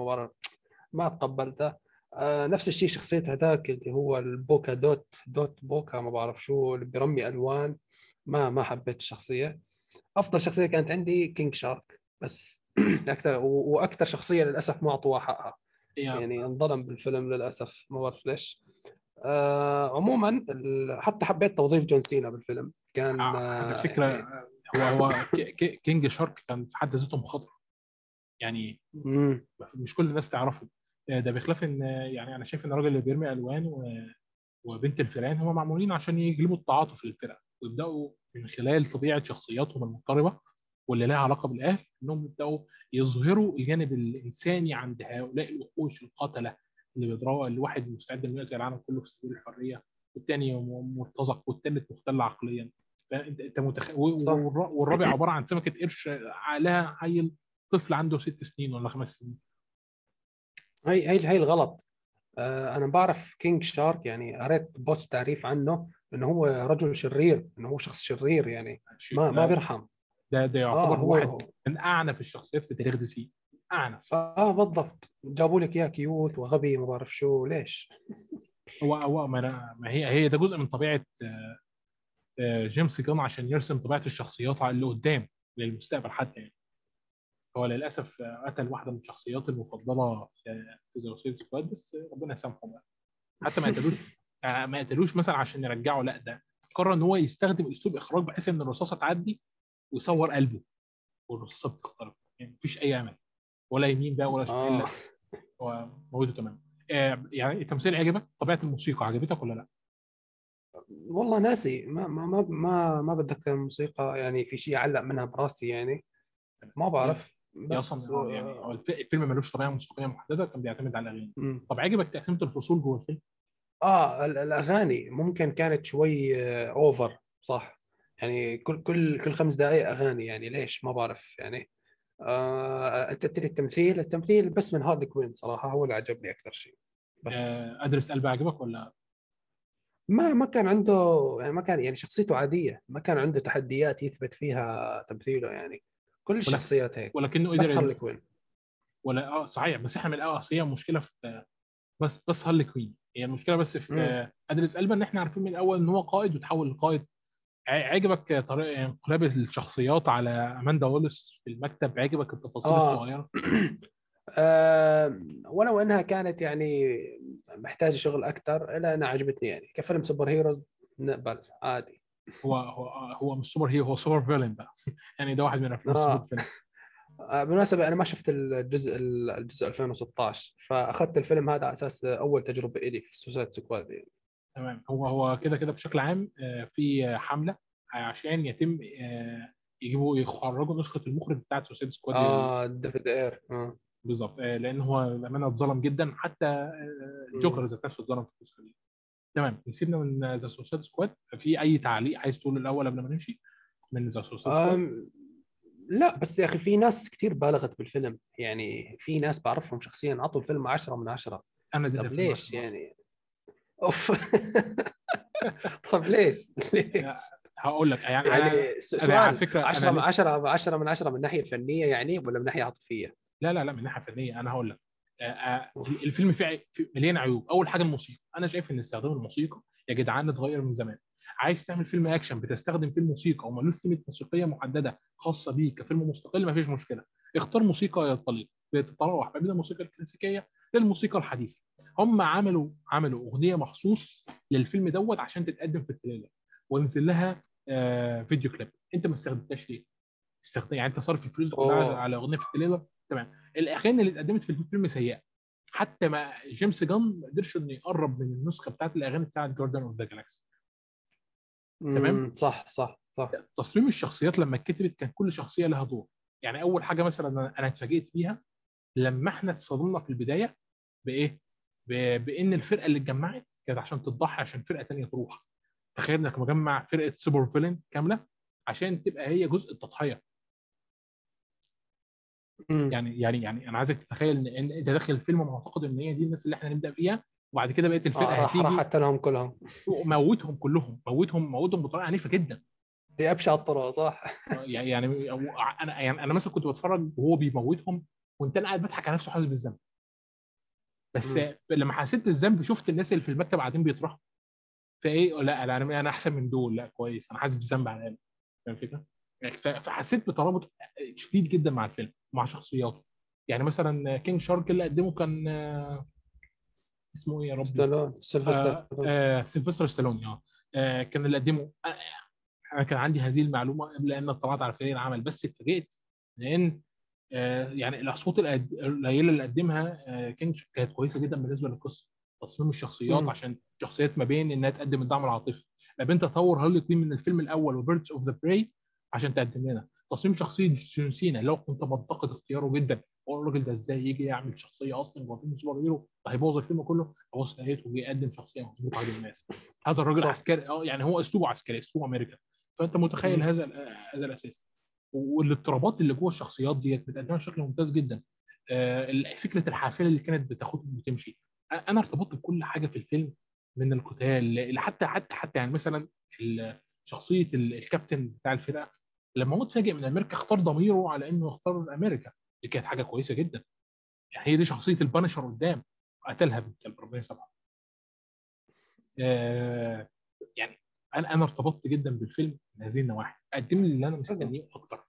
ما تقبلتها آه، نفس الشيء شخصية هذاك اللي هو ال polka dot dot polka ما بعرف شو اللي بيرمي ألوان. ما ما حبيت الشخصية. أفضل شخصية كانت عندي King Shark بس أكثر وأكثر شخصية للأسف ما اعطوها حقها يعني انظلم بالفيلم للأسف ما بعرف ليش. آه عموما حتى حبيت توظيف جون سينا بالفيلم. كان على آه فكرة يعني هو هو King Shark كان في حد ذاته مخاطره يعني مم. مش كل الناس تعرفه. آه، ده بخلاف إن آه، يعني أنا شايف إن الراجل اللي بيرمي ألوان و- وبنت الفيران هم معمولين عشان يجلبوا التعاطف للفرقة ويبدأوا من خلال طبيعة شخصياتهم المضطربه واللي لها علاقة بالأهل إنهم يبدأوا يظهروا الجانب الإنساني عند هؤلاء الوحوش القتله اللي بيضربوا اللي واحد مستعد إنه يقتل العالم كله في سبيل الحرية والتاني م- مرتزق والتالت مختل عقليا. فانت انت صح. والرابع عبارة عن سمكة قرش لها عيل طفل عنده ست سنين ولا خمس سنين. هي هي هي الغلط. آه أنا بعرف King Shark يعني قريت post تعريف عنه. إنه هو رجل شرير إنه هو شخص شرير يعني ما ما بيرحم. ده ده يعتبر هو واحد من أعنف الشخصيات في تاريخ DC. أعنف. آه بالضبط. جابوا لك إياه cute وغبي ما بعرف شو ليش؟ هو هو ما, ما هي هي ده جزء من طبيعة آه، آه، جيمس جان عشان يرسم طبيعة الشخصيات اللي قدام للمستقبل حتى يعني. هو للأسف آه، قتل واحدة من الشخصيات المفضلة في The Squad بس ربنا يسامحه بقى. حتى ما قتلوش. آه، ما قتلوش مثلا عشان يرجعه لا ده قرر إن هو يستخدم أسلوب إخراج بحيث إن الرصاصة تعدي ويصور قلبه والرصاصة بتخترق يعني مفيش أي أمل ولا يمين بقى ولا شمال لا. هو موجوده تمام آه، يعني التمثيل عجبك طبيعة الموسيقى عجبتك ولا لا؟ والله ناسي ما ما ما ما, ما بتذكر الموسيقى يعني في شيء علق منها براسي يعني. ما بعرف هي أصلا آه، يعني الفيلم ملوش طبيعة موسيقية محددة كان بيعتمد على الأغاني. طب عجبك تقسيمة الفصول جوه الفيلم؟ آه ال- الأغاني ممكن كانت شوي آه، اوفر صح؟ يعني كل كل كل خمس دقائق أغاني يعني ليش؟ ما بعرف يعني. آه أنت تدري التمثيل؟ التمثيل بس من هارلي كوين صراحة هو اللي عجبني أكثر شيء. بس آه، إدريس إلبا عجبك ولا؟ ما ما كان عنده يعني ما كان يعني شخصيته عادية ما كان عنده تحديات يثبت فيها تمثيله يعني. كل الشخصيات هيك ولكنه بس قدر هارلي كوين ولا آه صحيح بس إحنا من الأول مشكلة في بس بس هارلي كوين هي المشكلة بس في مم. إدريس إلبا إن إحنا عارفين من الأول إن هو قائد وتحول لقائد. عجبك طريقه انقلاب الشخصيات على أماندا والر في المكتب؟ عجبك التفاصيل آه. الصغيرة؟ آه ولو إنها كانت يعني محتاجة شغل أكثر الا انها عجبتني يعني. كفيلم superheroes نقبل عادي. هو هو هو مش superhero هو supervillain بقى. يعني ده واحد من أفلام آه. آه بالمناسبة أنا ما شفت الجزء الجزء 2016 فأخذت الفيلم هذا على أساس أول تجربة إلي في Suicide Squad يعني. تمام. هو هو كده كده بشكل عام آه، في حملة عشان يتم آه، يجيبوا يخرجوا نسخة المخرج بتاعت Suicide Squad آه ديفيد اير آه. بالظبط. لأن هو للأمانة اتظلم جدا حتى آه، جوكر ذات نفسه اتظلم في النسخة دي. تمام. نسيبنا من The Suicide Squad. في أي تعليق عايز تقوله الأول قبل ما نمشي؟ من The Suicide Squad؟ لا بس يا أخي في ناس كثير بالغت بالفيلم. يعني في ناس بعرفهم شخصيا عطوا الفيلم 10 من 10 أنا اديتها طب ليش يعني؟ أوف. طب ليش؟ ليش؟ هقول لك يعني, يعني يعني س- أنا على سؤال فكرة 10 أنا من 10 10 من 10 من ناحية فنية يعني ولا من ناحية عاطفية؟ لا لا لا من ناحية فنية. أنا هقول لك آه، آه، الفيلم فيه مليان عيوب. أول حاجة الموسيقى. أنا شايف إن استخدام الموسيقى يا جدعان اتغير من زمان. عايز تعمل فيلم أكشن بتستخدم فيه الموسيقى ومالوش ثيمه موسيقية محددة خاصة بيك كفيلم مستقل ما فيش مشكلة. اختار موسيقى يطلق بتتراوح ما بين الموسيقى الكلاسيكية للموسيقى الحديثة. هم عملوا عملوا أغنية مخصوص للفيلم دوت عشان تتقدم في ال trailer. ونزل لها آه فيديو كليب. أنت ما استخدمتهاش ليه؟ استخدم يعني أنت صارف الفلوس كلها. على أغنية في ال trailer؟ تمام. الأغاني اللي اتقدمت في الفيلم سيئة. حتى ما جيمس جان ما قدرش إنه يقرب من النسخة بتاعت الأغاني بتاعت Guardians of the Galaxy تمام. مم، صح صح صح تصميم الشخصيات لما اتكتبت كان كل شخصية لها دور يعني أول حاجة مثلا أنا- أنا اتفاجئت بيها لما إحنا اتصدمنا في البداية بإيه؟ بإن الفرقة اللي اتجمعت كانت عشان تضحي عشان فرقة تانية تروح تخيل إنك مجمع فرقة سوبر فيلن كاملة عشان تبقى هي جزء التضحية مم. يعني يعني يعني أنا عايزك تتخيل إن إن أنت داخل الفيلم معتقد إن هي دي الناس اللي إحنا نبدا فيها وبعد كده بقيه الفرقة آه، راح راح هتيجي قتلهم كلهم. موتهم كلهم موتهم موتهم بطريقة عنيفة جدا. بأبشع الطرق صح؟ يعني يعني أنا يعني أنا مثلا كنت بتفرج وهو بيموتهم كنت أنا قاعد بضحك على نفسه حاسس بالذنب. بس مم. لما حسيت بالذنب شفت الناس اللي في المكتب قاعدين بيطرحوا. فإيه؟ لا لا أنا أنا أحسن من دول. لا كويس. أنا حاسس بالذنب على الأقل. فاهم الفكرة؟ يعني فحسيت بترابط شديد جدا مع الفيلم مع شخصياته. يعني مثلا كينج شارك اللي قدمه كان آه، اسمه إيه يا؟ ستالون سيلفستر آه ستالون. آه سيلفستر ستالوني آه آه، كان اللي قدمه آه، أنا كان عندي هذه المعلومة قبل أن اطلعت على فريق العمل بس اتفاجئت لأن آه، يعني الاصوات القليلة اللي قدمها آه، كانت كويسة جدا بالنسبة للقصة تصميم الشخصيات مم. عشان شخصيات ما بين إنها تقدم الدعم العاطفي ما بين تطور هارلي كوين من الفيلم الأول و Birds of the Prey عشان تقدم لنا تصميم شخصية جون سينا لو كنت منتقد اختياره جدا هو الراجل ده إزاي يجي يعمل شخصية أصلا جوه فيلم superhero؟ هيبوظ الفيلم كله. ابص لقيته جه يقدم شخصية مظبوطة على الناس. هذا الراجل. عسكري. آه يعني هو أسلوبه عسكري أسلوبه امريكان فأنت متخيل. هذا هذا الأساس. والاضطرابات اللي جوه الشخصيات ديت بتقدمها بشكل ممتاز جدا. آه، فكرة الحافلة اللي كانت بتاخدهم وتمشي أنا ارتبطت بكل حاجة في الفيلم من القتال حتى حتى حتى يعني مثلا شخصية ال- الكابتن بتاع الفرقة. لما هو اتفاجئ من أمريكا اختار ضميره على إنه يختار أمريكا. دي كانت حاجة كويسة جدا. يعني هي دي شخصية البانشر قدام قتلها بالكلب ربنا يسامحه آه، يعني أنا أنا ارتبطت جدا بالفيلم من هذه النواحي. قدم لي اللي أنا مستنيه أكتر.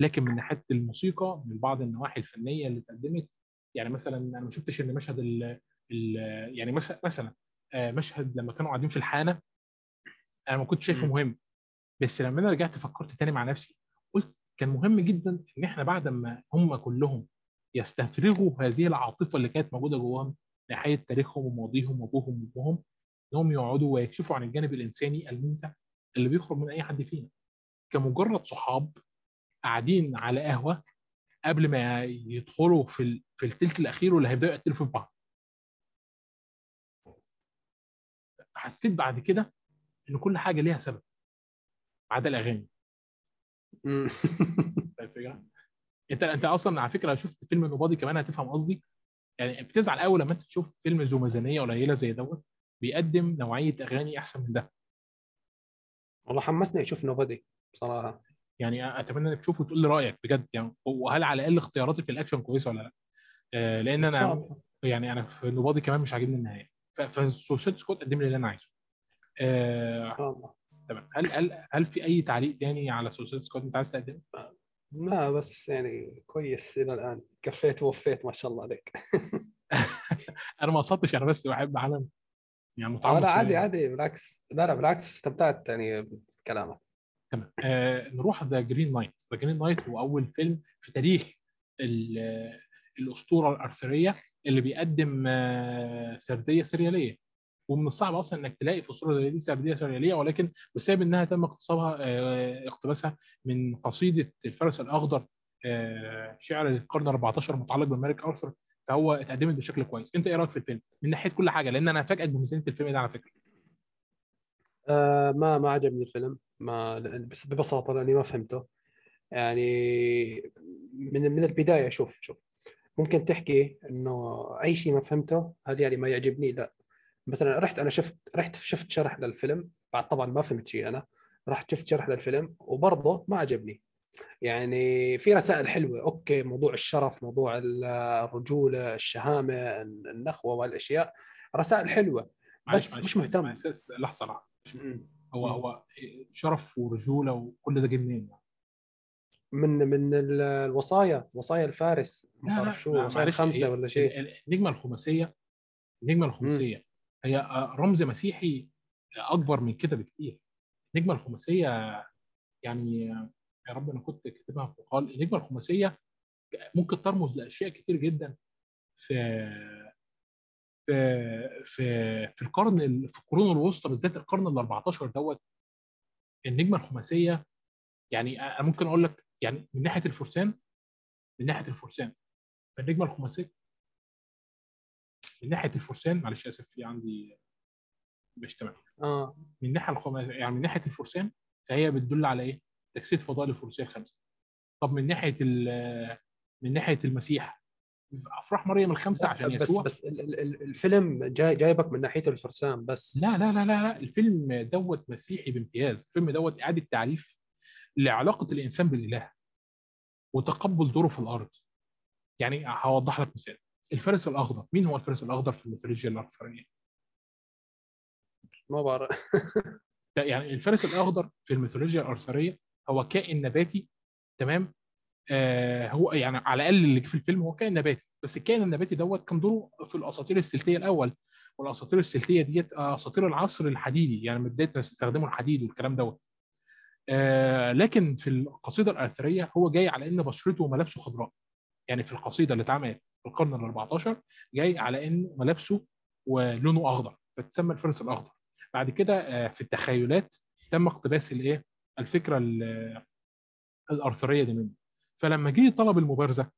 لكن من ناحية الموسيقى من بعض النواحي الفنية اللي اتقدمت يعني مثلا أنا ما شفتش إن مشهد ال ال يعني مثلا مثلا آه، مشهد لما كانوا قاعدين في الحانة أنا ما كنتش شايفه. مهم. بس لما أنا رجعت فكرت تاني مع نفسي. كان مهم جدا إن إحنا بعد ما هم كلهم يستفرغوا هذه العاطفة اللي كانت موجودة جواهم ناحيه تاريخهم وماضيهم وأبوهم وأمهم انهم يقعدوا ويكشفوا عن الجانب الإنساني الممتع اللي بيخرج من أي حد فينا. كمجرد صحاب قاعدين على قهوة قبل ما يدخلوا في ال... في الثلث الأخير واللي هيبدأوا يقتلوا في بعض. حسيت بعد كده إن كل حاجة ليها سبب. ما عدا الأغاني. الفكرة؟ انت انت أصلا على فكرة لو شفت فيلم نوبادي كمان هتفهم قصدي؟ يعني بتزعل قوي لما أنت تشوف فيلم ذو ميزانية قليلة زي دوت بيقدم نوعية أغاني أحسن من ده. والله حمسني أشوف نوبدي بصراحة. يعني أتمنى إنك تشوفه وتقول لي رأيك بجد يعني وهل على الأقل اختياراتي في الأكشن كويسة ولا لأ؟ آه لأن أنا يعني أنا في Nobody كمان مش عاجبني النهاية. ف Suicide Squad قدم لي اللي أنا عايزه. آه تمام. هل هل هل في أي تعليق تاني على Suicide Squad أنت عايز تقدمه؟ لا بس يعني كويس إلى الآن. كفيت ووفيت ما شاء الله عليك. أنا ما قصدتش أنا بس بحب عالم. يعني متعمق لا. عادي عادي بالعكس. لا لا بالعكس استمتعت يعني بكلامك. تمام. آه نروح The Green Knight The Green Knight هو أول فيلم في تاريخ ال- الأسطورة الأرثرية اللي بيقدم آه سردية سرياليه ومن الصعب أصلا إنك تلاقي في اسطوره زي دي سرديه سرياليه ولكن بسبب إنها تم اقتصابها آه اقتباسها من قصيدة الفارس الأخضر آه شعر القرن 14 متعلق بالملك أرثر فهو اتقدمت بشكل كويس. أنت إيه رأيك في الفيلم؟ من ناحية كل حاجة لأن أنا فاجئت بميزانية الفيلم ده على فكرة. آه ما ما عجبني الفيلم. ما بس ببساطة لأني ما فهمته. يعني من من البداية شوف شوف. ممكن تحكي إنه أي شيء ما فهمته هذا يعني ما يعجبني لا. مثلا رحت أنا شفت رحت شفت شرح للفيلم. بعد طبعا ما فهمت شيء أنا. رحت شفت شرح للفيلم وبرضه ما عجبني. يعني في رسائل حلوة. أوكي موضوع الشرف موضوع ال- الرجولة الشهامة النخوة والأشياء. رسائل حلوة. بس معلش مش مهتم. معلش، لحظة لحظة. هو. هو شرف ورجولة وكل ده جه منين؟ من من ال- الوصايا. وصايا الفارس. ما بعرف شو وصايا خمسه ولا شيء. ال- ال- النجمة الخماسيه النجمة الخماسية. هي آه، رمز مسيحي أكبر من كده بكتير. النجمة الخماسية يعني يا رب أنا كنت كاتبها في مقال النجمة الخماسية ممكن ترمز لأشياء كتير جدا في في في في القرن ال- في القرون الوسطى بالذات القرن ال 14 دوت. النجمة الخماسية يعني أنا ممكن أقول لك يعني من ناحية الفرسان من ناحية الفرسان. فالنجمة الخماسية من ناحية الفرسان معلش آسف في عندي مش تمام. آه. من ناحية الخماسيه يعني من ناحية الفرسان فهي بتدل على إيه؟ تجسيد فضائل الفروسيه الخمسه. طب من ناحية ال- من ناحية المسيح أفراح مريم الخمسة عشان بس يسوع. بس ال- ال- ال- الفيلم جاي جايبك من ناحية الفرسان بس. لا لا لا لا لا الفيلم دوت مسيحي بامتياز. الفيلم دوت إعادة تعريف لعلاقة الإنسان بالإله وتقبل دوره في الأرض. يعني هوضح لك مثال. الفارس الأخضر. مين هو الفارس الأخضر في الميثولوجيا الآرثرية ما بعرف. يعني الفارس الأخضر في الميثولوجيا الآرثرية هو كائن نباتي تمام؟ آه هو يعني على الأقل اللي في الفيلم هو كائن نباتي. بس الكائن النباتي دوت كان دوره في الأساطير السلتية الأول. والأساطير السلتية ديت آه، أساطير العصر الحديدي يعني من بداية ما استخدموا الحديد والكلام دوت. آه لكن في القصيدة الارثريه هو جاي على إن بشرته وملابسه خضراء. يعني في القصيدة اللي اتعملت. في القرن ال 14 جاي على إن ملابسه ولونه أخضر فتسمى الفارس الأخضر. بعد كده آه، في التخيلات تم اقتباس الإيه؟ الفكرة ال- الأرثرية دي منه. فلما جه طلب المبارزة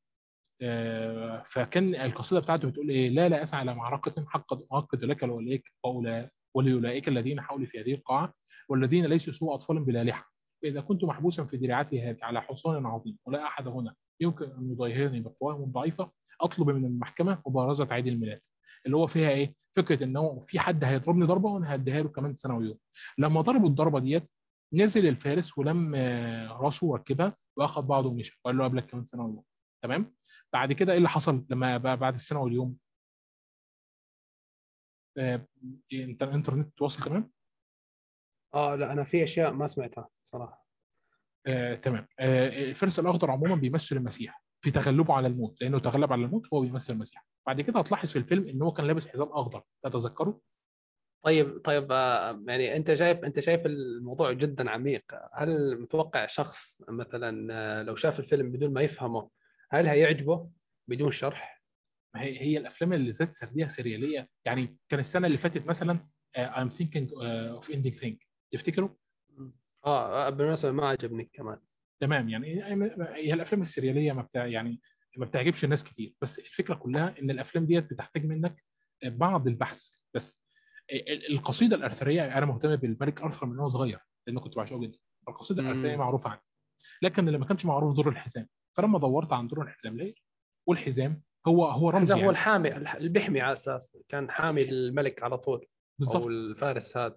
آه، فكان القصيدة بتاعته بتقول إيه؟ لا لا أسعى إلى معركة حق اؤكد لك وليك ولأولئك الذين حولي في هذه القاعة والذين ليسوا سوى أطفال بلا لحى فإذا كنت محبوسا في دراعتي هذه على حصان عظيم ولا أحد هنا يمكن أن يضاهرني بقواهم الضعيفه أطلب من المحكمة مبارزة عيد الميلاد اللي هو فيها إيه؟ فكرة إن هو في حد هيضربني ضربة وأنا هديها له كمان سنة ويوم. لما ضربوا الضربة ديت نزل الفارس ولم آه، راسه وركبها واخد بعضه ومشى وقال له قبلك كمان سنة ويوم. تمام؟ بعد كده إيه اللي حصل لما بقى بعد السنة واليوم؟ آه، انت الإنترنت واصل تمام؟ آه لا أنا في أشياء ما سمعتها صراحة آه، تمام آه، الفارس الأخضر عموما بيمثل المسيح في تغلبه على الموت لأنه تغلب على الموت هو بيمثل المسيح. بعد كده هتلاحظ في الفيلم إن هو كان لابس حزام أخضر تتذكره؟ طيب طيب آه، يعني أنت شايف أنت شايف الموضوع جدا عميق. هل متوقع شخص مثلا آه، لو شاف الفيلم بدون ما يفهمه هل هيعجبه بدون شرح؟ هي هي الأفلام اللي ذات سردية سرياليه يعني كان السنة اللي فاتت مثلا I'm thinking uh, of ending thing. تفتكروا؟ آه آه، بالمناسبة ما عجبني كمان. تمام يعني هي الأفلام السرياليه ما بتاع يعني ما بتعجبش الناس كتير بس الفكرة كلها إن الأفلام ديت بتحتاج منك بعض البحث بس. القصيدة الارثريه أنا مهتم بالملك أرثر من وأنا صغير لأن كنت بعشقه جدا. القصيدة الارثريه معروفة عني لكن اللي ما كانش معروف دور الحزام. فلما دورت عن دور الحزام ليه؟ والحزام هو هو رمز يعني. هو الحامي اللي بيحمي على أساس كان حامي الملك على طول بالظبط أو الفارس هذا.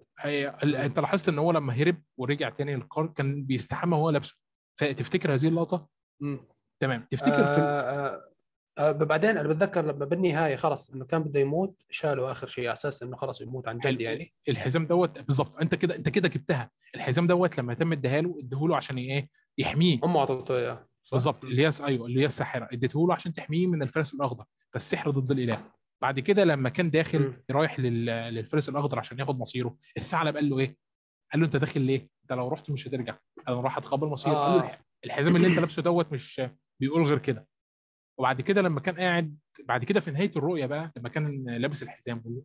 أنت لاحظت إن هو لما هرب ورجع تاني للقرن كان بيستحمى وهو لابسه. فتفتكر هذه اللقطة؟ مم. تمام. تفتكر آه في آه آه بعدين أنا بتذكر لما بالنهاية خلص إنه كان بده يموت شالوا آخر شيء على أساس إنه خلص يموت عن جد يعني. الحزام دوت بالظبط أنت كده أنت كده جبتها. الحزام دوت لما تم اداها له له عشان إيه؟ يحميه. أمه أعطته إياه. بالظبط اللي هي أيوه اللي هي الساحرة. اديته له عشان تحميه من الفارس الأخضر. فالسحر ضد الإله. بعد كده لما كان داخل م. رايح لل... للفارس الأخضر عشان ياخد مصيره الثعلب قال له إيه؟ قال له أنت داخل ليه؟ انت لو رحت مش هترجع. أنا راح أتقبل مصيره آه. الحزام اللي أنت لابسه دوت مش بيقول غير كده. وبعد كده لما كان قاعد بعد كده في نهاية الرؤية بقى لما كان لابس الحزام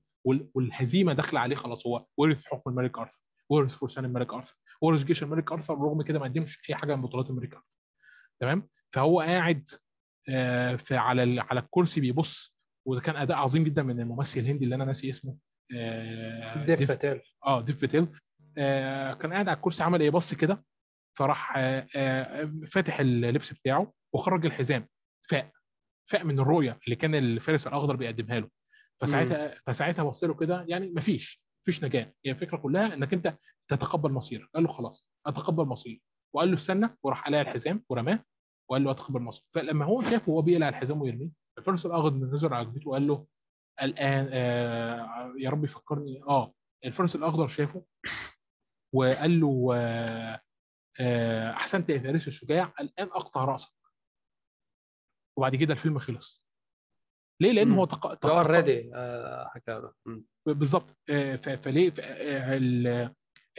والهزيمة داخلة عليه خلاص هو ورث حكم الملك أرثر ورث فرسان الملك أرثر ورث جيش الملك أرثر رغم كده ما قدمش أي حاجة من بطولات الملك أرثر. تمام؟ فهو قاعد في على على الكرسي بيبص وده كان أداء عظيم جدا من الممثل الهندي اللي أنا ناسي اسمه ديف باتيل. آه ديف باتيل. آه كان قاعد على الكرسي عمل إيه؟ بص كده فراح آه آه فاتح اللبس بتاعه وخرج الحزام فاق فاق من الرؤية اللي كان الفارس الأخضر بيقدمها له. فساعتها فساعتها بص له كده يعني مفيش مفيش نجاة. هي الفكرة كلها إنك أنت تتقبل مصيرك. قال له خلاص أتقبل مصيري. وقال له استنى وراح قلع الحزام ورماه وقال له أتقبل مصيري. فلما هو شافه وهو بيقلع الحزام ويرميه الفارس الأخضر نزل على جبهته وقال له الآن آه يا رب يفكرني. آه الفارس الأخضر شافه وقال له آه آه أحسنت يا فارس الشجاع الان أقطع رأسك. وبعد كده الفيلم خلص. ليه؟ لأن هو تق... تق... اوريدي حكى بالظبط. فليه؟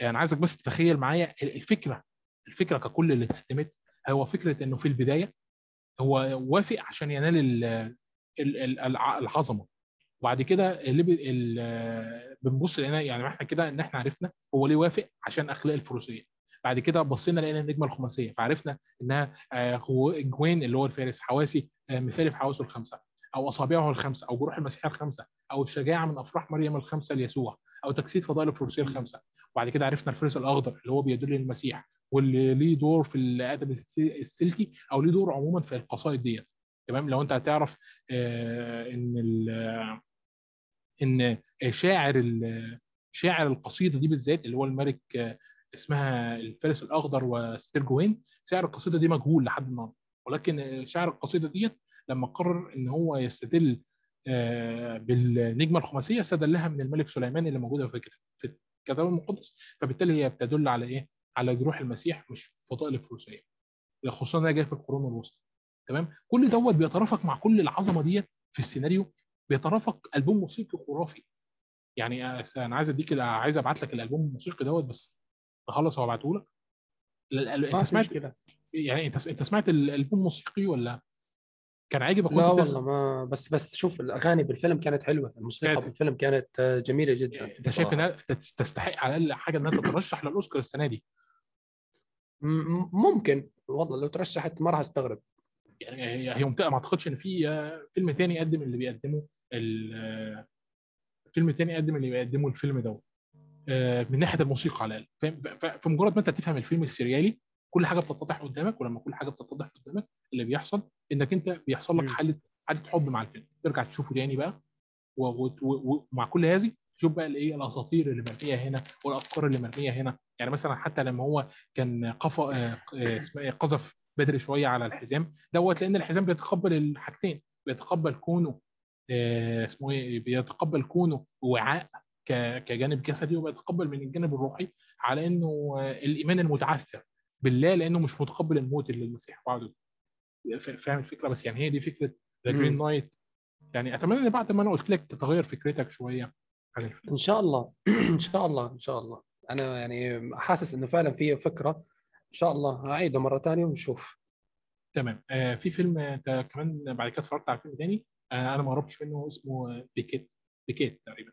أنا عايزك بس تتخيل معايا الفكرة الفكرة ككل اللي اتقدمت هو فكرة إنه في البداية هو وافق عشان ينال العظمة. وبعد كده اللي بنبص لقينا يعني إحنا كده إن إحنا عرفنا هو ليه وافق عشان أخلاق الفروسية. بعد كده بصينا لقينا النجمة الخماسية فعرفنا إنها جوين اللي هو الفارس حواسي مثالي في حواسه الخمسة أو أصابعه الخمسة أو جروح المسيح الخمسة أو الشجاعة من أفراح مريم الخمسة ليسوع أو تجسيد فضائل الفروسية الخمسة. وبعد كده عرفنا الفارس الأخضر اللي هو بيدل للمسيح واللي ليه دور في الأدب السلتي أو ليه دور عموما في القصائد ديت. تمام؟ لو أنت هتعرف آه إن إن شاعر شاعر القصيدة دي بالذات اللي هو الملك اسمها الفارس الأخضر وستير جوين سعر القصيدة دي مجهول لحد النهارده. ولكن شاعر القصيدة ديت لما قرر إن هو يستدل آه بالنجمة الخماسية استدلها من الملك سليمان اللي موجودة في في الكتاب المقدس. فبالتالي هي بتدل على إيه؟ على جروح المسيح مش فضائل الفروسية. خصوصا إنها جاية في القرون الوسطى. تمام؟ كل دوت بيترافق مع كل العظمة ديت في السيناريو بيترافق ألبوم موسيقي خرافي. يعني أنا عايز أديك عايز أبعت لك الألبوم الموسيقي دوت بس اخلص وأبعته لك. أنت سمعت كده. يعني أنت أنت سمعت الالبوم الموسيقي ولا كان عاجبك لا والله ما بس بس شوف الأغاني بالفيلم كانت حلوة. الموسيقى كانت. بالفيلم كانت جميلة جدا. أنت شايف إنها تستحق على الأقل حاجة إنها تترشح للأوسكار السنة دي؟ ممكن. والله لو ترشحت ما راح أستغرب. يعني هي ما أعتقدش إن في فيلم تاني يقدم اللي بيقدمه فيلم تاني يقدم اللي بيقدمه الفيلم دوت من ناحية الموسيقى على الأقل. فمجرد ما انت تفهم الفيلم السريالي كل حاجة بتتضح قدامك ولما كل حاجة بتتضح قدامك اللي بيحصل انك انت بيحصل لك حالة حالة حب مع الفيلم. ترجع تشوفه تاني بقى ومع كل هذه تشوف بقى الايه الأساطير اللي مرمية هنا والأفكار اللي مرمية هنا. يعني مثلا حتى لما هو كان قفا اسمها إيه قذف بدري شوية على الحزام دوت لأن الحزام بيتقبل الحاجتين بيتقبل كونه اسمه إيه؟ بيتقبل كونه وعاء كجانب جسدي وبيتقبل من الجانب الروحي على إنه الإيمان المتعثر بالله لأنه مش متقبل الموت اللي المسيح وعده. فاهم الفكرة؟ بس يعني هي دي فكرة The Green Knight يعني أتمنى إن بعد ما أنا قلت لك تتغير فكرتك شوية عن إن شاء الله. إن شاء الله إن شاء الله. أنا يعني حاسس إنه فعلا في فكرة. إن شاء الله هعيده مرة ثانية ونشوف. تمام. آه في فيلم أنت كمان بعد كده اتفرجت على فيلم تاني؟ آه أنا ما قربتش منه اسمه بيكيت بيكيت تقريبا.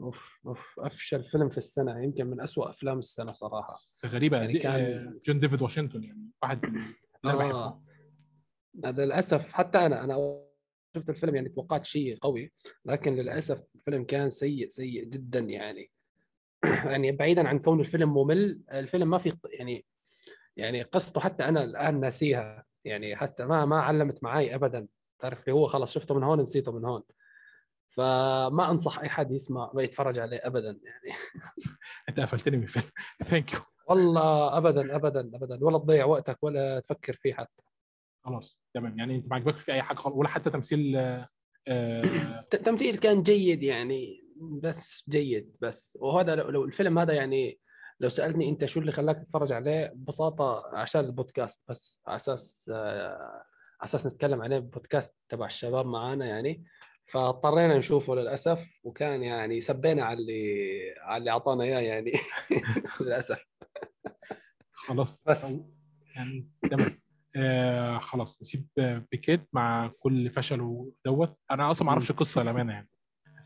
أوف أوف أفشل فيلم في السنة يمكن من أسوأ أفلام السنة صراحة. غريبة يعني كان... جون ديفيد واشنطن يعني واحد من آه. هذا للأسف حتى أنا أنا شفت الفيلم يعني توقعت شيء قوي لكن للأسف الفيلم كان سيء سيء جدا يعني. يعني بعيدا عن كون الفيلم ممل الفيلم ما في يعني يعني قصته حتى أنا الآن ناسيها. يعني حتى ما ما علمت معي ابدا. تعرف اللي هو خلاص شفته من هون نسيته من هون. فما أنصح أي حد يسمع يتفرج عليه ابدا يعني. أنت قفلتني من الفيلم ثانك يو والله ابدا ابدا ابدا. ولا تضيع وقتك ولا تفكر فيه حتى. خلاص تمام. يعني أنت ما عجبكش في أي حاجة ولا حتى تمثيل آه، آه، التمثيل كان جيد يعني بس جيد بس. وهذا لو, الفيلم هذا يعني لو سالني أنت شو اللي خلاك تتفرج عليه ببساطة عشان البودكاست بس على أساس آه، أساس نتكلم عليه بودكاست تبع الشباب معانا يعني. فاضطرينا نشوفه للأسف وكان يعني سبينا على اللي على اللي أعطانا إياه يعني. للأسف. خلاص. بس. يعني تمام. آه خلاص نسيب بيكيت مع كل فشله دوت. أنا أصلا ما أعرفش القصة للأمانة يعني.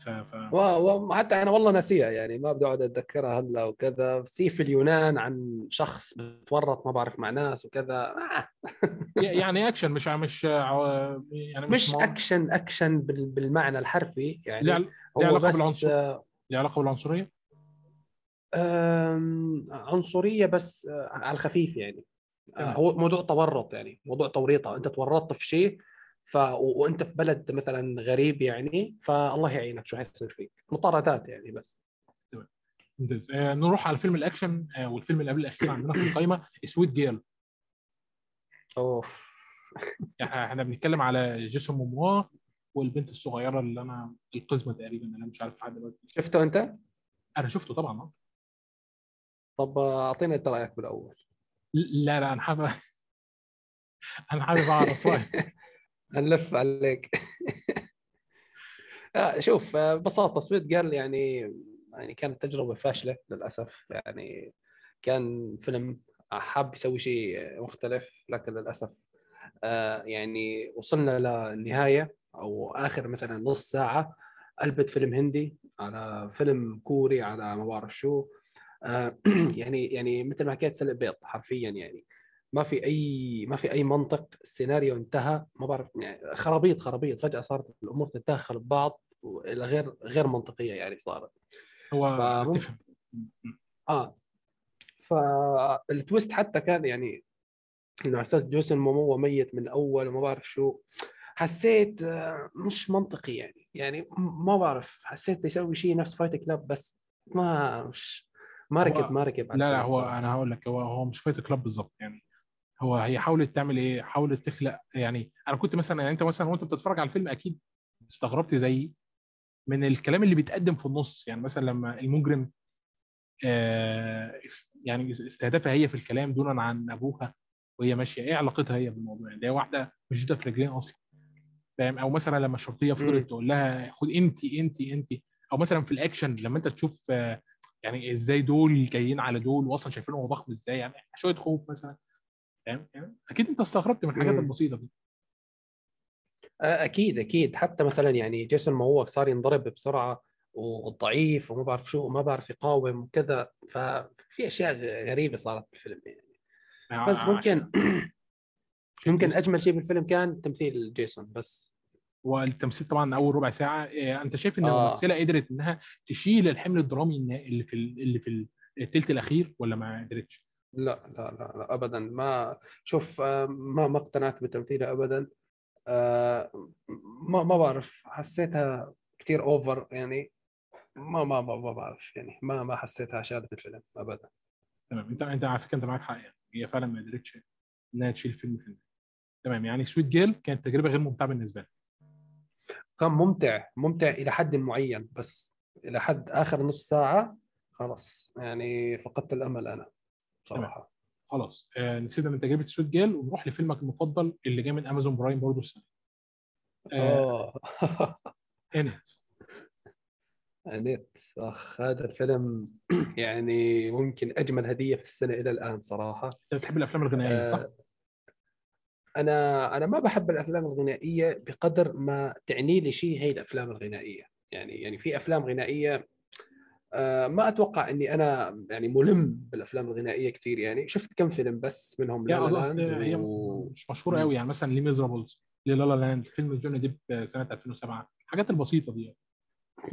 ف... ف... و- وحتى أنا والله ناسيها يعني ما بدي أقعد أتذكرها هلأ وكذا. سي في اليونان عن شخص بتورط ما بعرف مع ناس وكذا. آه. يعني أكشن مش مش آه، يعني مش مو- أكشن أكشن بال- بالمعنى الحرفي يعني هو ليه علاقة بالعنصر؟ آه، ليه علاقة بالعنصرية؟ عنصرية بس آه، على الخفيف يعني. آه،. هو موضوع تورط يعني موضوع توريطة. أنت تورطت في شيء ف وأنت في بلد مثلا غريب يعني فالله يعينك شو حيصير فيك. مطاردات يعني بس. ممتاز. آه نروح على فيلم الأكشن. آه والفيلم اللي قبل الاخير عندنا في القائمه Sweet Girl أوف. إحنا بنتكلم على جيسون موموا والبنت الصغيرة اللي أنا القزمة تقريبا أنا مش عارف لحد دلوقتي. شفته أنت؟ أنا شفته طبعا. طب اعطينا أنت رأيك بالأول. لا لا أنا حابب أنا حابب أعرف رأيك. هنلف عليك. آه، شوف آه، ببساطة سويت جيرل يعني يعني كانت تجربة فاشلة للأسف. يعني كان فيلم حاب يسوي شيء مختلف لكن للأسف آه، يعني وصلنا للنهايه أو آخر مثلا نص ساعة. قلبت فيلم هندي على فيلم كوري على ما بعرف شو. يعني يعني مثل ما حكيت سلق بيض حرفيا يعني. ما في أي ما في أي منطق السيناريو انتهى ما بعرف يعني خرابيط خرابيط. فجأة صارت الأمور تتداخل ببعض إلى غير غير منطقية يعني صارت. هو فممكن- تفهم آه. فالتويست حتى كان يعني إنه على أساس جيسون موموا ميت من الأول وما بعرف شو حسيت آه، مش منطقي يعني. يعني ما بعرف حسيت يسوي شيء نفس Fight Club بس ما مش ما ركب ما ركب لا لا هو صراحة. أنا هقول لك هو هو مش Fight Club بالظبط يعني. هو هي حاولت تعمل إيه؟ حاولت تخلق يعني أنا كنت مثلا يعني أنت مثلا وأنت بتتفرج على الفيلم أكيد استغربت زيي من الكلام اللي بيتقدم في النص. يعني مثلا لما المجرم آه يعني استهدفها هي في الكلام دونا عن أبوها وهي ماشية. إيه علاقتها هي بالموضوع؟ يعني دي واحدة مش في رجلين أصلا. فاهم؟ أو مثلا لما الشرطية. فضلت تقول لها خد انت انت انت. أو مثلا في الأكشن لما أنت تشوف آه، يعني إزاي دول جايين على دول واصلا شايفينهم ضخم إزاي؟ يعني شوية خوف مثلا. فاهم؟ يعني أكيد أنت استغربت من الحاجات. البسيطة دي. آه، أكيد أكيد. حتى مثلا يعني جيسون ما هو صار ينضرب بسرعة وضعيف وما بعرف شو وما بعرف يقاوم وكذا. ففي أشياء غريبة صارت بالفيلم يعني. بس عشان- ممكن عشان ممكن أجمل شيء بالفيلم كان تمثيل جيسون بس. والتمثيل طبعا أول ربع ساعة إيه، أنت شايف إن آه. الممثلة قدرت إنها تشيل الحمل الدرامي اللي في ال- اللي في الثلث الأخير ولا ما قدرتش؟ لا لا لا, لا ابدا. ما شوف آه، ما ما اقتنعت بتمثيلها ابدا. آه، ما ما بعرف. حسيتها كثير over يعني. ما ما ما ما بعرف يعني. ما ما حسيتها شالت الفيلم ابدا. تمام. أنت أنت على فكره أنت معاك حق يعني. هي فعلا ما قدرتش إنها تشيل فيلم فيلم تمام. يعني Sweet Girl كانت تجربة غير ممتعة بالنسبة لي كان ممتع ممتع إلى حد معين بس إلى حد آخر نص ساعة خلاص يعني فقدت الأمل أنا. صراحة. خلاص. آه نسيبنا من تجربه Sweet Girl ونروح لفيلمك المفضل اللي جاي من أمازون برايم برضه السنة آه آه. أنت أنت أخ هذا الفيلم يعني ممكن أجمل هدية في السنة إلى الآن صراحة. أنت بتحب الأفلام الغنائية صح؟ آه، أنا أنا ما بحب الأفلام الغنائية بقدر ما تعني لي شيء هي الأفلام الغنائية. يعني يعني في أفلام غنائية آه ما أتوقع إني أنا يعني ملم بالأفلام الغنائية كثير يعني. شفت كم فيلم بس منهم La La Land هي و... مش مشهورة. قوي يعني. مثلا Les Misérables لي La La Land فيلم جوني ديب سنة 2007 الحاجات البسيطة دي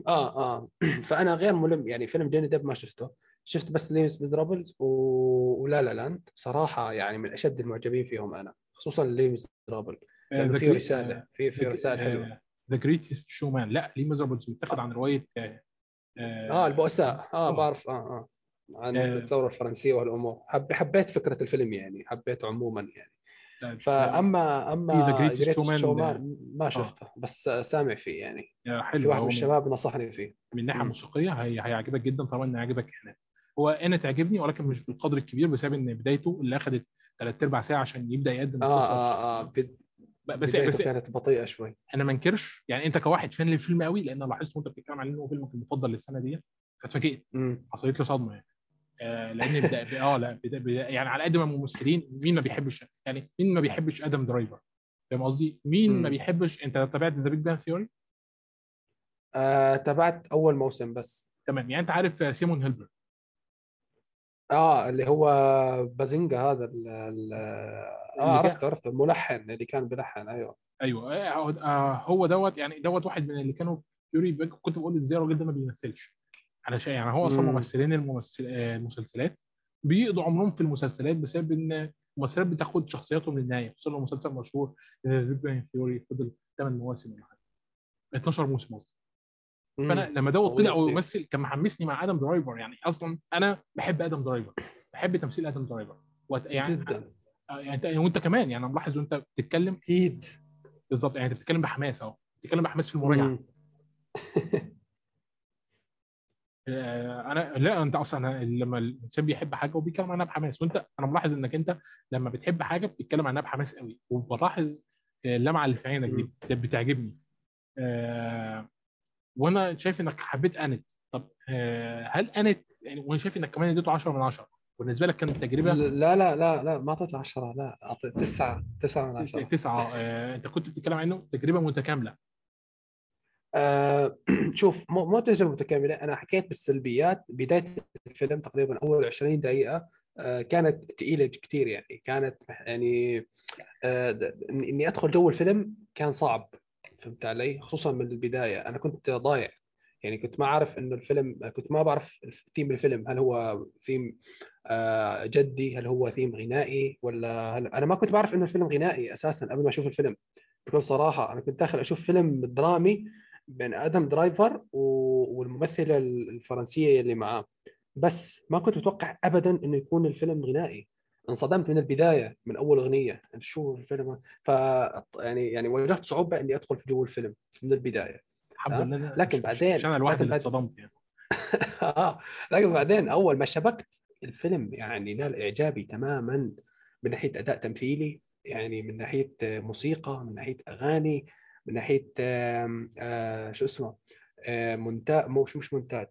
آه آه. فأنا غير ملم يعني. فيلم جوني ديب ما شفته. شفت بس Les Misérables و... ولا La Land. صراحة يعني من أشد المعجبين فيهم أنا خصوصا Les Misérables لأنه فيه رسالة في في رسائل حلوة. The Greatest Showman لا Les Misérables متاخد عن رواية آه، آه البؤساء. آه آه. بعرف. آه آه. عن آه. الثورة الفرنسية والأمور. حب حبيت فكرة الفيلم يعني حبيته عموما يعني. آه، فأما أما Showman، Showman ما شفته بس سامع فيه يعني. آه، في حلو واحد من الشباب نصحني فيه. من ناحية. موسيقية هي... هيعجبك جدا طالما ان عجبك هنا هو أنا تعجبني ولكن مش بالقدر الكبير بسبب إن بدايته اللي اخذت ثلاث ارباع ساعة عشان يبدأ يقدم آه القصة آه آه والشخصيات. بد- بس بس كانت بطيئة شوي أنا ما انكرش يعني أنت كواحد فان للفيلم قوي لأن أنا لاحظت وأنت بتتكلم عليه إن هو فيلمك المفضل للسنة دي فاتفاجئت. حصلت لي صدمة يعني آه لأن بدا آه لا بدا بدا يعني على قد ما الممثلين مين ما بيحبش يعني مين ما بيحبش آدم درايفر فاهم قصدي؟ مين ما مم. بيحبش أنت تابعت The Big Bang Theory؟ آه تابعت أول موسم بس تمام يعني أنت عارف سيمون هيلبرج آه اللي هو Bazinga هذا ال ال آه عرفته عرفته الملحن اللي كان بيلحن أيوه. أيوه. آه، هو- آه، هو دوت يعني دوت واحد من اللي كانوا Theory كنت بقول إزاي الراجل ده ما بيمثلش. شايف يعني هو أصلا مم. ممثلين الممثل آه، المسلسلات بيقضوا عمرهم في المسلسلات بسبب إن الممثلات بتاخد شخصياتهم للنهايه خصوصا لو مسلسل مشهور The Big Theory فضل 8 مواسم ولا حاجة. 12 موسم قصدي. فأنا لما دوت طلع. ويمثل كان محمسني مع آدم درايفر يعني أصلا أنا بحب آدم درايفر بحب تمثيل آدم درايفر. وت- يعني جدا. آه، يعني انت وأنت كمان يعني أنا ملاحظ وأنت بتتكلم. أكيد. بالظبط يعني أنت بتتكلم بحماس أهو. بتتكلم بحماس في المراجعة. آه، أنا لا أنت أصلا لما الإنسان بيحب حاجة وبيتكلم عنها بحماس وانت أنا ملاحظ إنك أنت لما بتحب حاجة بتتكلم عنها بحماس قوي. وبلاحظ آه، اللمعه اللي في عينك دي بتعجبني. آه، وأنا شايف انك حبيت أنت. طب آه، هل أنت يعني وأنا شايف إنك كمان اديته 10 من 10 بالنسبة لك كانت تجربة؟ لا لا لا لا ما اعطيته 10 لا اعطيته 9 9 من 10 تسعة آه، أنت كنت بتتكلم عنه تجربة متكاملة. آه شوف مو مو تجربة متكاملة. أنا حكيت بالسلبيات. بداية الفيلم تقريبا أول 20 دقيقة آه كانت ثقيله كثير يعني. كانت يعني إني أدخل جو الفيلم كان صعب. فهمت علي؟ خصوصا من البداية. أنا كنت ضايع. يعني كنت ما أعرف إنه الفيلم كنت ما بعرف ثيم الفيلم. هل هو ثيم آه جدي؟ هل هو ثيم غنائي؟ ولا هل... أنا ما كنت بعرف إنه الفيلم غنائي أساسا قبل ما أشوف الفيلم. بكل صراحة أنا كنت داخل أشوف فيلم درامي بين آدم درايفر و- والممثلة الفرنسية اللي معاه. بس ما كنت متوقع ابدا إنه يكون الفيلم غنائي. انصدمت من البداية من أول أغنية. أنا شو الفيلم ف يعني يعني واجهت صعوبة إني أدخل في جو الفيلم من البداية. الحمد لله لكن بعدين- مش أنا الواحد اللي اتصدمت يعني. آه لكن بعدين أول ما شبكت الفيلم يعني نال اعجابي تماما من ناحية أداء تمثيلي يعني من ناحية موسيقى من ناحية أغاني من ناحية آه شو اسمه؟ آه مونتاج مش مش مونتاج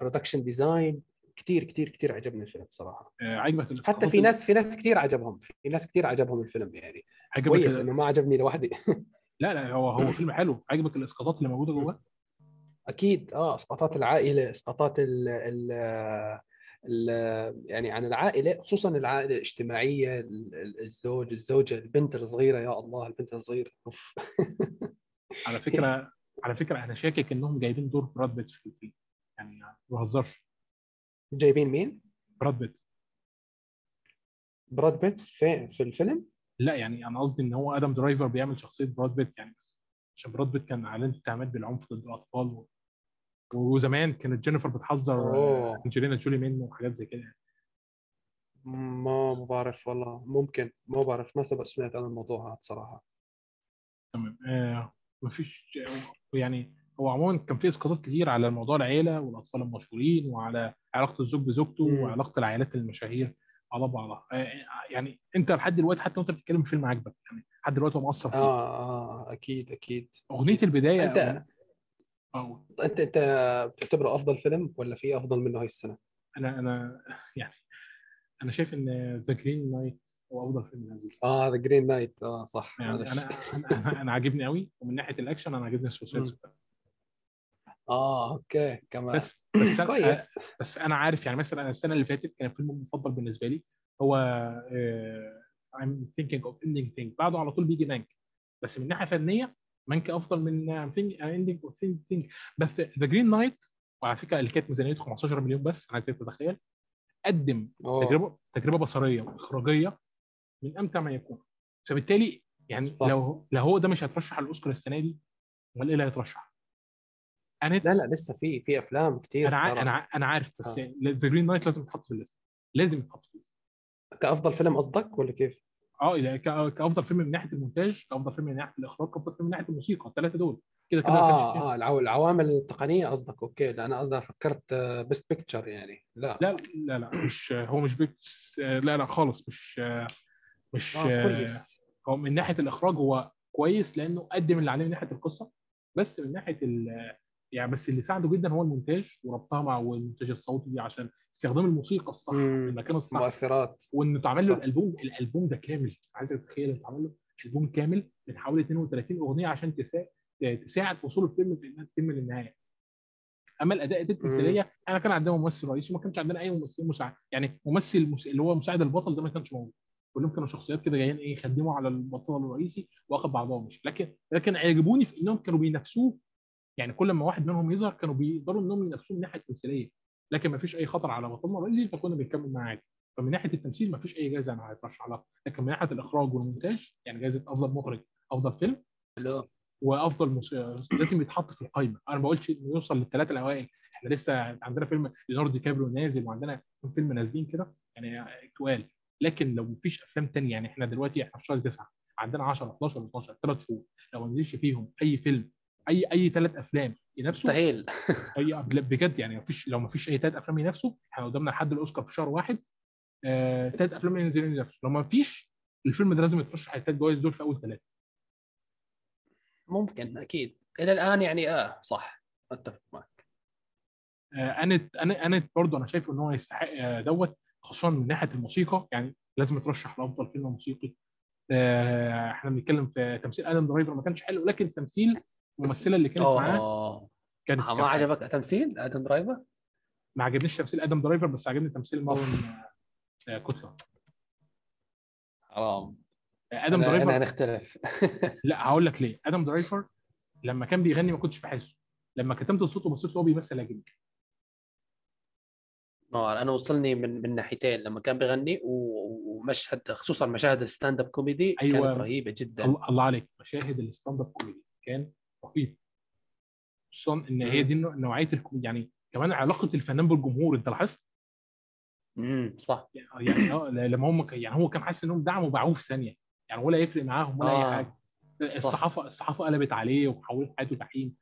production design كثير كثير كثير عجبني الفيلم صراحة آه، عجبك حتى في ناس في ناس كثير عجبهم في ناس كثير عجبهم الفيلم يعني. كويس إنه ما عجبني لوحدي. لا لا هو هو فيلم حلو. عجبك الإسقاطات اللي موجودة جواه أكيد. آه إسقاطات العائلة إسقاطات ال ال ال يعني عن العائلة خصوصا العائلة الاجتماعية ال- ال- الزوج الزوجة البنت الصغيرة يا الله البنت الصغيرة. أوف. على فكرة على فكرة أنا شاكك إنهم جايبين دور براد بيت في الفيلم. يعني ما بهزرش. جايبين مين؟ براد بيت. براد بيت في في الفيلم؟ لا يعني أنا قصدي إن هو آدم درايفر بيعمل شخصية براد بيت يعني بس عشان براد بيت كان عليه اتهامات بالعنف ضد الأطفال و... وزمان كانت جينيفر بتحذر أنجلينا جولي منه وحاجات زي كده ما ما بعرف والله. ممكن ما بعرف ما سبق سمعت عن الموضوع هذا بصراحة. تمام. آه مفيش يعني هو عموما كان في إسقاطات كتير على موضوع العيلة والأطفال المشهورين وعلى علاقة الزوج بزوجته. وعلاقة العائلات المشاهير على بعضها آه يعني أنت لحد دلوقتي حتى وأنت بتتكلم الفيلم عاجبك يعني لحد دلوقتي هو مؤثر فيك آه آه أكيد أكيد. أغنية البداية أنت أو أنت أنت بتعتبره أفضل فيلم ولا في أفضل منه هاي السنة؟ أنا أنا يعني أنا شايف إن The Green Knight هو أفضل فيلم هذه آه The Green Knight آه صح. يعني. أنا أنا أنا, أنا عاجبني قوي ومن ناحية الأكشن أنا عاجبني ال Suicide آه okay كمان بس بس أنا كويس بس أنا عارف يعني مثلا السنة اللي فاتت كان الفيلم المفضل بالنسبة لي هو uh, I'm thinking of ending things بعده على طول بيجي Mank بس من ناحية فنية Mank أفضل من I'm thinking ending of things بس The Green Knight وعلى فكرة اللي كانت ميزانيته 15 مليون بس أنا عايزك تتخيل قدم أوه. تجربة تجربة بصرية وإخراجية من أمتع ما يكون فبالتالي يعني صح. لو لو هو ده مش هيترشح على الأوسكار السنة دي أمال إيه اللي هيترشح؟ أنا لا لا لسه في في أفلام كثير أنا ع... أنا. أنا عارف بس آه. The Green Knight لازم يتحط في ال list. لازم يتحط في الليست. كأفضل فيلم قصدك ولا كيف؟ آه إذا ك... كأفضل فيلم من ناحية المونتاج كأفضل فيلم من ناحية الإخراج كأفضل فيلم من ناحية الموسيقى. الثلاثه دول. كده كده آه. آه العو- العوامل التقنية قصدك. okay لا أنا قصدي فكرت best picture يعني. لا. لا لا لا مش هو مش pic لا لا خالص مش مش آه كويس. هو من ناحية الإخراج هو كويس لأنه قدم اللي عليه من ناحية القصة. بس من ناحية ال يعني بس اللي ساعده جدا هو المونتاج وربطها مع المونتاج الصوتي عشان استخدام الموسيقى الصح. في المكان الصح. مؤثرات. وإنه اتعمل له. الألبوم الألبوم ده كامل. عايزك تتخيل اتعمل له ألبوم كامل من حوالي 32 أغنية عشان تسا... تساعد في وصول الفيلم في إنها تتم للنهاية. أما الأداء التمثيليه أنا كان عندنا ممثل رئيسي وما كانش عندنا أي ممثل مساعد. يعني ممثل مس... اللي هو مساعد البطل ده ما كانش موجود. كلهم كانوا شخصيات كده جايين إيه يخدموا على البطل الرئيسي واخد بعضهم. مش لكن لكن عجبوني في إنهم كانوا بينافسوه يعني كل ما واحد منهم يظهر كانوا بيقدروا إنهم ينافسوه من ناحية التمثيلية لكن ما فيش أي خطر على بطلنا الرئيسي فكنا بنكمل معاه عادي. فمن ناحية التمثيل ما فيش أي جائزه أنا هيترشح لها لكن من ناحية الإخراج والمونتاج يعني جائزه أفضل مخرج أفضل فيلم وأفضل مس... لازم يتحط في القائمه أنا ما بقولش إنه يوصل للثلاثه الأوائل. إحنا لسه عندنا فيلم ليوناردو دي كابريو نازل وعندنا فيلم نازلين كده يعني تقال. لكن لو مفيش أفلام تانية يعني إحنا دلوقتي إحنا في شهر 9 عندنا 10 11 12 ثلاث شهور لو ما نزلش فيهم أي فيلم أي أي ثلاث أفلام ينافسوا؟ مستحيل. أي بجد يعني مفيش لو مفيش أي ثلاث أفلام ينافسوا إحنا قدامنا لحد الأوسكار في شهر واحد آه، ثلاث أفلام ينزلوا ينافسوا. لو ما فيش الفيلم ده لازم يترشح الثلاث جوائز دول في أول ثلاثة ممكن أكيد. إلى الآن يعني آه صح. أتفق معك. آه، انت أنا انت برضه أنا شايف إن هو يستحق آه، دوت خصوصا من ناحية الموسيقى. يعني لازم يترشح لأفضل فيلم موسيقي. آه، إحنا بنتكلم في تمثيل آدم درايفر ما كانش حلو لكن تمثيل الممثلة اللي كانت معاه اوه كان ما كان- عجبك تمثيل؟ آدم درايفر؟ ما عجبنيش تمثيل آدم درايفر بس عجبني تمثيل مارون آه، كوتلر. حرام. آه، آدم درايفر أنا نختلف لا هقول لك ليه. آدم درايفر لما كان بيغني ما كنتش بحسه. لما كتمت صوته بصيت هو بيمثل عجبني ما أنا وصلني من من ناحيتين. لما كان بيغني ومشهد خصوصا مشاهد ال stand-up comedy أيوة. كانت رهيبة جدا. الله عليك. مشاهد ال stand-up comedy كان رهيب. خصوصا إن هي. دي نوعية يعني كمان علاقة الفنان بالجمهور أنت لاحظت؟ امم صح. يعني آه لما هم يعني هو كان حاسس إنهم دعموا باعوه في ثانية. يعني ولا يفرق معاهم ولا أي آه. حاجة. الصحافه الصحافة قلبت عليه وحولت حياته جحيم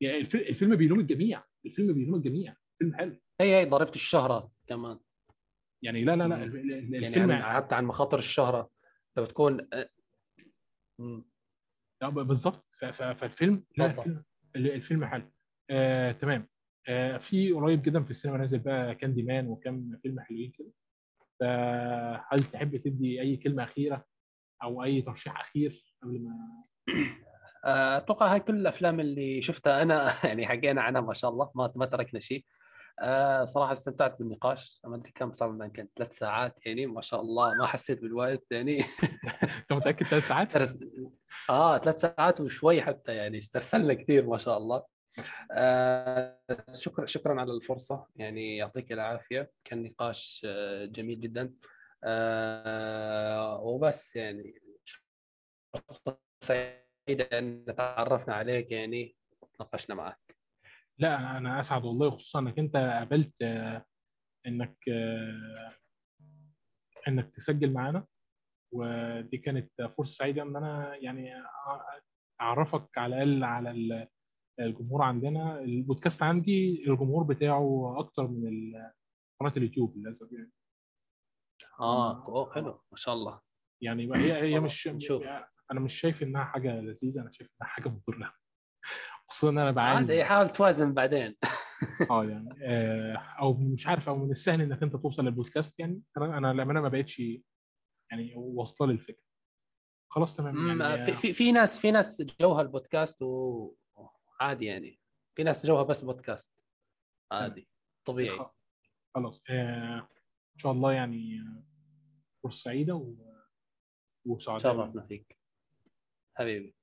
يعني الف- الفيلم بيلوم الجميع. الفيلم بيلوم الجميع. فيلم حلو. هي هي ضريبة الشهرة كمان. يعني لا لا لا يعني الفيلم عن حتى عن مخاطر الشهرة. لو تكون آه، مم. ب- بالظبط. فالفيلم لا. الفيلم ال- الفيلم حلو. آه، تمام. آه، في قريب جدا في السينما نازل بقى كاندي مان وكم فيلم حلوين كده. فهل تحب تدي أي كلمة أخيرة أو أي ترشيح أخير قبل ما آه، أتوقع هاي كل الأفلام اللي شفتها أنا يعني حكينا عنها ما شاء الله ما ما تركنا شيء. آه، صراحة استمتعت بالنقاش. ما ادري كم صار لنا يمكن ثلاث ساعات يعني ما شاء الله. ما حسيت بالوقت يعني. انت متأكد ثلاث ساعات؟ استرس... آه ثلاث ساعات وشوي حتى يعني استرسلنا كثير ما شاء الله. آه شكرا شكرا على الفرصة يعني يعطيك العافية. كان نقاش آه، جميل جدا. آه وبس يعني فرصة سعيدة أن تعرفنا عليك يعني تناقشنا معك. لا أنا أسعد والله خصوصا إنك أنت قابلت آه، إنك آه، إنك تسجل معانا. ودي كانت فرصة سعيدة إن أنا يعني أعرفك على الأقل على ال- الجمهور عندنا. البودكاست عندي الجمهور بتاعه أكتر من قناة اليوتيوب للأسف يعني. آه أوه، حلو ما شاء الله. يعني هي هي مش نشوف. أنا مش شايف إنها حاجة لذيذة أنا شايف إنها حاجة مضرة. خصوصا ان أنا بعاني حاول توازن بعدين. آه يعني آه، أو مش عارف أو من السهل إنك أنت توصل للبودكاست يعني أنا أنا للأمانة ما بقتش يعني واصلة للفكره خلاص تمام يعني في في في ناس في ناس جوها البودكاست وعادي يعني. في ناس جوها بس بودكاست. عادي طبيعي. خلاص آه إن شاء الله يعني آه، فرصة سعيدة و... وسعداء شرفنا فيك. حبيبي.